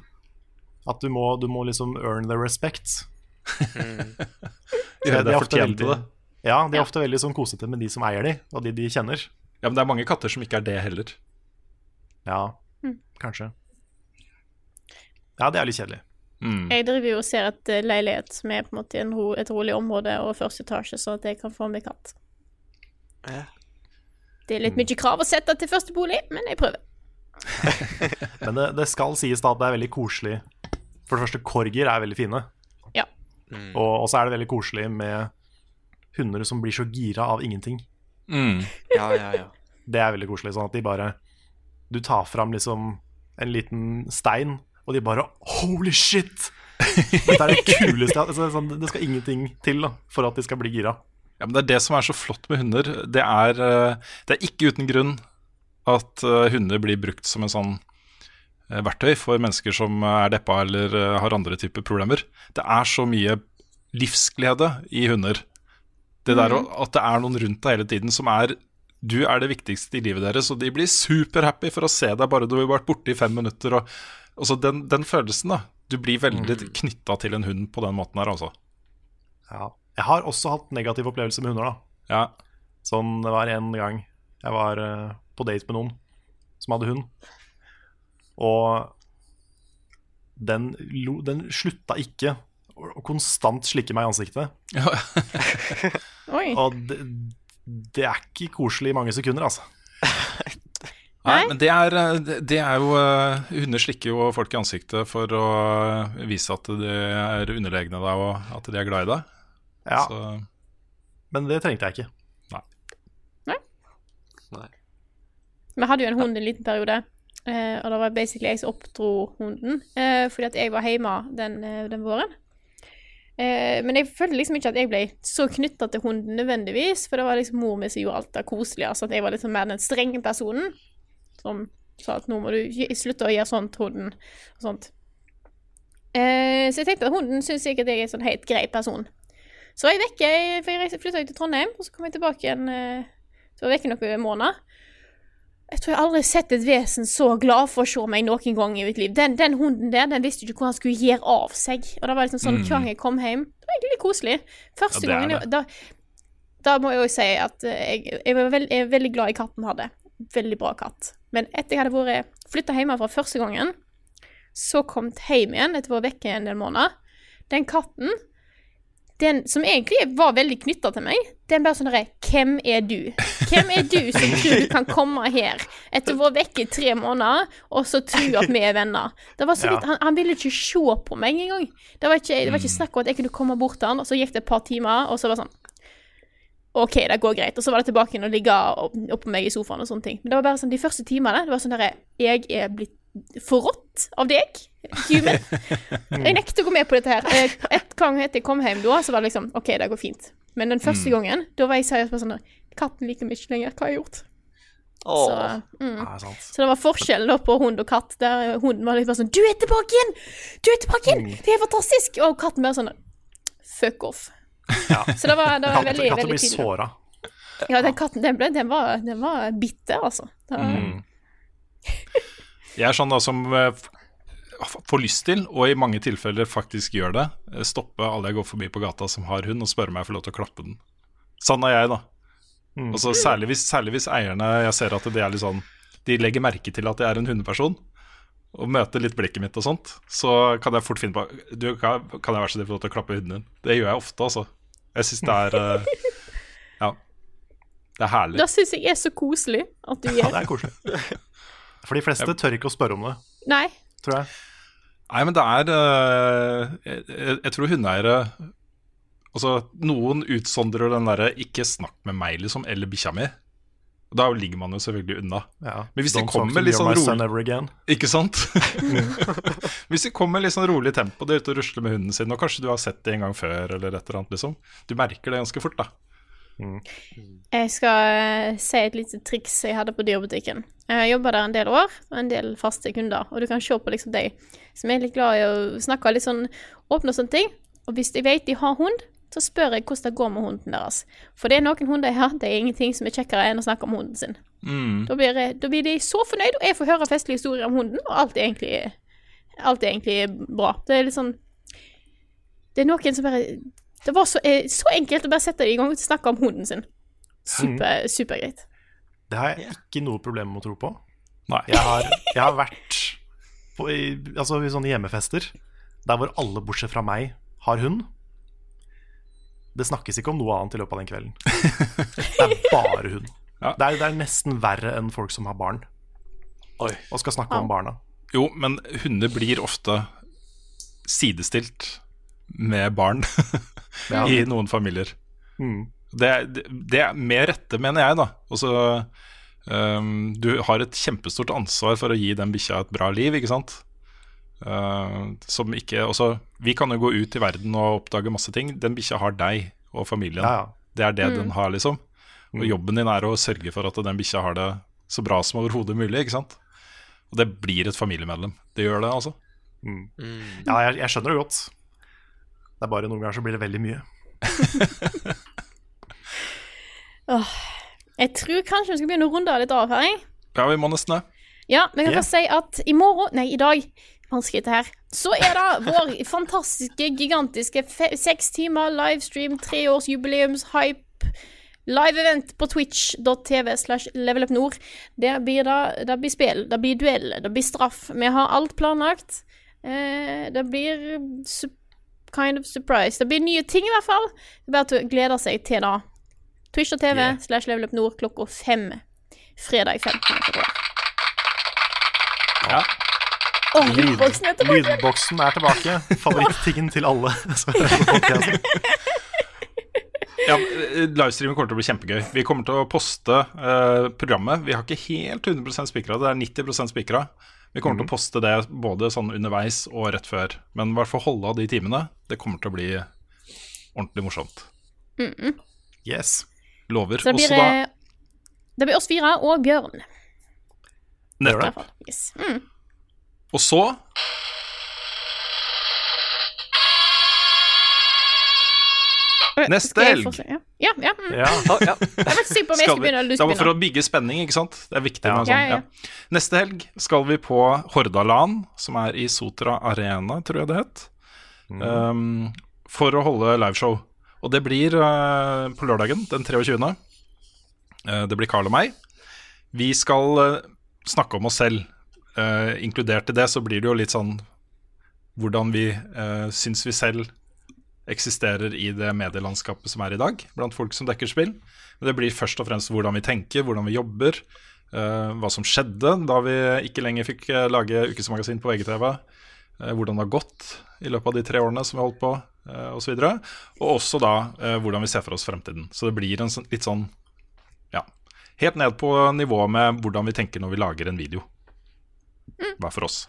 At du må, du må liksom earn the respect. (laughs) Gjøre De er ofte fortjent til veldig- det. Ja, de er ofte veldig sånn kosete med de som eier de, og de de kjenner. Ja, Men det er mange katter som ikke er det heller. Ja, Mm. kanskje. Ja, det er litt kjedelig. Mm. Jeg driver jo og ser et eh, leilighet som er på en måte en ro, et rolig område og første etasje, så at jeg kan få meg katt. Det er litt mye krav å sette til første bolig, men jeg prøver. (laughs) Men det, det skal sies da at det er veldig koselig. For det første, korger er veldig fine. Ja. Og og så er det veldig koselig med hunder som blir så gira av ingenting. Mm. Ja, ja, ja. Det er veldig koselig. Sånn at de bare Du tar fram liksom en liten stein, og de bare Holy shit! Dette er det kuleste altså, sånn, Det skal ingenting til da, for at de skal bli gira. Ja, men Det er det som er så flott med hunder. Det er, eh, det er ikke uten grunn at eh, hunder blir brukt som en sånn eh, verktøy for mennesker som er deppa eller har andre typer problemer. Det er så mye livsglede i hunder. Det der å- at det er noen rundt deg hele tiden som er du er det viktigste i livet deres, og de blir superhappy for å se deg bare du har vært borte i fem minutter. Og, og så den, den følelsen, da. Du blir veldig mm. knytta til en hund på den måten her, altså. Ja. Jeg har også hatt negative opplevelser med hunder, da. Ja. Sånn det var en gang jeg var eh, på date med noen som hadde hund. Og den, den slutta ikke å konstant slikke meg i ansiktet. (laughs) Oi. Og det, det er ikke koselig i mange sekunder, altså. (laughs) Nei, men det er, det er jo uh, Hunder slikker jo folk i ansiktet for å vise at de er underlegne deg, og at de er glad i deg. Ja. Så, Men det trengte jeg ikke. Nei. Nei. Vi hadde jo en hund en liten periode, eh, og det var basically jeg som oppdro hunden. Eh, fordi at jeg var hjemme den, eh, den våren. Eh, men jeg følte liksom ikke at jeg ble så knytta til hunden nødvendigvis, for det var liksom mor mi som gjorde alt det koselige. At jeg var liksom mer den strenge personen som sa at nå må du slutte å gjøre sånt til hunden, og sånt. Eh, så jeg tenkte at hunden syns sikkert jeg er en sånn helt grei person. Så var jeg vekke, for jeg flytta til Trondheim, og så kom jeg tilbake igjen eh, Så var jeg vekke noen måneder. Jeg tror jeg aldri har sett et vesen så glad for å se meg noen gang i mitt liv. Den, den hunden der, den visste ikke hvor han skulle gjøre av seg. Og det var liksom sånn, Mm. hver gang jeg kom hjem Det var egentlig litt koselig. Første Ja, gangen jeg, da, da må jeg jo si at eh, jeg, jeg, var veld, jeg er veldig glad i katten hadde. Veldig bra katt. Men etter jeg hadde vært flytta hjemmefra første gangen, så kom jeg hjem igjen etter å ha vært vekke en del måneder. Den katten, den som egentlig var veldig knytta til meg, den bare sånn derre Hvem er du? Hvem er du som tror du kan komme her etter å ha vært vekke i tre måneder, og så tro at vi er venner? Det var så vidt, han, han ville ikke se på meg engang. Det var ikke, det var ikke snakk om at jeg kunne komme bort til han, og så gikk det et par timer, og så var det sånn OK, det går greit. Og så var det tilbake igjen og ligge opp- oppå meg i sofaen og sånne ting. Men det var bare sånn de første timene. Det var sånn derre Jeg er blitt forrådt av deg, human. (laughs) Jeg nekter å gå med på dette her. Eh, Et gang jeg kom hjem da, så var det liksom OK, det går fint. Men den første Mm. gangen, da var jeg seriøst på sånn Katten liker meg ikke lenger. Hva har jeg gjort? Så, mm. Ja, så det var forskjell da på hund og katt, der hunden var litt bare sånn 'Du er tilbake igjen! Du er tilbake igjen! Mm. Det er fantastisk!' Og katten bare sånn Fuck off. Så det var, det var Katter, veldig, katten veldig blir tydelig. såra. Ja, den katten den, ble, den, var, den var bitter, altså. Var, Mm. Jeg er sånn da som eh, får lyst til, og i mange tilfeller faktisk gjør det, eh, stoppe alle jeg går forbi på gata som har hund, og spørre om jeg får lov til å klappe den. Sånn er jeg, da. Mm. Og så særlig hvis, særlig hvis eierne Jeg ser at det er litt sånn De legger merke til at jeg er en hundeperson, og møter litt blikket mitt og sånt, så kan jeg fort finne på du, kan, kan jeg være så snill få lov til å klappe hunden din? Det gjør jeg ofte, altså. Jeg syns det er uh, Ja. Det er herlig. Det syns jeg er så koselig at du Ja, det er koselig. (laughs) For de fleste tør ikke å spørre om det, Nei. Tror jeg. Nei, men det er eh, jeg, jeg, tror hundeeiere Altså, noen utsondrer den derre 'ikke snakk med meg', liksom, eller bikkja mi. Da ligger man jo selvfølgelig unna. Ja. Men hvis de kommer litt sånn rolig. Ikke sant? (laughs) (laughs) hvis de kommer litt sånn rolig tempo, de er ute og rusler med hunden sin, og kanskje du har sett det en gang før, eller et eller annet, liksom. Du merker det ganske fort, da. Jeg skal eh, si et lite triks jeg hadde på dyrebutikken. Jeg jobba der en del år, og en del faste kunder. Og du kan se på liksom de som er litt glad i å snakke litt sånn åpne og sånne ting. Og hvis de vet de har hund, så spør jeg hvordan det går med hunden deres. For det er noen hunder jeg har, det er ingenting som er kjekkere enn å snakke om hunden sin. Mm. Da blir, da blir de så fornøyd, og jeg får høre festlige historier om hunden, og alt er egentlig, alt er egentlig bra. Det er litt sånn Det er noen som bare Det var så, eh, så enkelt å bare sette i gang og snakke om hunden sin. Super, Supergreit. Det har jeg ikke noe problem med å tro på. Nei. Jeg har, (laughs) jeg har vært på, i, altså, i sånne hjemmefester der hvor alle bortsett fra meg har hund. Det snakkes ikke om noe annet i løpet av den kvelden. Det er (laughs) bare hund. Det, er, det er nesten verre enn folk som har barn, og skal snakke om barna. Jo, men hunder blir ofte sidestilt med barn (laughs) Ja. i noen familier. Mm. Det, det, det er med rette, mener jeg, da. Også, um, du har et kjempestort ansvar for å gi den bikkja et bra liv, ikke sant? Uh, som ikke også, Vi kan jo gå ut i verden og oppdage masse ting. Den bikkja har deg og familien. Ja, ja. Det er det Mm. den har, liksom. Og jobben din er å sørge for at den bikkja har det så bra som overhodet mulig. ikke sant? Og det blir et familiemedlem. Det gjør det, altså. Mm. Ja, jeg, jeg skjønner det godt. Det er bare noen ganger så blir det veldig mye. (laughs) oh, Jeg tror kanskje vi skal begynne å runde litt av her, jeg. Ja, vi må nesten det. Ja, men jeg kan yeah. bare si at i morgen, nei, i dag, vanskelig dette her, så er det vår fantastiske, gigantiske fe seks timer livestream, treårsjubileums-hype, live-event på twitch.tv slash levelupnord. Der blir det, det blir spill, det blir duell, det blir straff. Vi har alt planlagt. Eh, det blir kind of surprise. Det blir nye ting, i hvert fall. Det er bare å glede seg til det. Twitch.tv Yeah. slash levelupnord klokka fem. Fredag 15. februar. Ja. Oh, lydboksen er tilbake! Lydboksen er tilbake. Favorittingen til alle (laughs) podcasten. Ja, eh, Livestreamen kommer til å bli kjempegøy. Vi kommer til å poste uh, programmet. Vi har ikke helt 100% spikra, det er 90% spikra. Vi kommer til å poste det både sånn underveis og rett før. Men i hvert fall holde av de timene. Det kommer til å bli ordentlig morsomt. Mm. Yes. Lover. Så det blir, da eh, det blir oss fire og Bjørn. Nettopp. Yes. Mm. Og så (laughs) Neste helg. Ja, ja. ja, mm. Ja. (laughs) Jeg var ikke på om jeg Skal vi- begynne eller du for å bygge spenning, ikke sant? Det er viktig. Ja. Sånn, Ja, ja, ja. ja. Neste helg skal vi på Hordaland, som er i Sotra Arena, tror jeg det het. Um, for å holde liveshow. Og det blir uh, på lørdagen, den 23. Uh, det blir Carl og meg. Vi skal uh, snakke om oss selv. Eh, inkludert i det så blir det jo litt sånn hvordan vi uh, syns vi selv eksisterer i det medielandskapet som er i dag, blant folk som dekker spill. Men det blir først og fremst hvordan vi tenker, hvordan vi jobber, uh, hva som skjedde da vi ikke lenger fikk eh, lage ukesmagasin på VGTV, uh, hvordan det har gått i løpet av de tre årene som vi holdt på, uh, osv. Og, så og også da uh, hvordan vi ser for oss fremtiden. Så det blir en sånn, litt sånn ja, helt ned på nivået med hvordan vi tenker når vi lager en video. Hver for oss.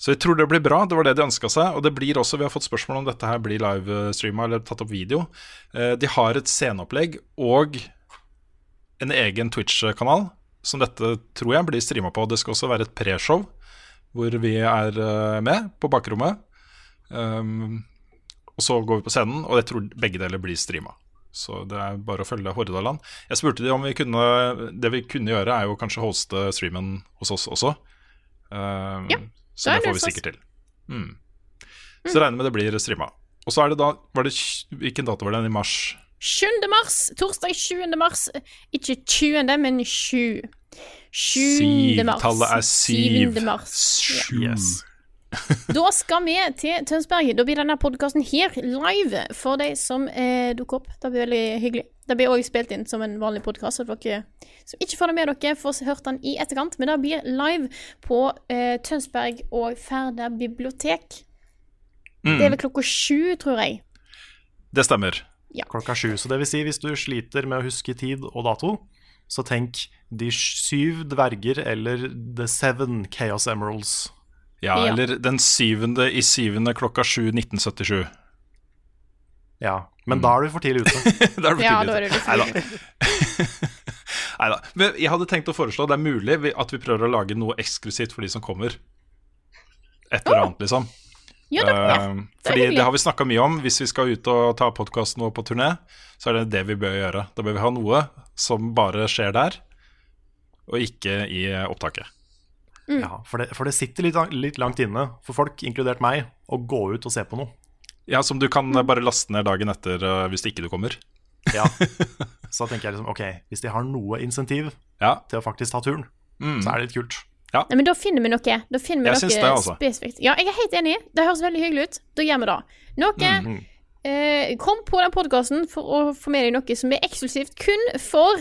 Så jeg tror det blir bra. Det var det de ønska seg. Og det blir også, vi har fått spørsmål om dette her blir livestreama eller tatt opp video. Eh, De har et sceneopplegg og en egen Twitch-kanal som dette tror jeg blir streama på. Det skal også være et preshow hvor vi er eh, med på bakrommet. Um, og så går vi på scenen, og jeg tror begge deler blir streama. Så det er bare å følge Hordaland. Jeg spurte de om vi kunne Det vi kunne gjøre, er jo kanskje hoste streamen hos oss også. Um, Ja, så det får vi sikkert til. Mm. Så jeg regner med det blir streama. Og så er det da var det, Hvilken dato var det? I mars? 7. mars, torsdag 7. mars. Ikke 20., men 7. 7. mars. Tallet er 7. 7. mars. Ja. Sju. (laughs) Da skal vi til Tønsberg. Da blir denne podkasten her live for de som eh, dukker opp. Det blir veldig hyggelig. Det blir òg spilt inn som en vanlig podkast, så dere som ikke får det med dere, får hørt den i etterkant. Men det blir live på eh, Tønsberg og Færder bibliotek. Mm. Det er vel klokka sju, tror jeg. Det stemmer. Klokka sju. Så det vil si, hvis du sliter med å huske tid og dato, så tenk De syv dverger eller The Seven Chaos Emeralds. Ja, Ja. eller den syvende i syvende klokka sju 1977. Ja, men da er du for tidlig ute. (laughs) da er du for tidlig er ute. (laughs) Nei da. Jeg hadde tenkt å foreslå det er mulig at vi prøver å lage noe eksklusivt for de som kommer. Et eller annet, liksom. Ja, det, ja. Eh, Det fordi det har vi snakka mye om. Hvis vi skal ut og ta podkasten vår på turné, så er det det vi bør gjøre. Da bør vi ha noe som bare skjer der, og ikke i opptaket. Mm. Ja, for det, for det sitter litt, litt langt inne for folk, inkludert meg, å gå ut og se på noe. Ja, Som du kan mm. bare laste ned dagen etter uh, hvis ikke du kommer. Ja. (laughs) Så tenker jeg liksom, ok, hvis de har noe insentiv Ja. til å faktisk ta turen, Mm. så er det litt kult. Nei, men da finner vi noe. Da finner vi Jeg noe det, altså. spesifikt. Ja, jeg er helt enig. Det høres veldig hyggelig ut. Da gjør vi det. Noe Mm. Eh, Kom på den podkasten for å få med deg noe som er eksklusivt kun for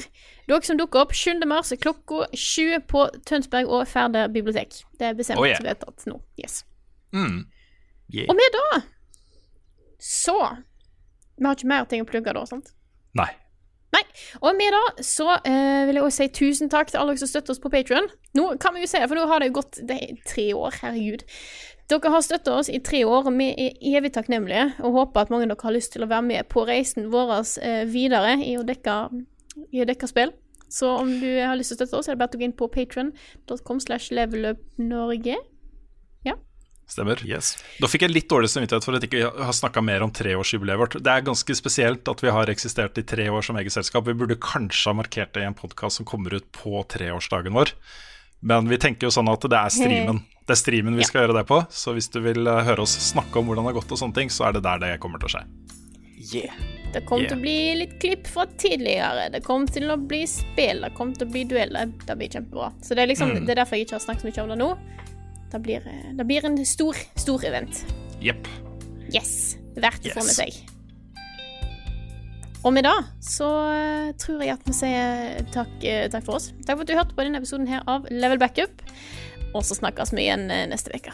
dere som dukker opp 7. mars klokka 20 på Tønsberg og Færder bibliotek. Det er bestemt Oh, yeah. vedtatt nå. Yes. Mm. Og med da så Vi har ikke mer ting å plugge da, sant? Nei. Nei. Og med da så eh, vil jeg også si tusen takk til alle dere som støtter oss på Patreon. Nå kan vi jo si det, for nå har det jo gått det tre år. Herregud. Dere har støtta oss i tre år, og vi er evig takknemlige og håper at mange av dere har lyst til å være med på reisen vår eh, videre i å dekke, i å dekke spill. Så om du har lyst til å støtte oss, er det bare å gå inn på patron.com slash levelupnorge. Ja. Stemmer. Yes. Da fikk jeg litt dårlig samvittighet for at jeg ikke har snakka mer om treårsjubileet vårt. Det er ganske spesielt at vi har eksistert i tre år som eget selskap. Vi burde kanskje ha markert det i en podkast som kommer ut på treårsdagen vår. Men vi tenker jo sånn at det er streamen Det er streamen vi skal gjøre det på. Så hvis du vil eh, høre oss snakke om hvordan det har gått, og sånne ting, så er det der det kommer til å skje. Yeah. Det kommer Yeah. til å bli litt klipp fra tidligere. Det kommer til å bli spill, det kommer til å bli dueller. Det blir kjempebra. Så det er liksom, Mm. det er derfor jeg ikke har snakket så mye om det nå. Det blir, eh, det blir en stor, stor event. Jepp. Yes. Verdt å få med seg. Og med det så eh, tror jeg at vi sier takk, takk for oss. Takk for at du hørte på denne episoden her av Level Backup. Og så snakkes vi igjen eh, neste uke.